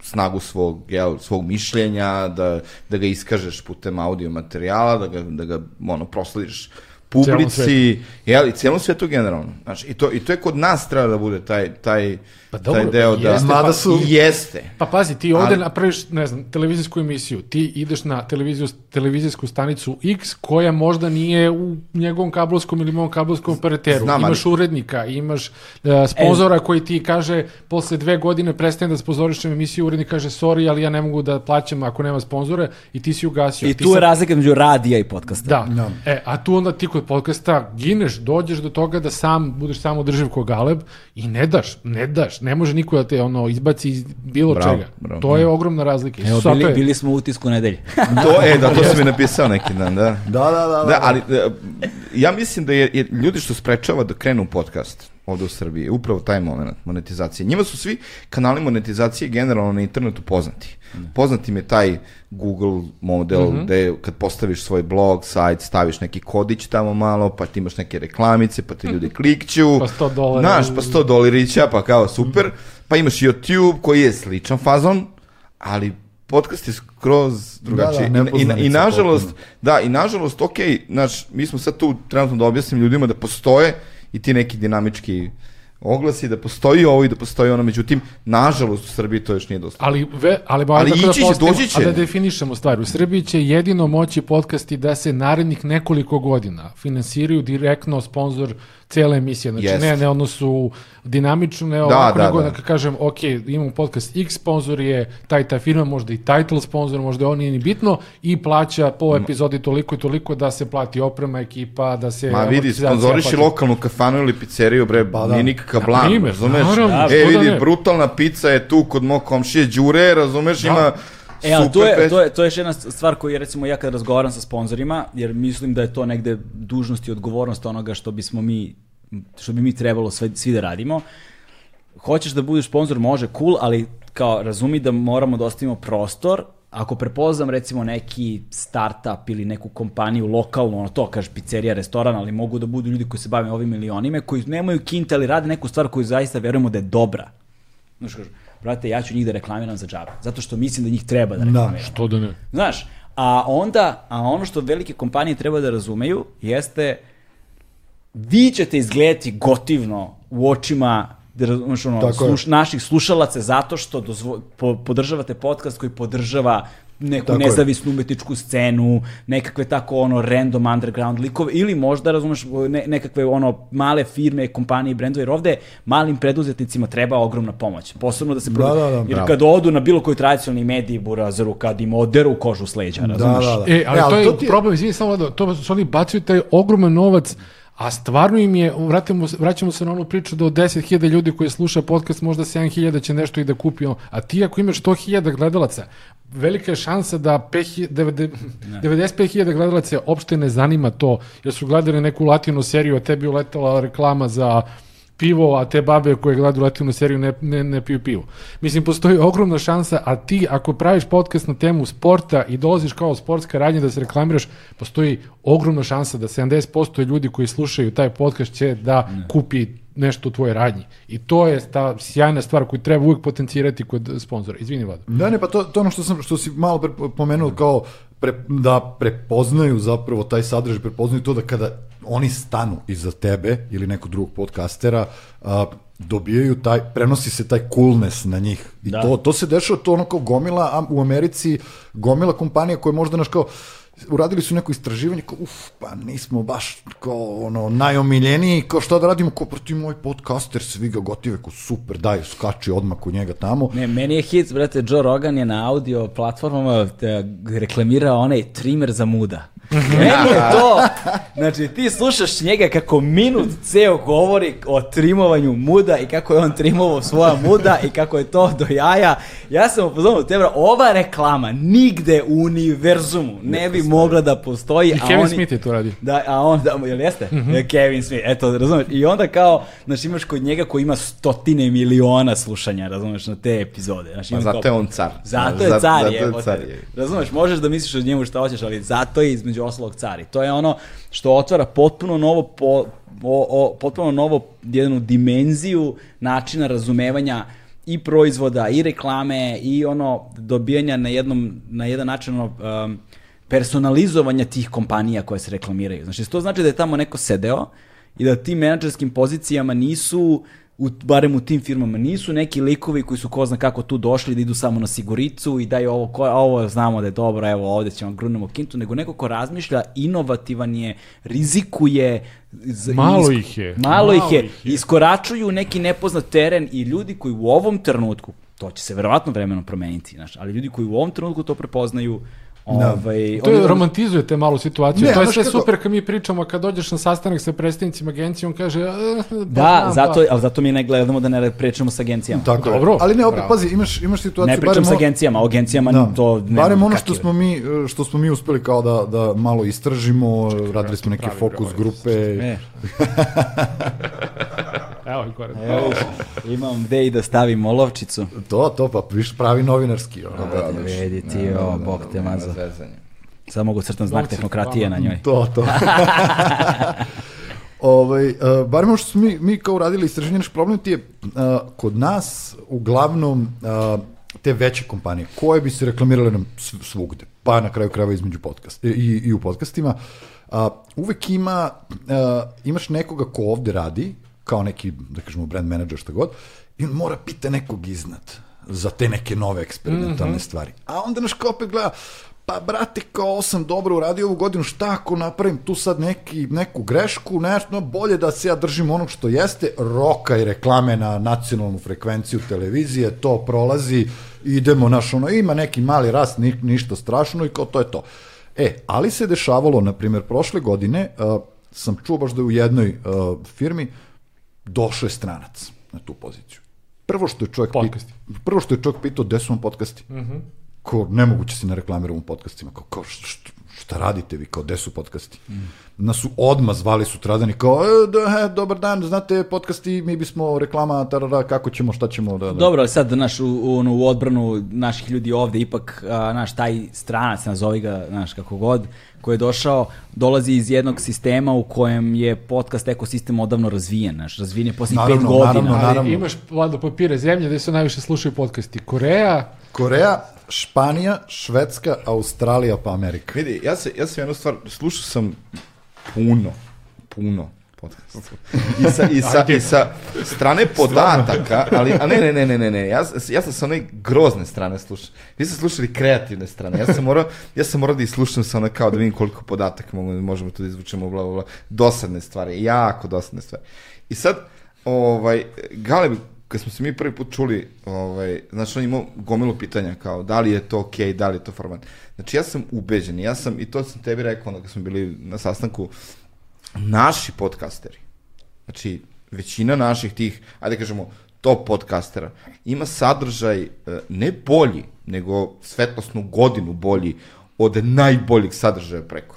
snagu svog, jel, svog mišljenja, da, da ga iskažeš putem audio materijala, da ga, da ga ono, proslediš publici, jel, i cijelom svetu generalno. Znači, i to, i to je kod nas treba da bude taj, taj, Pa dobro, taj deo da... jeste, Mada pa, su- jeste. Pa pazi, ti ovde Ali- napraviš, ne znam, televizijsku emisiju, ti ideš na televiziju, televizijsku stanicu X koja možda nije u njegovom kablovskom ili mom kablovskom operateru. Znam, ali- imaš urednika, imaš uh, sponzora koji ti kaže posle dve godine prestaje da spozorišem emisiju, urednik kaže sorry, ali ja ne mogu da plaćam ako nema sponzore i ti si ugasio. I Ti tu je sad- razlika između radija i podcasta. Da. Da. E, a tu onda ti kod podcasta gineš, dođeš do toga da sam budeš samo drživ ko galeb i ne daš, ne daš, ne može niko da te ono izbaci iz bilo Bravo, čega. bravo. To je ogromna razlika. Evo, bili, je- bili smo u utisku nedelje. To, e, da, to si mi napisao neki dan, da. Da, da, da. da, Da, ali e, ja mislim da je, je ljudi što sprečava da krenu podcast ovde u Srbiji, je upravo taj moment monetizacije. Njima su svi kanali monetizacije generalno na internetu poznati. Poznati im je taj Google model gde kad postaviš svoj blog, sajt, staviš neki kodić tamo malo, pa ti imaš neke reklamice, pa ti ljudi klikću. Pa 100 dolara. Znaš, pa 100 dolarića, pa kao super. Pa imaš YouTube koji je sličan fazon, ali podcast je skroz drugačiji. Da, da, I- I, I, nažalost, potpuno. da, i nažalost, ok, znaš, mi smo sad tu trenutno da objasnim ljudima da postoje i ti neki dinamički oglasi, da postoji ovo i da postoji ono, međutim, nažalost u Srbiji to još nije dosta. Ali, ve, ali, Ali tako da ići će, postavimo- doći će. A da definišemo stvari. U Srbiji će jedino moći podcasti da se narednih nekoliko godina finansiraju direktno sponsor cele emisije. Znači, Jest. ne, ne ono su dinamično, ne ovako, da, nego da. da kažem, ok, imamo podcast X, sponsor je taj, ta firma, možda i title sponsor, možda on nije ni bitno, i plaća po epizodi toliko i toliko da se plati oprema, ekipa, da se... Ma vidi, sponzoriši lokalnu kafanu ili pizzeriju, bre, Pa da. nije nikakav primer, razumeš? naravno, e, da vidi, ne? brutalna pizza je tu kod mog komšije Đure, razumeš, ima E, ali to je, to, je, to je još jedna stvar koju recimo ja kad razgovaram sa sponzorima, jer mislim da je to negde dužnost i odgovornost onoga što bismo mi, što bi mi trebalo sve, svi da radimo. Hoćeš da budeš sponzor, može, cool, ali kao razumi da moramo da ostavimo prostor ako prepoznam recimo neki startup ili neku kompaniju lokalnu, ono to kaže pizzerija, restoran, ali mogu da budu ljudi koji se bave ovim milionima, koji nemaju kinte, ali rade neku stvar koju zaista verujemo da je dobra. Znaš, kažu, brate, ja ću njih da reklamiram za džabe, zato što mislim da njih treba da reklamiram. Što da ne? Znaš, a onda, a ono što velike kompanije treba da razumeju jeste vi ćete izgledati gotivno u očima da razumeš, ono, sluš, naših slušalaca zato što dozvo, po, podržavate podcast koji podržava neku Tako je. nezavisnu umetničku scenu, nekakve tako ono random underground likove ili možda razumeš ne, nekakve ono male firme, kompanije, brendove, jer ovde malim preduzetnicima treba ogromna pomoć. Posebno da se Da, da, da, jer bravo. kad odu na bilo koji tradicionalni mediji burazeru, kad im oderu kožu s leđa, Da, razumeš? da, da. E, ali E, to je to ti je- problem, izvini samo da to su oni bacaju taj ogroman novac A stvarno im je, vratimo, vraćamo se na onu priču da od 10.000 ljudi koji sluša podcast, možda 7.000 će nešto i da kupi. A ti ako imaš 100.000 gledalaca, velika je šansa da 5.000 90 95.000 gledalaca opšte ne zanima to, jer su gledali neku latinu seriju, a tebi uletala reklama za pivo, a te babe koje gledaju latinu seriju ne, ne, ne piju pivo. Mislim, postoji ogromna šansa, a ti ako praviš podcast na temu sporta i dolaziš kao sportska radnja da se reklamiraš, postoji ogromna šansa da 70% ljudi koji slušaju taj podcast će da kupi nešto u tvojoj radnji. I to je ta sjajna stvar koju treba uvijek potencirati kod sponzora. Izvini, Vlado. Da, ne, pa to, to ono što, sam, što si malo pomenuo kao pre, da prepoznaju zapravo taj sadržaj, prepoznaju to da kada oni stanu iza tebe ili nekog drugog podcastera, a, dobijaju taj, prenosi se taj coolness na njih. I Da. to, to se dešava, to ono kao gomila, a u Americi gomila kompanija koje možda naš kao, uradili su neko istraživanje, kao, uf, pa nismo baš kao ono najomiljeniji, kao šta da radimo, kao proti moj podcaster, svi ga gotive, kao super, daj, skači odmah kod njega tamo. Ne, meni je hit, brate, Joe Rogan je na audio platformama e, reklamirao onaj trimer za muda. Meni je to, znači ti slušaš njega kako minut ceo govori o trimovanju muda i kako je on trimovao svoja muda i kako je to do jaja. Ja sam upozorio tebe, ova reklama nigde u univerzumu ne bi mogla da postoji. I a Kevin oni- Smith je to radio. Da, a on, da, jel jeste? Je Kevin Smith, eto, razumeš? I onda kao, znaš, imaš kod njega koji ima stotine miliona slušanja, razumeš, na te epizode. Znaš, Ma ima zato kao- je on car. Zato je Zato- car, zato je je, car, je. Razumeš, možeš da misliš o njemu šta hoćeš, ali zato je između ostalog car. I to je ono što otvara potpuno novo po, o, o, potpuno novo jednu dimenziju načina razumevanja i proizvoda i reklame i ono dobijanja na jednom na jedan način ono, um, personalizovanja tih kompanija koje se reklamiraju. Znači, to znači da je tamo neko sedeo i da tim menadžerskim pozicijama nisu u, barem u tim firmama, nisu neki likovi koji su ko zna kako tu došli da idu samo na siguricu i daju ovo, ko, ovo znamo da je dobro, evo ovde ćemo grunemo kintu, nego neko ko razmišlja, inovativan je, rizikuje. z- Malo ih je. Malo, Malo ih je. ih je. Iskoračuju neki nepoznat teren i ljudi koji u ovom trenutku, to će se verovatno vremenom promeniti, znaš, ali ljudi koji u ovom trenutku to prepoznaju, ovaj, To je, oni- romantizuje te malu situaciju. Ne, to je sve kako- super kad mi pričamo, kad dođeš na sastanak sa predstavnicima agencije, on kaže... "E, pa Da, znam, zato, pa." ali zato mi ne gledamo da ne pričamo sa agencijama. Tako je. Dobro. Ali ne, opet Bravo. pazi, imaš, imaš situaciju... Ne pričam barem sa agencijama, o agencijama Da. to ne Barem ono što smo mi što smo mi uspeli kao da da malo istražimo, radili smo neke fokus broj. grupe. E, Evo i gore. evo, imam gde i da stavim olovčicu. To, to pa viš pravi novinarski. Ono. Da, Vidi ti, o, bog te maza. Samo mogu crtan znak tehnokratije na njoj. To, to. Ovaj, uh, bar što smo mi, mi kao radili istraživanje, naš problem ti je uh, kod nas uglavnom uh, te veće kompanije koje bi se reklamirale nam sv- svugde, pa na kraju krajeva između podcast, i, i u podcastima, uh, uvek ima, uh, imaš nekoga ko ovde radi, kao neki, da kažemo, brand manager, šta god, i on mora pita nekog iznad za te neke nove eksperimentalne stvari. A onda naš kao opet gleda, pa brate, kao sam dobro uradio ovu godinu, šta ako napravim tu sad neki, neku grešku, nešto, bolje da se ja držim onog što jeste, roka i reklame na nacionalnu frekvenciju televizije, to prolazi, idemo, naš, ono, ima neki mali rast, ni, ništa strašno i kao to je to. E, ali se dešavalo, na primjer, prošle godine, uh, sam čuo baš da je u jednoj uh, firmi došao je stranac na tu poziciju. Prvo što je čovjek Podcasti. pitao, prvo što je čovjek pitao, gde su vam podcasti? Ko, nemoguće se ne reklamiramo u podcastima. Kao, kao šta, šta, radite vi, kao, gde su podcasti? Nas su odmah zvali sutradan i kao, e, da, dobar dan, znate, podcasti, mi bismo reklama, tarara, kako ćemo, šta ćemo, da, da. Dobro, ali sad naš, u, u, ono, u odbranu naših ljudi ovde, ipak, a, naš, taj stranac, nazovi ga, naš, kako god, koji je došao, dolazi iz jednog sistema u kojem je podcast ekosistem odavno razvijen, naš, razvijen je posljednjih pet Naravno, godina. naravno, Ali naravno. imaš, Vlado, papire zemlje gde se najviše slušaju podcasti. Koreja, Koreja, Španija, Švedska, Australija, pa Amerika. Vidi, ja, se, ja sam jednu stvar, slušao sam puno, puno podcastu. I sa, i sa, i sa strane podataka, ali, a ne, ne, ne, ne, ne, ne, ja, ja sam sa one grozne strane slušao. Vi ste slušali kreativne strane. Ja sam morao, ja sam morao da islušam sa one kao da vidim koliko podataka mogu, možemo tu da izvučemo, bla, bla, bla. Dosadne stvari, jako dosadne stvari. I sad, ovaj, Galeb, kad smo se mi prvi put čuli, ovaj, znači on imao gomilu pitanja kao da li je to okej, okay, da li je to format. Znači ja sam ubeđen, ja sam, i to sam tebi rekao onda kad smo bili na sastanku, naši podcasteri, znači većina naših tih, ajde kažemo, top podcastera, ima sadržaj e, ne bolji, nego svetlosnu godinu bolji od najboljih sadržaja preko.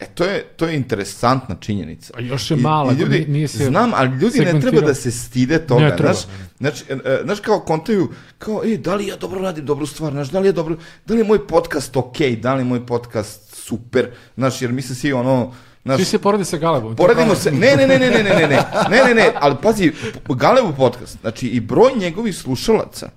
E, to je, to je interesantna činjenica. A još je mala, I, i ljudi, nije se Znam, ali ljudi ne treba da se stide toga. Ne treba. Znaš, znači, e, znaš, kao kontaju, kao, e, da li ja dobro radim dobru stvar, znaš, da li je dobro, da li je moj podcast okej, okay, da li je moj podcast super, znaš, jer mi se svi ono, Znaš, Svi se poradi sa Galebom. Poradimo se, ne, ne, ne, ne, ne, ne, ne, ne, ne, ne, ne, ali pazi, Galebu podcast, znači i broj njegovih slušalaca,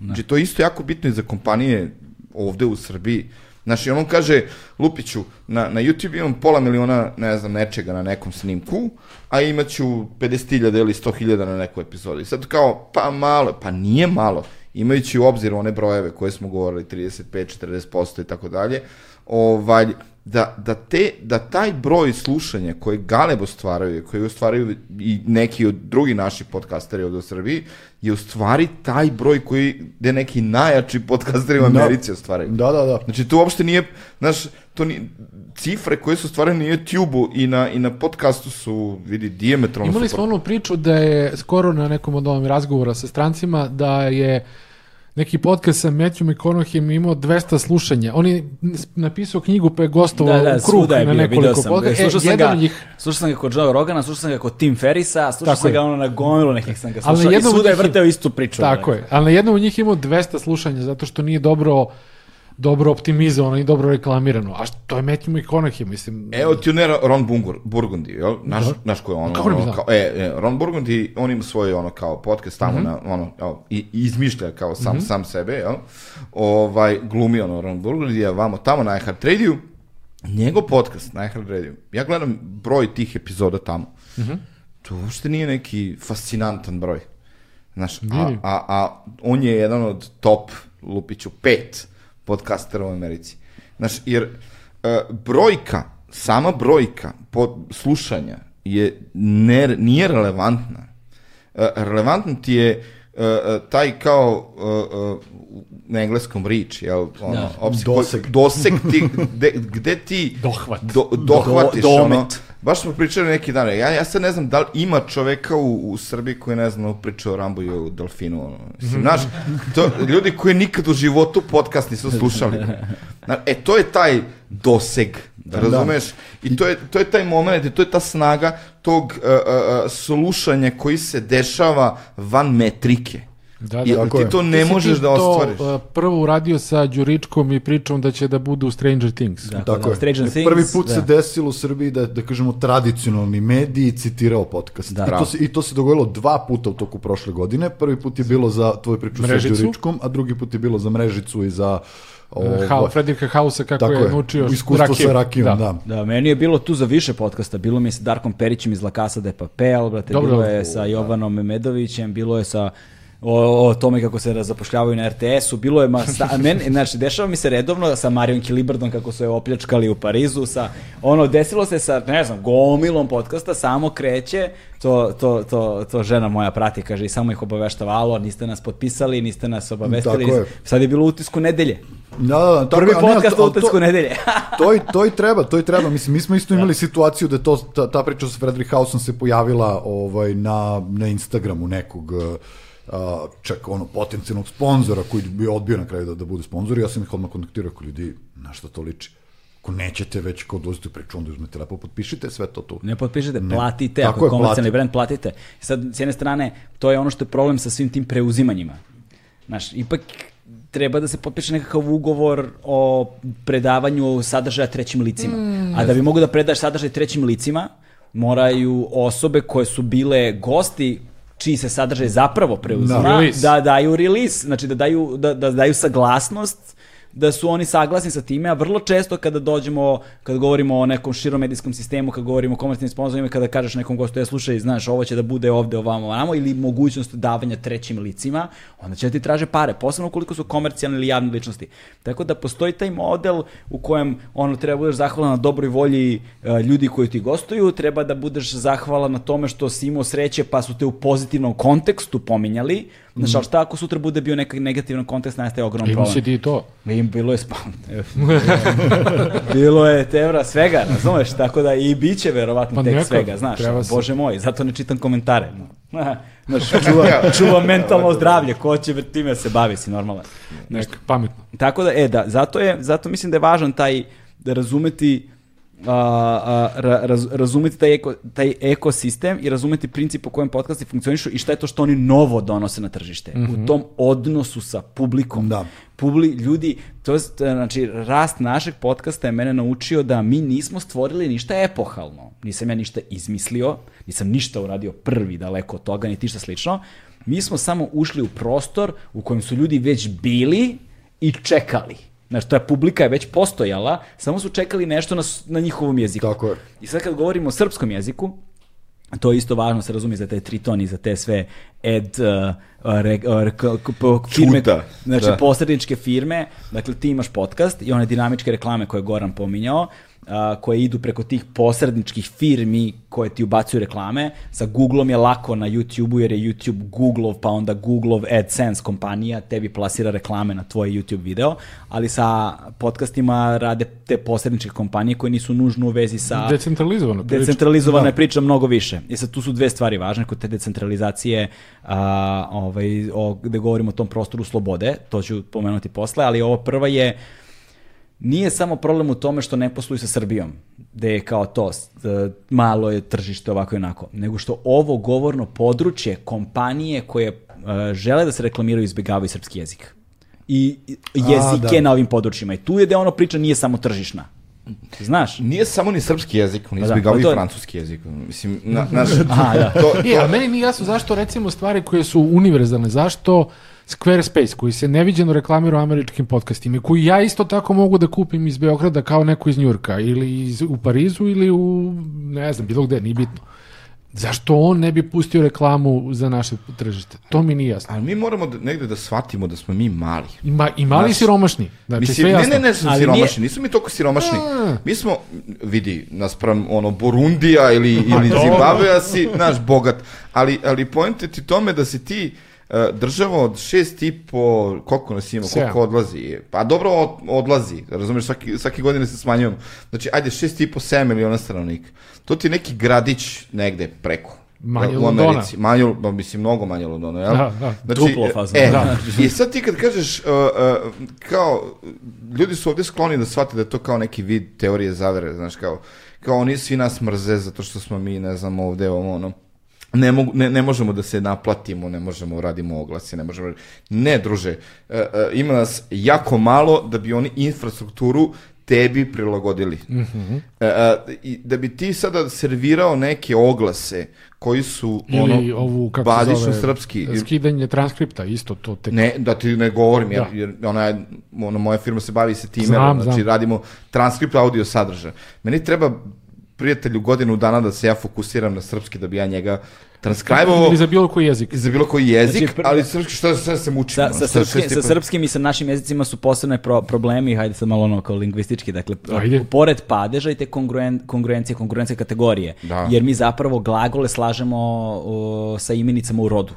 znači to je isto jako bitno i za kompanije ovde u Srbiji, Znači, on kaže, Lupiću, na, na YouTube imam pola miliona, ne znam, nečega na nekom snimku, a imaću 50.000 ili 100.000 na nekoj epizodi. Sad kao, pa malo, pa nije malo, imajući u obzir one brojeve koje smo govorili, 35, 40% i tako dalje, ovaj, da, da, te, da taj broj slušanja koje Galeb ostvaraju, koje ostvaraju i neki od drugi naši podcasteri od u Srbiji, je u stvari taj broj koji, gde neki najjači podcasteri u da. Americi ostvaraju. Da, da, da. Znači, to uopšte nije, znaš, to ni, cifre koje su stvarane na YouTube-u i na, i na podcastu su, vidi, diametralno Imali smo onu priču da je skoro na nekom od ovim razgovora sa strancima, da je neki podcast sa Matthew McConaughey imao 200 slušanja. On je napisao knjigu pa je gostovao da, da, u krug na nekoliko podcasta. E, slušao, sam ga, njih... slušao sam ga kod Joe Rogana, slušao sam ga kod Tim Ferrisa, slušao sam ga ono na gomilu nekih sam ga slušao i svuda je vrteo istu priču. Tako je, ali na jednom od njih imao 200 slušanja zato što nije dobro dobro optimizovano i dobro reklamirano. A to je Matthew McConaughey, mislim. Evo ti ne Ron Bungur, Burgundy, jel? Naš, da. naš ko je ono, Kako ono kao, e, e, Ron Burgundy, on ima svoj ono kao podcast tamo mm -hmm. na, ono, evo, i, izmišlja kao sam, mm -hmm. sam sebe, jel? Ovaj, glumi ono Ron Burgundy, je vamo tamo na iHeart Radio, njegov podcast na iHeart Radio, ja gledam broj tih epizoda tamo. Mm -hmm. To uopšte nije neki fascinantan broj. Znaš, a, a, a on je jedan od top, Lupiću, pet podcastera u Americi. Znaš, jer uh, brojka, sama brojka pod slušanja je ne, nije relevantna. Uh, relevantno ti je uh, taj kao uh, uh, na engleskom reach, jel? Ono, da, opsi, doseg. doseg ti, gde, gde ti Dohvat. Do, dohvatiš, do, ono, baš smo pričali neki dan, ja, ja sad ne znam da li ima čoveka u, u Srbiji koji ne znam priča o Rambo i o Delfinu, ono, mislim, znaš, to, ljudi koji nikad u životu podcast nisu slušali. E, to je taj doseg, da, razumeš? Da. I to je, to je taj moment, i to je ta snaga tog uh, uh, slušanja koji se dešava van metrike. Da, da, I, ti to ne ti možeš da ostvariš. To uh, prvo uradio sa Đuričkom i pričom da će da budu u Stranger Things. Da, tako da, je. Stranger Things, Prvi put da. se desilo u Srbiji da, da kažemo, tradicionalni mediji citirao podcast. Da. I, to se, I to se dogodilo dva puta u toku prošle godine. Prvi put je bilo za tvoju priču Mrežicu. sa Đuričkom, a drugi put je bilo za Mrežicu i za Ovo, Hau, Fredrika Hausa kako je, je naučio iskustvo sa rakijom, da. da. Da, meni je bilo tu za više podcasta, bilo mi je sa Darkom Perićem iz La Casa de Papel, brate, Dobro, bilo je sa Jovanom Memedovićem, bilo je sa o, o tome kako se zapošljavaju na RTS-u, bilo je, ma, sta, men, znači, dešava mi se redovno sa Marijom Kilibardom kako su je opljačkali u Parizu, sa, ono, desilo se sa, ne znam, gomilom podcasta, samo kreće, to, to, to, to žena moja prati, kaže, i samo ih obaveštava, alo, niste nas potpisali, niste nas obavestili, je. sad je bilo utisku nedelje. Da, da, da, tako, Prvi podcast u utisku nedelje. to, i, to i treba, to i treba. Mislim, mi smo isto imali da. situaciju da to, ta, ta priča sa Frederick Hausom se pojavila ovaj, na, na Instagramu nekog uh, čak ono potencijalnog sponzora koji bi odbio na kraju da, da bude sponzor ja sam ih odmah kontaktirao kao ljudi, na što to liči? Ako nećete već kao dozite priču, onda uzmete lepo, potpišite sve to tu. Ne potpišite, ne. platite, Tako ako je komercijalni brand, platite. Sad, s jedne strane, to je ono što je problem sa svim tim preuzimanjima. Znaš, ipak treba da se potpiše nekakav ugovor o predavanju sadržaja trećim licima. Mm, A da bi mogu da predaš sadržaj trećim licima, moraju osobe koje su bile gosti čiji se sadržaj zapravo preuzima, da, da daju release, znači da daju, da, da daju saglasnost da su oni saglasni sa time, a vrlo često kada dođemo, kada govorimo o nekom širom medijskom sistemu, kada govorimo o komercijnim sponsorima, kada kažeš nekom gostu, ja slušaj, znaš, ovo će da bude ovde, ovamo, ovamo, ili mogućnost davanja trećim licima, onda će da ti traže pare, posebno ukoliko su komercijalne ili javne ličnosti. Tako da postoji taj model u kojem ono treba da budeš zahvalan na dobroj volji uh, ljudi koji ti gostuju, treba da budeš zahvalan na tome što si imao sreće pa su te u pozitivnom kontekstu pominjali, Znaš, ali šta ako sutra bude bio neki negativan kontekst, nastaje ogrom problem. Ima si ti to. Im bilo je spawn. bilo je tevra svega, razumeš? Tako da i bit će verovatno Pa tek nekad, svega, znaš. se- Bože moj, zato ne čitam komentare. Znaš, čuva, čuva mentalno zdravlje, ko će time se bavi, si normalan. Nek, pametno. Tako da, e, da, zato, je, zato mislim da je važan taj, da razumeti a, a, ra, raz, razumeti taj, eko, taj ekosistem i razumeti princip po kojem podcasti funkcionišu i šta je to što oni novo donose na tržište. U tom odnosu sa publikom. Da. Publi, ljudi, to je, znači, rast našeg podcasta je mene naučio da mi nismo stvorili ništa epohalno. Nisam ja ništa izmislio, nisam ništa uradio prvi daleko od toga, niti ništa slično. Mi smo samo ušli u prostor u kojem su ljudi već bili i čekali. Znači, ta publika je već postojala, samo su čekali nešto na, na njihovom jeziku. Tako je. I sad kad govorimo o srpskom jeziku, to je isto važno se razumije za te triton i za te sve ed uh, re, re, k- p- firme, Čuta, znači da. posredničke firme, dakle ti imaš podcast i one dinamičke reklame koje je Goran pominjao, a, koje idu preko tih posredničkih firmi koje ti ubacuju reklame. Sa Googlom je lako na YouTube-u jer je YouTube Googlov, pa onda Googlov AdSense kompanija tebi plasira reklame na tvoj YouTube video, ali sa podcastima rade te posredničke kompanije koje nisu nužno u vezi sa... Decentralizovano. Decentralizovana je priča mnogo više. I sad tu su dve stvari važne kod te decentralizacije, a, ovaj, o, gde govorimo o tom prostoru slobode, to ću pomenuti posle, ali ovo prva je, nije samo problem u tome što ne posluju sa Srbijom, gde je kao to, e, malo je tržište ovako i onako, nego što ovo govorno područje, kompanije koje e, žele da se reklamiraju izbjegavaju srpski jezik. I jezike da. na ovim područjima. I tu je da ono priča nije samo tržišna. Znaš? Nije samo ni srpski jezik, oni Pa da, izbjegavaju to i je- francuski jezik. Mislim, na, naš, Aha, da. to, E, a meni nije jasno zašto recimo stvari koje su univerzalne, zašto Squarespace koji se neviđeno reklamira u američkim podcastima i koji ja isto tako mogu da kupim iz Beograda kao neko iz Njurka ili iz, u Parizu ili u, ne znam, bilo gde, nije bitno. Zašto on ne bi pustio reklamu za naše tržište? To mi nije jasno. ali mi moramo da, negde da shvatimo da smo mi mali. I, ma, i mali Znaš, siromašni. Znači, Mislim, sve ne, jasno. ne, ne, su Ali siromašni, nisu mi toliko siromašni. A. Mi smo, vidi, naspram ono Burundija ili, ili dobro. Zimbabvea si, naš, bogat. Ali, ali point je ti tome da si ti uh, država od šest i po, koliko nas ima, koliko odlazi? Pa dobro od, odlazi, razumeš, svaki, svaki godine se smanjujemo. Znači, ajde, šest i po, 7 miliona stanovnika. To ti je neki gradić negde preko. Manje u Londona. Americi. Manje, ba, mislim, mnogo manje Londona, jel? Da, da. Znači, Duplo fazno. E, Da. I sad ti kad kažeš, uh, uh, kao, ljudi su ovdje skloni da shvate da je to kao neki vid teorije zavere, znaš, kao, kao oni svi nas mrze zato što smo mi, ne znam, ovdje, ovo, ono, ne, mogu, ne, ne možemo da se naplatimo, ne možemo radimo oglase, ne možemo... Ne, druže, uh, uh, ima nas jako malo da bi oni infrastrukturu tebi prilagodili. Mhm. E, e, i da bi ti sada servirao neke oglase koji su Ili ono, ovu, kako se bazično zove, srpski. skidanje transkripta, isto to tek. Ne, da ti ne govorim, jer, Da. jer ona, ono, moja firma se bavi se time, Znam, znači znam. radimo transkript audio sadržaja. Meni treba prijatelju godinu dana da se ja fokusiram na srpski da bi ja njega transkribovao Ili za bilo koji jezik. za bilo koji jezik, Znači, pr- ali srpski što šta se mučim? Sa, sa, si sa srpskim i sa našim jezicima su posebne pro, problemi, hajde sad malo ono kao lingvistički, dakle, Ajde. pored padeža i te kongruen, kongruencije, kongruencije kategorije, Da. jer mi zapravo glagole slažemo o, sa imenicama u rodu.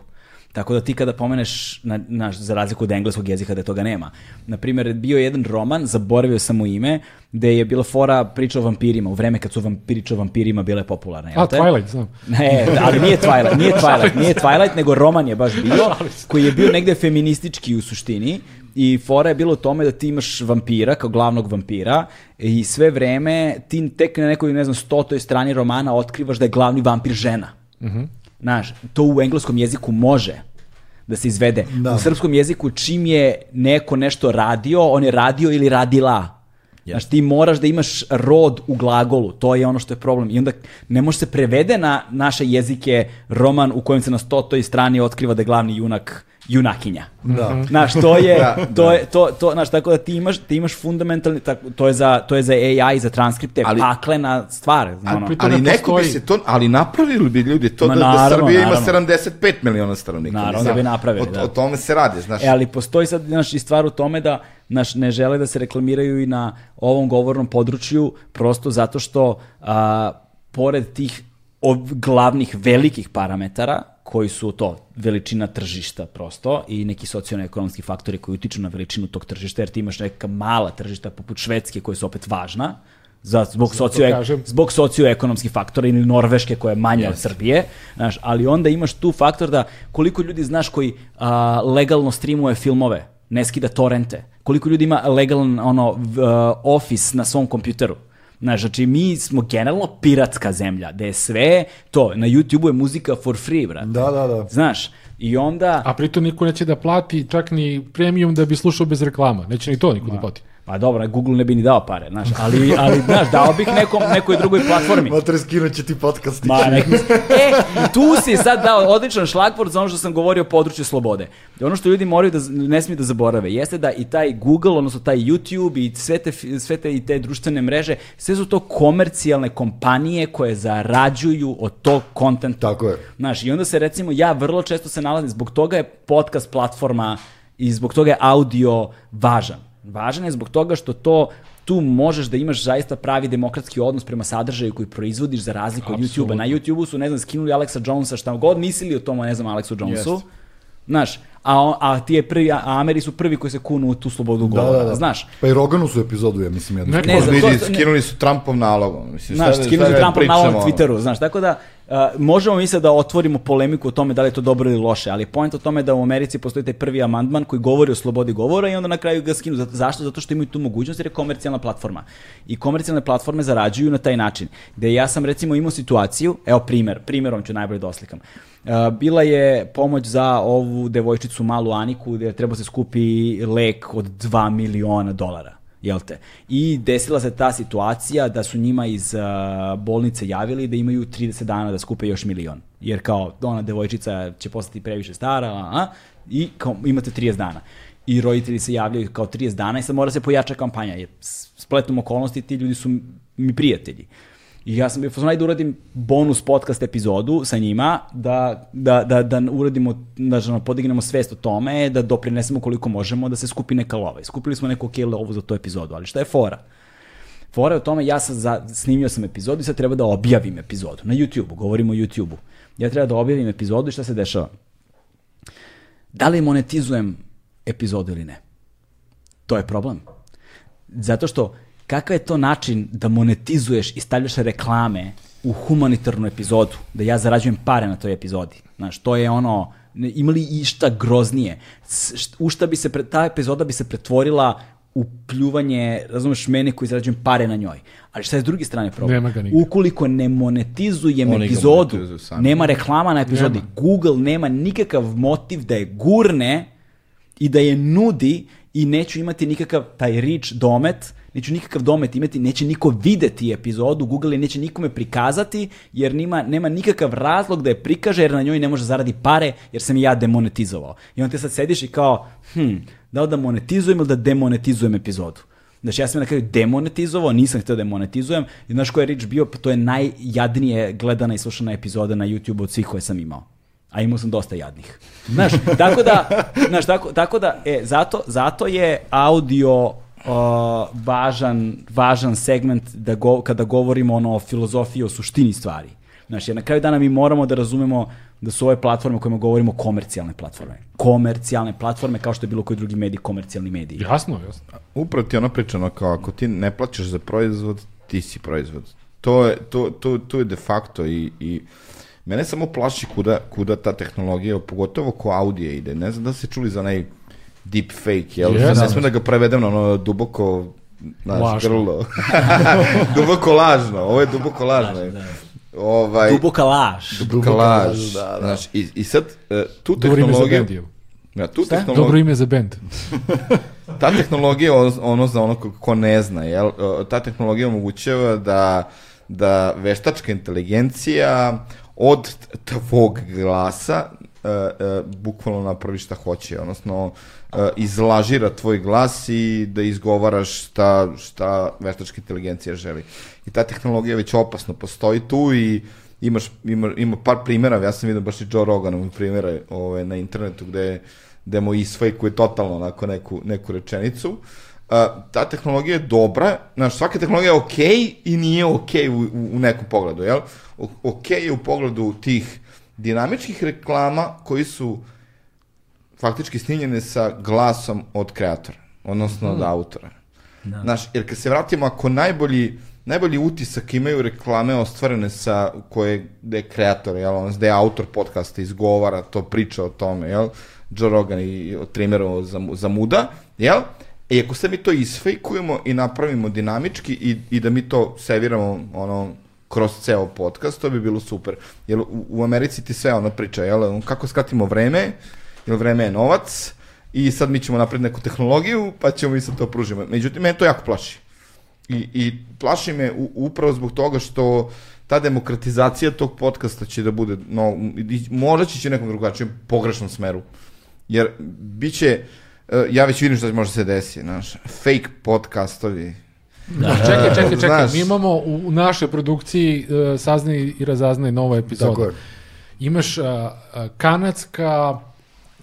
Tako da ti kada pomeneš, na, na, za razliku od engleskog jezika da toga nema. Naprimjer, bio je jedan roman, zaboravio sam mu ime, gde je bila fora priča o vampirima, u vreme kad su vam, priča o vampirima bile popularne. jel A, te? Twilight, znam. Ne, ali nije Twilight, nije Twilight, nije Twilight, nego roman je baš bio, koji je bio negde feministički u suštini i fora je bilo u tome da ti imaš vampira kao glavnog vampira i sve vreme ti tek na nekoj, ne znam, stotoj strani romana otkrivaš da je glavni vampir žena. Znaš, to u engleskom jeziku može da se izvede. Da. U srpskom jeziku čim je neko nešto radio, on je radio ili radila. Znaš, ti moraš da imaš rod u glagolu, to je ono što je problem. I onda ne može se prevede na naše jezike roman u kojem se na stotoj strani otkriva da je glavni junak junakinja. Da. Znaš, to je, to je, to, to, znaš, tako da ti imaš, ti imaš fundamentalni, tako, to je za, to je za AI, za transkripte, Ali- paklena stvar, Ali ono. Ali ne neko bi se to, ali napravili bi ljudi to Ma da, da naravno, Srbija naravno. ima 75 miliona stanovnika. Naravno da bi napravili, o, da. O tome se radi, znaš. E, ali postoji sad znaš, i stvar u tome da znaš, ne žele da se reklamiraju i na ovom govornom području prosto zato što a, pored tih glavnih velikih parametara koji su to veličina tržišta prosto i neki socijalno-ekonomski faktori koji utiču na veličinu tog tržišta, jer ti imaš neka mala tržišta poput Švedske koje su opet važna, za, zbog, socio, zbog socioekonomskih faktora ili Norveške koja je manja od Srbije, znaš, ali onda imaš tu faktor da koliko ljudi znaš koji a, legalno streamuje filmove, ne skida torrente, koliko ljudi ima legalan ono, v- a, office na svom kompjuteru. Znaš, znači mi smo generalno piratska zemlja, gde je sve to, na YouTube-u je muzika for free, brate. Da, da, da. Znaš, i onda... A pritom niko neće da plati čak ni premium da bi slušao bez reklama. Neće ni to niko da plati. Pa dobro, Google ne bi ni dao pare, znaš, ali, ali znaš, dao bih nekom, nekoj drugoj platformi. Mater, skinut će ti podcast. Ma, nek. E, i tu si sad dao odličan šlagvort za ono što sam govorio o području slobode. Ono što ljudi moraju da, ne smiju da zaborave, jeste da i taj Google, odnosno taj YouTube i sve te, sve te i te društvene mreže, sve su to komercijalne kompanije koje zarađuju od tog kontenta. Tako je. Znaš, i onda se recimo, ja vrlo često se nalazim, zbog toga je podcast platforma i zbog toga je audio važan. Važan je zbog toga što to tu možeš da imaš zaista pravi demokratski odnos prema sadržaju koji proizvodiš za razliku od YouTube-a. Na YouTube-u su, ne znam, skinuli Alexa Jonesa, šta god mislili o tom, ne znam, Alexu Jonesu. Jest. Znaš, a, on- a ti je prvi, a Ameri su prvi koji se kunu u tu slobodu Da, govora, da, da. znaš. Pa i Roganu su epizodu, ja mislim, jednu. Ne, Ne, za to, skinuli su Trumpov nalog. Mislim, Znaš, da- skinuli su da Trumpa malo na. Twitteru, znaš, tako da možemo mi sad da otvorimo polemiku o tome da li je to dobro ili loše, ali point o tome da u Americi postoji taj prvi amandman koji govori o slobodi govora i onda na kraju ga skinu. Zašto? Zato što imaju tu mogućnost jer je komercijalna platforma. I komercijalne platforme zarađuju na taj način. Gde ja sam recimo imao situaciju, evo primer, primerom ću najbolje da oslikam. Bila je pomoć za ovu devojčicu malu Aniku gde treba se skupi lek od 2 miliona dolara jel te? I desila se ta situacija da su njima iz uh, bolnice javili da imaju 30 dana da skupe još milion. Jer kao ona devojčica će postati previše stara, a, a, i kao imate 30 dana. I roditelji se javljaju kao 30 dana i sad mora se pojača kampanja, jer spletom okolnosti ti ljudi su mi prijatelji. I ja sam ajde da uradim bonus podcast epizodu sa njima, da, da, da, da uradimo, da ono, podignemo svest o tome, da doprinesemo koliko možemo da se skupi neka lova. I skupili smo neku okay lovu za tu epizodu, ali šta je fora? Fora je u tome, ja sam za, snimio sam epizodu i sad treba da objavim epizodu. Na YouTube-u, govorimo o YouTube-u. Ja treba da objavim epizodu i šta se dešava? Da li monetizujem epizodu ili ne? To je problem. Zato što kakav je to način da monetizuješ i stavljaš reklame u humanitarnu epizodu, da ja zarađujem pare na toj epizodi. Znaš, to je ono, ne- ima li išta groznije? U šta bi se, pre- ta epizoda bi se pretvorila u pljuvanje, razumeš, mene koji zarađujem pare na njoj. Ali šta je s druge strane problem? Nema. Ukoliko ne monetizujem Oni epizodu, nema reklama na epizodi, Nema. Google nema nikakav motiv da je gurne i da je nudi i neću imati nikakav taj rich domet, neću nikakav domet imati, neće niko videti epizodu, Google je neće nikome prikazati, jer nima, nema nikakav razlog da je prikaže, jer na njoj ne može zaradi pare, jer sam i ja demonetizovao. I onda ti sad sediš i kao, hm, da li da monetizujem ili da demonetizujem epizodu? Znači ja sam na kraju demonetizovao, nisam htio da je monetizujem i znaš ko je Rich bio, pa to je najjadnije gledana i slušana epizoda na YouTube od svih koje sam imao. A imao sam dosta jadnih. Znaš, tako da, znaš, tako, tako da, e, zato, zato je audio uh, važan, važan segment da go, kada govorimo ono o filozofiji, o suštini stvari. Znaš, jer na kraju dana mi moramo da razumemo da su ove platforme o kojima govorimo komercijalne platforme. Komercijalne platforme kao što je bilo koji drugi medij, komercijalni mediji. Jasno, jasno. Upravo ti je ono pričano kao ako ti ne plaćaš za proizvod, ti si proizvod. To je, to, to, to je de facto i, i mene samo plaši kuda, kuda ta tehnologija, pogotovo ko audije ide. Ne znam da ste čuli za onaj deep fake, jel? Jesam. ne smem da ga prevedem na ono duboko Znaš, Lažno. grlo. duboko lažno, ovo je duboko lažno. Ovaj, Duboka laž. duboka laž. da, da. Znaš, i, i sad, e, tu Dobro ime za tehnologiju... Ja, tu Šta? tehnologiju... Dobro ime za bend. Ta tehnologija, ono- za ono ko, ne zna, jel? Ta tehnologija omogućava da, da veštačka inteligencija od tvog glasa uh, uh, bukvalno napravi šta hoće, odnosno uh, izlažira tvoj glas i da izgovaraš šta, šta veštačka inteligencija želi. I ta tehnologija već opasno postoji tu i imaš, ima, ima par primjera, ja sam vidio baš i Joe Roganov primjera ove, na internetu gde, gde mu isfejkuje totalno onako neku, neku rečenicu. Uh, ta tehnologija je dobra, znaš, svaka tehnologija je okej okay i nije okej okay u, u nekom pogledu, jel? Okej okay je u pogledu tih dinamičkih reklama koji su faktički snimljene sa glasom od kreatora, odnosno mm. od autora. Da. Znaš, jer kad se vratimo, ako najbolji, najbolji utisak imaju reklame ostvarene sa koje, gde je kreator, jel, ono, gde je autor podcasta izgovara to, priča o tome, jel, Joe Rogan i od Trimerovo za, za muda, jel, E, ako se mi to isfejkujemo i napravimo dinamički i, i da mi to serviramo ono, kroz ceo podcast, to bi bilo super. Jer u, u Americi ti sve ono priča, jel? Kako skratimo vreme, jer vreme je novac, i sad mi ćemo napraviti neku tehnologiju, pa ćemo mi sad to pružimo. Međutim, mene to jako plaši. I, i plaši me u, upravo zbog toga što ta demokratizacija tog podcasta će da bude, no, možda će će nekom drugačijem pogrešnom smeru. Jer biće, uh, ja već vidim što može se desi, znaš, fake podcastovi, Da. Čekaj, čekaj, čekaj, Znaš. mi imamo u našoj produkciji uh, saznaj i razaznaj nova epizoda. Tako je. Imaš uh, kanadska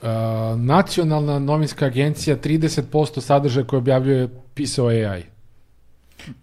uh, nacionalna novinska agencija 30% sadržaja koje objavljuje pisao AI.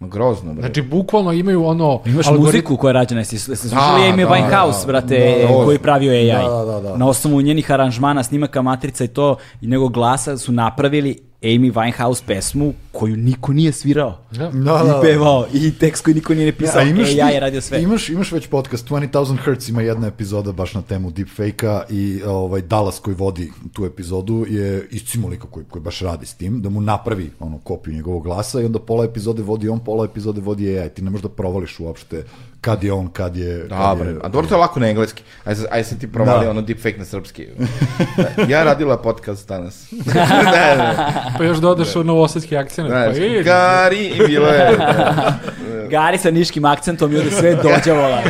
Ma grozno, bre. Znači, bukvalno imaju ono... Imaš algorit... muziku koja je rađena, jesi slušali Amy da, Winehouse, da, brate, da, da, koji pravio AI. Da, da, da. Na osnovu njenih aranžmana, snimaka, matrica i to, i nego glasa su napravili Amy Winehouse pesmu koju niko nije svirao. Da. Da, da, I pevao. I tekst koji niko nije napisao. Ja, imaš, e, ja je radio sve. Imaš, imaš već podcast 20,000 Hertz ima jedna epizoda baš na temu deepfake-a i ovaj, Dallas koji vodi tu epizodu je iscimo lika koji, koji baš radi s tim, da mu napravi ono, kopiju njegovog glasa i onda pola epizode vodi on, pola epizode vodi AI. Ti ne možeš da provališ uopšte kad je on, kad je... Dobre, a dobro to je lako na engleski. Aj, aj sam ti provalio da. ono deepfake na srpski. ja radila podcast danas. da, da. Pa još dodaš da. novosadski akcent. Da, pa i, Gari i bilo je. Da. Gari sa niškim akcentom i onda sve dođavola.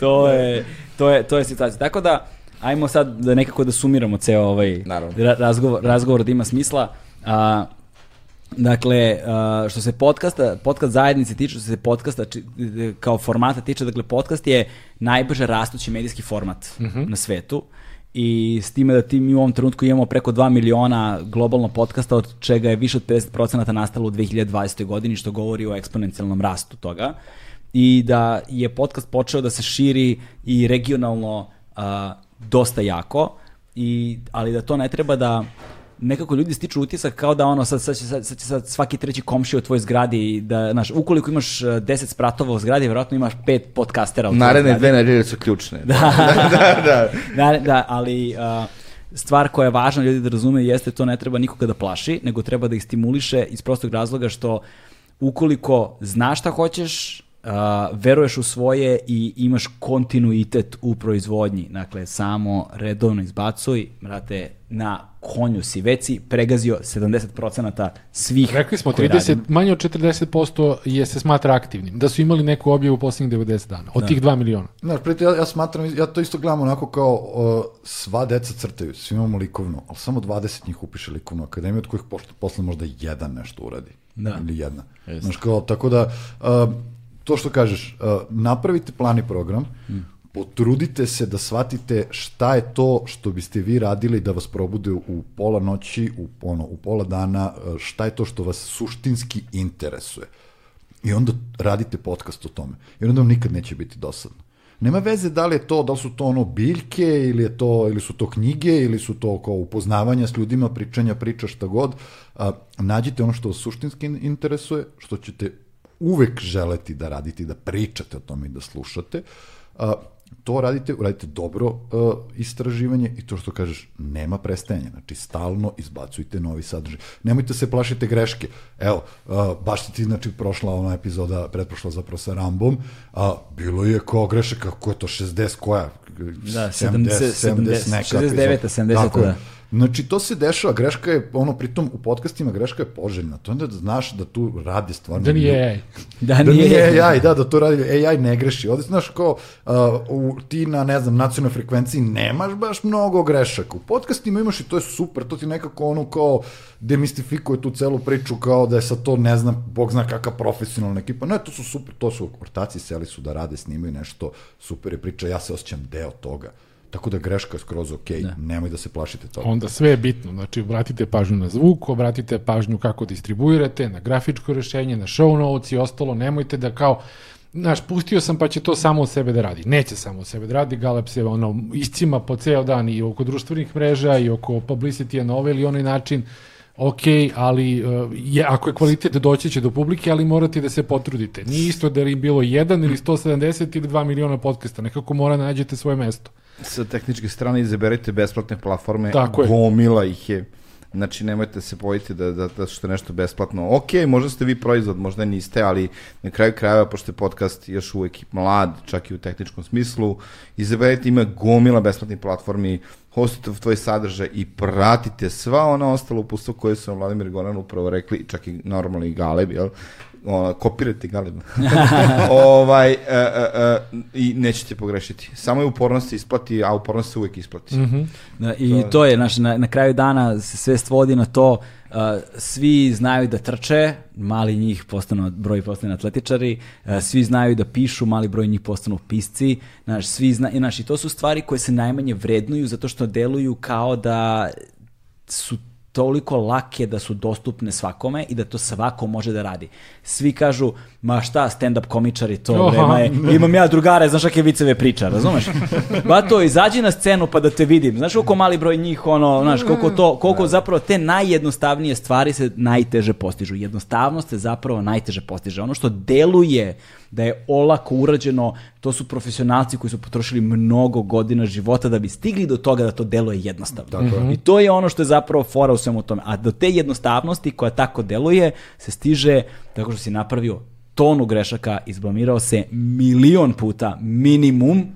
to je, to je, to je situacija. Tako da, ajmo sad da nekako da sumiramo ceo ovaj Naravno. razgovor, razgovor da ima smisla. A, Dakle, što se podcasta, podcast zajednice tiče, što se podcasta kao formata tiče, dakle, podcast je najbrže rastući medijski format uh mhm. -huh. na svetu i s time da ti mi u ovom trenutku imamo preko 2 miliona globalno podcasta, od čega je više od 50% nastalo u 2020. godini, što govori o eksponencijalnom rastu toga. I da je podcast počeo da se širi i regionalno uh, dosta jako, i, ali da to ne treba da nekako ljudi stiču utisak kao da ono sad, sad, će, sad, sad će sad svaki treći komšija u tvojoj zgradi i da, znaš, ukoliko imaš 10 e, spratova u zgradi, verovatno imaš pet podcastera u Naredne dve nedelje su ključne. Da, da, da. da. da, ali uh, stvar koja je važna ljudi da razume jeste to ne treba nikoga da plaši, nego treba da ih stimuliše iz prostog razloga što ukoliko znaš šta hoćeš, uh, veruješ u svoje i imaš kontinuitet u proizvodnji. Dakle, samo redovno izbacuj, brate, na konju si veci pregazio 70% svih Rekli smo, 30, manje od 40% je se smatra aktivnim. Da su imali neku objavu u poslednjih 90 dana. Od da. tih 2 miliona. Znaš, preti, ja, ja smatram, ja to isto gledam onako kao uh, sva deca crtaju, svi imamo likovno, ali samo 20 njih upiše likovnu akademiju, od kojih posle možda jedan nešto uradi. Da. Ili jedna. Znaš, kao, tako da, uh, to što kažeš, uh, napravite plan i program, mm. Potrudite se da shvatite šta je to što biste vi radili da vas probude u pola noći, u, ono, u pola dana, uh, šta je to što vas suštinski interesuje. I onda radite podcast o tome. I onda vam nikad neće biti dosadno. Nema veze da li je to, da li su to ono biljke ili je to ili su to knjige ili su to kao upoznavanja s ljudima, pričanja, priča šta god. A, nađite ono što vas suštinski interesuje, što ćete uvek želeti da radite, da pričate o tome i da slušate, a, to radite, radite dobro uh, istraživanje i to što kažeš, nema prestajanja, znači stalno izbacujte novi sadržaj. Nemojte se plašite greške. Evo, uh, baš ti znači prošla ona epizoda, pretprošla zapravo sa Rambom, a bilo je ko grešaka, kako je to, 60 koja? Da, 70, 70, 70 neka 69, 70, da. Znači, to se dešava, greška je, ono, pritom u podcastima greška je poželjna. To onda da znaš da tu radi stvarno... Da nije AI. Da, Da nije, nije AI, da, da to radi AI ne greši. Ovdje, znaš, kao, uh, u, ti na, ne znam, nacionalnoj frekvenciji nemaš baš mnogo grešaka. U podcastima imaš i to je super, to ti nekako ono kao demistifikuje tu celu priču kao da je sa to, ne znam, bog zna kakva profesionalna ekipa. Ne, to su super, to su ortaci, seli su da rade, snimaju nešto, super je priča, ja se osjećam deo toga. Tako da greška je skroz ok, da. nemoj da se plašite toga. Onda sve je bitno, znači obratite pažnju na zvuk, obratite pažnju kako distribuirate, na grafičko rešenje, na show notes i ostalo, nemojte da kao, znaš, pustio sam pa će to samo od sebe da radi. Neće samo od sebe da radi, Galeb se ono, iscima po ceo dan i oko društvenih mreža i oko publicity na ovaj ili onaj način, ok, ali uh, je, ako je kvalitet doći će do publike, ali morate da se potrudite. Nije isto da li bilo jedan ili 170 ili 2 miliona podcasta, nekako mora da nađete svoje mesto. Sa tehničke strane izaberite besplatne platforme, Tako je. gomila ih je. Znači, nemojte se bojiti da, da, da što je nešto besplatno. Ok, možda ste vi proizvod, možda niste, ali na kraju krajeva, pošto je podcast još uvek mlad, čak i u tehničkom smislu, izaberite ima gomila besplatnih platformi, hostite tvoj sadržaj i pratite sva ona ostala upustva koje su vam Vladimir Goran upravo rekli, čak i normalno i Galeb, jel? O, kopirajte Galeb. ovaj, e, e, e, I nećete pogrešiti. Samo je upornost se isplati, a upornost se uvek isplati. Mm -hmm. Da, I to je, znaš, na, na kraju dana se sve svodi na to, uh, svi znaju da trče, mali njih postanu, broj postane atletičari, uh, svi znaju da pišu, mali broj njih postanu pisci, znaš, svi zna, znaš, i to su stvari koje se najmanje vrednuju zato što deluju kao da su toliko lake da su dostupne svakome i da to svako može da radi. Svi kažu, ma šta, stand-up komičari, to vreme je, imam ja drugare, znaš kakve viceve priča, razumeš? Ba to, izađi na scenu pa da te vidim. Znaš koliko mali broj njih, ono, znaš, koliko to, koliko zapravo te najjednostavnije stvari se najteže postižu. Jednostavnost se zapravo najteže postiže. Ono što deluje da je olako urađeno, to su profesionalci koji su potrošili mnogo godina života da bi stigli do toga da to deluje jednostavno. Tako. I to je ono što je zapravo fora u svemu tome. A do te jednostavnosti koja tako deluje se stiže tako što si napravio tonu grešaka, izblamirao se milion puta minimum,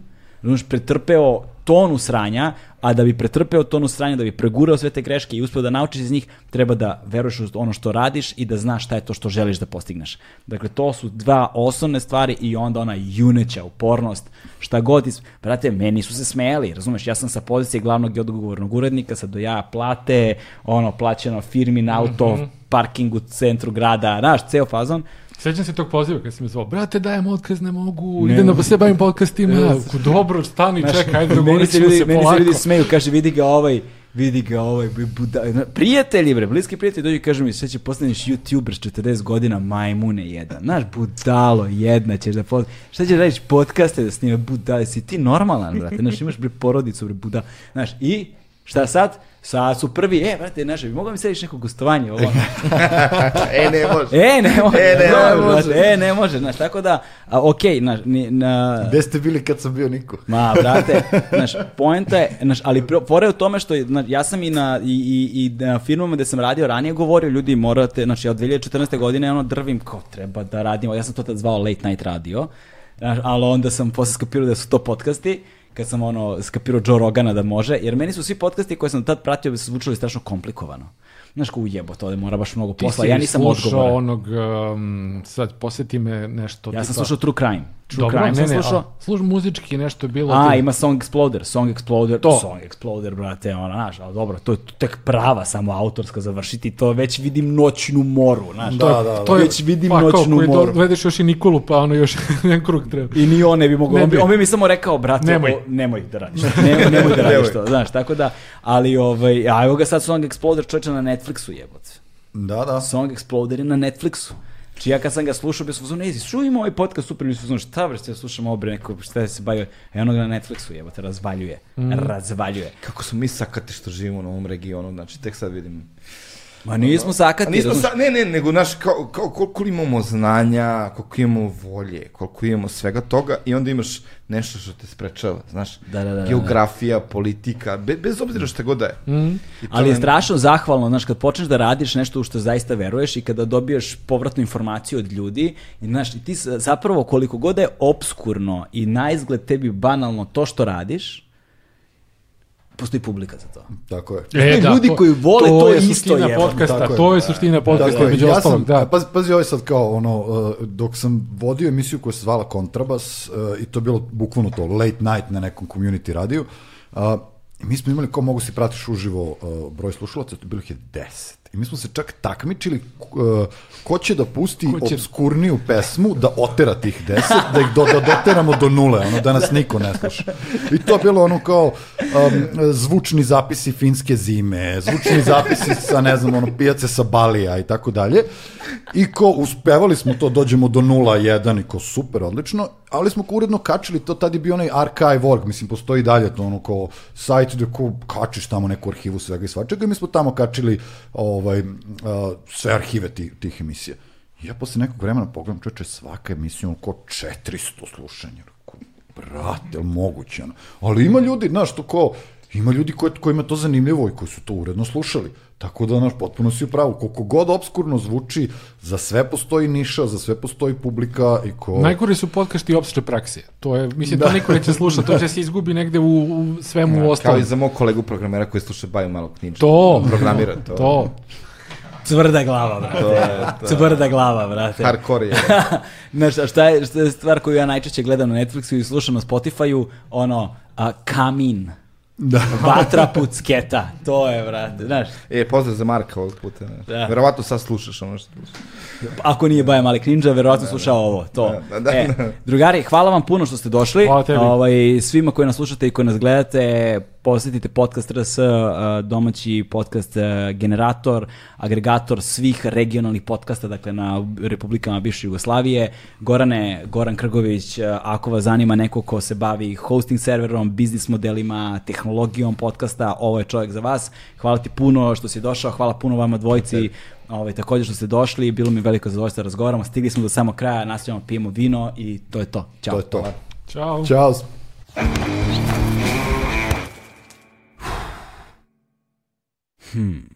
znaš, pretrpeo tonu sranja, a da bi pretrpeo tonu sranja, da bi pregurao sve te greške i uspeo da naučiš iz njih, treba da veruješ u ono što radiš i da znaš šta je to što želiš da postigneš. Dakle, to su dva osnovne stvari i onda ona juneća, upornost, šta god. Is... Brate, meni su se smejali, razumeš, ja sam sa pozicije glavnog i odgovornog urednika, sad do ja plate, ono, plaćeno firmin auto, mm -hmm. parking u centru grada, znaš, ceo fazon, Sećam se tog poziva kad si me zvao, brate, dajem otkaz, ne mogu, ne. idem da se bavim podcastima, yes. dobro, stani, Znaš, čekaj, ajde, dogovorit ćemo se meni polako. se vidi smeju, kaže, vidi ga ovaj, vidi ga ovaj, buda, prijatelji bre, bliski prijatelji dođu i kažu mi, sve će postaneš youtuber s 40 godina, majmune jedan, znaš, budalo jedna ćeš da pod... šta ćeš radiš podcaste da snima, budale, si ti normalan, brate, znaš, imaš bre porodicu, bre, buda, znaš, i šta sad? Sad su prvi, e, brate, znaš, bi mogao mi sediš neko gostovanje, ovo. e, ne može. E, ne može. E, ne, ne može. može. E, ne može, znaš, tako da, a, okej, znaš, ni, na... Gde ste bili kad sam bio niko? Ma, brate, znaš, poenta je, znaš, ali fora je u tome što, znaš, ja sam i na, i, i, i na firmama gde sam radio ranije govorio, ljudi morate, znači, ja od 2014. godine ono drvim, kao treba da radimo, ja sam to tad zvao late night radio, znaš, ali onda sam posle skapirao da su to podcasti, kad sam ono skapirao Joe Rogana da može, jer meni su svi podcasti koje sam tad pratio bi se zvučali strašno komplikovano. Znaš ko ujebo, to mora baš mnogo posla, ja nisam odgovoran. Ti si slušao onog, um, sad posjeti me nešto. Ja sam tipa... slušao True Crime. True Dobro, Crime sam slušao. a, slušao muzički nešto je bilo. A, ima Song Exploder, Song Exploder, To. Song Exploder, brate, ona, znaš, ali dobro, to je tek prava samo autorska završiti, to već vidim noćnu moru, znaš, Da, da, da. to već vidim pa, kao, noćnu do- moru. Dovedeš još i Nikolu, pa ono još jedan krug treba. I ni on ne bi mogao, Ne on, bi, on bi mi samo rekao, brate, Nemoj. o, nemoj da radiš, nemoj, nemoj da radiš to, znaš, tako da, ali, ovaj, a evo ga sad Song Exploder čovječe na Netflixu jebote. Da, da. Song Exploder je na Netflixu. Znači ja kad sam ga slušao, bio sam uzmano, ezi, čujem ovaj podcast, super, mi su šta bre, ja slušam ovo bre, neko, šta se bavio, e ono ga na Netflixu jebote, razvaljuje, Mhm. razvaljuje. Kako smo mi sakati što živimo na ovom regionu, znači tek sad vidim. Ma nismo sakati, nismo sa, ne, ne, nego naš, kao, kao, koliko imamo znanja, koliko imamo volje, koliko imamo svega toga i onda imaš nešto što te sprečava, znaš, Da, da, da, da. geografija, politika, be, bez obzira šta god da je. To Ali je strašno zahvalno, znaš, kad počneš da radiš nešto u što zaista veruješ i kada dobiješ povratnu informaciju od ljudi, i, znaš, i ti zapravo koliko god da je obskurno i na izgled tebi banalno to što radiš, postoji publika za to. Tako je. Postoji ljudi koji vole to je isto, jebote. podcasta, Tako je. to je suština podcasta, Tako je, među ja ostalog, sam, da. Pazi, pazi ovo je sad kao ono, uh, dok sam vodio emisiju koja se zvala Kontrabas uh, i to je bilo bukvalno to, late night na nekom community radiju, uh, mi smo imali, ko mogu si pratiš uživo uh, broj slušalaca, to bilo ih je 10. I mi smo se čak takmičili uh, ko će da pusti Ko će- obskurniju pesmu da otera tih 10, da ih do, da doteramo do nule, ono, da nas niko ne sluša. I to je bilo ono kao um, zvučni zapisi finske zime, zvučni zapisi sa, ne znam, ono, pijace sa Balija i tako dalje. I ko, uspevali smo to, dođemo do 0-1 i ko, super, odlično, ali smo ko uredno kačili, to tad je bio onaj archive.org, mislim, postoji dalje to ono kao sajt gde ko kačiš tamo neku arhivu svega i svačega i mi smo tamo kačili ovaj, uh, sve arhive tih, tih emisija. Ja posle nekog vremena pogledam, čoče, svaka emisija ono ko 400 slušanja. Brate, moguće ono? Ali ima ljudi, znaš, to ko, ima ljudi koji, kojima je to zanimljivo i koji su to uredno slušali. Tako da, znaš, potpuno si u pravu. Koliko god obskurno zvuči, za sve postoji niša, za sve postoji publika i ko... Najgore su podcasti opšte prakse. To je, mislim, to niko neće slušati, to će se izgubi negde u, u svemu Kao ostalom. i za mog kolegu programera koji sluša Baju malo knjiža. To, Programira to. to. Tvrda glava, brate. Tvrda glava, brate. Hardcore je. Znaš, a šta je, šta je stvar koju ja najčešće gledam na Netflixu i slušam na Spotify-u, ono, a, kamin. Da. Vatra pucketa. To je, brate, znaš. E, pozdrav za Marka ovog puta. Ne. Da. Verovatno sad slušaš ono što slušaš. Ako nije Baja Malik Ninja, verovatno slušao ovo, to. Da, da, e, da. drugari, hvala vam puno što ste došli. Hvala tebi. Ovaj, svima koji nas slušate i koji nas gledate, posjetite podcast RS, domaći podcast generator, agregator svih regionalnih podcasta, dakle na republikama bivše Jugoslavije. Gorane, Goran Krgović, ako vas zanima neko ko se bavi hosting serverom, biznis modelima, tehnologijom podcasta, ovo je čovjek za vas. Hvala ti puno što si došao, hvala puno vama dvojici. Ovaj, također što ste došli, bilo mi veliko zadovoljstvo da razgovaramo. Stigli smo do samog kraja, nastavljamo, pijemo vino i to je to. Ćao. To je to. Ćao. Ćao. Hmm.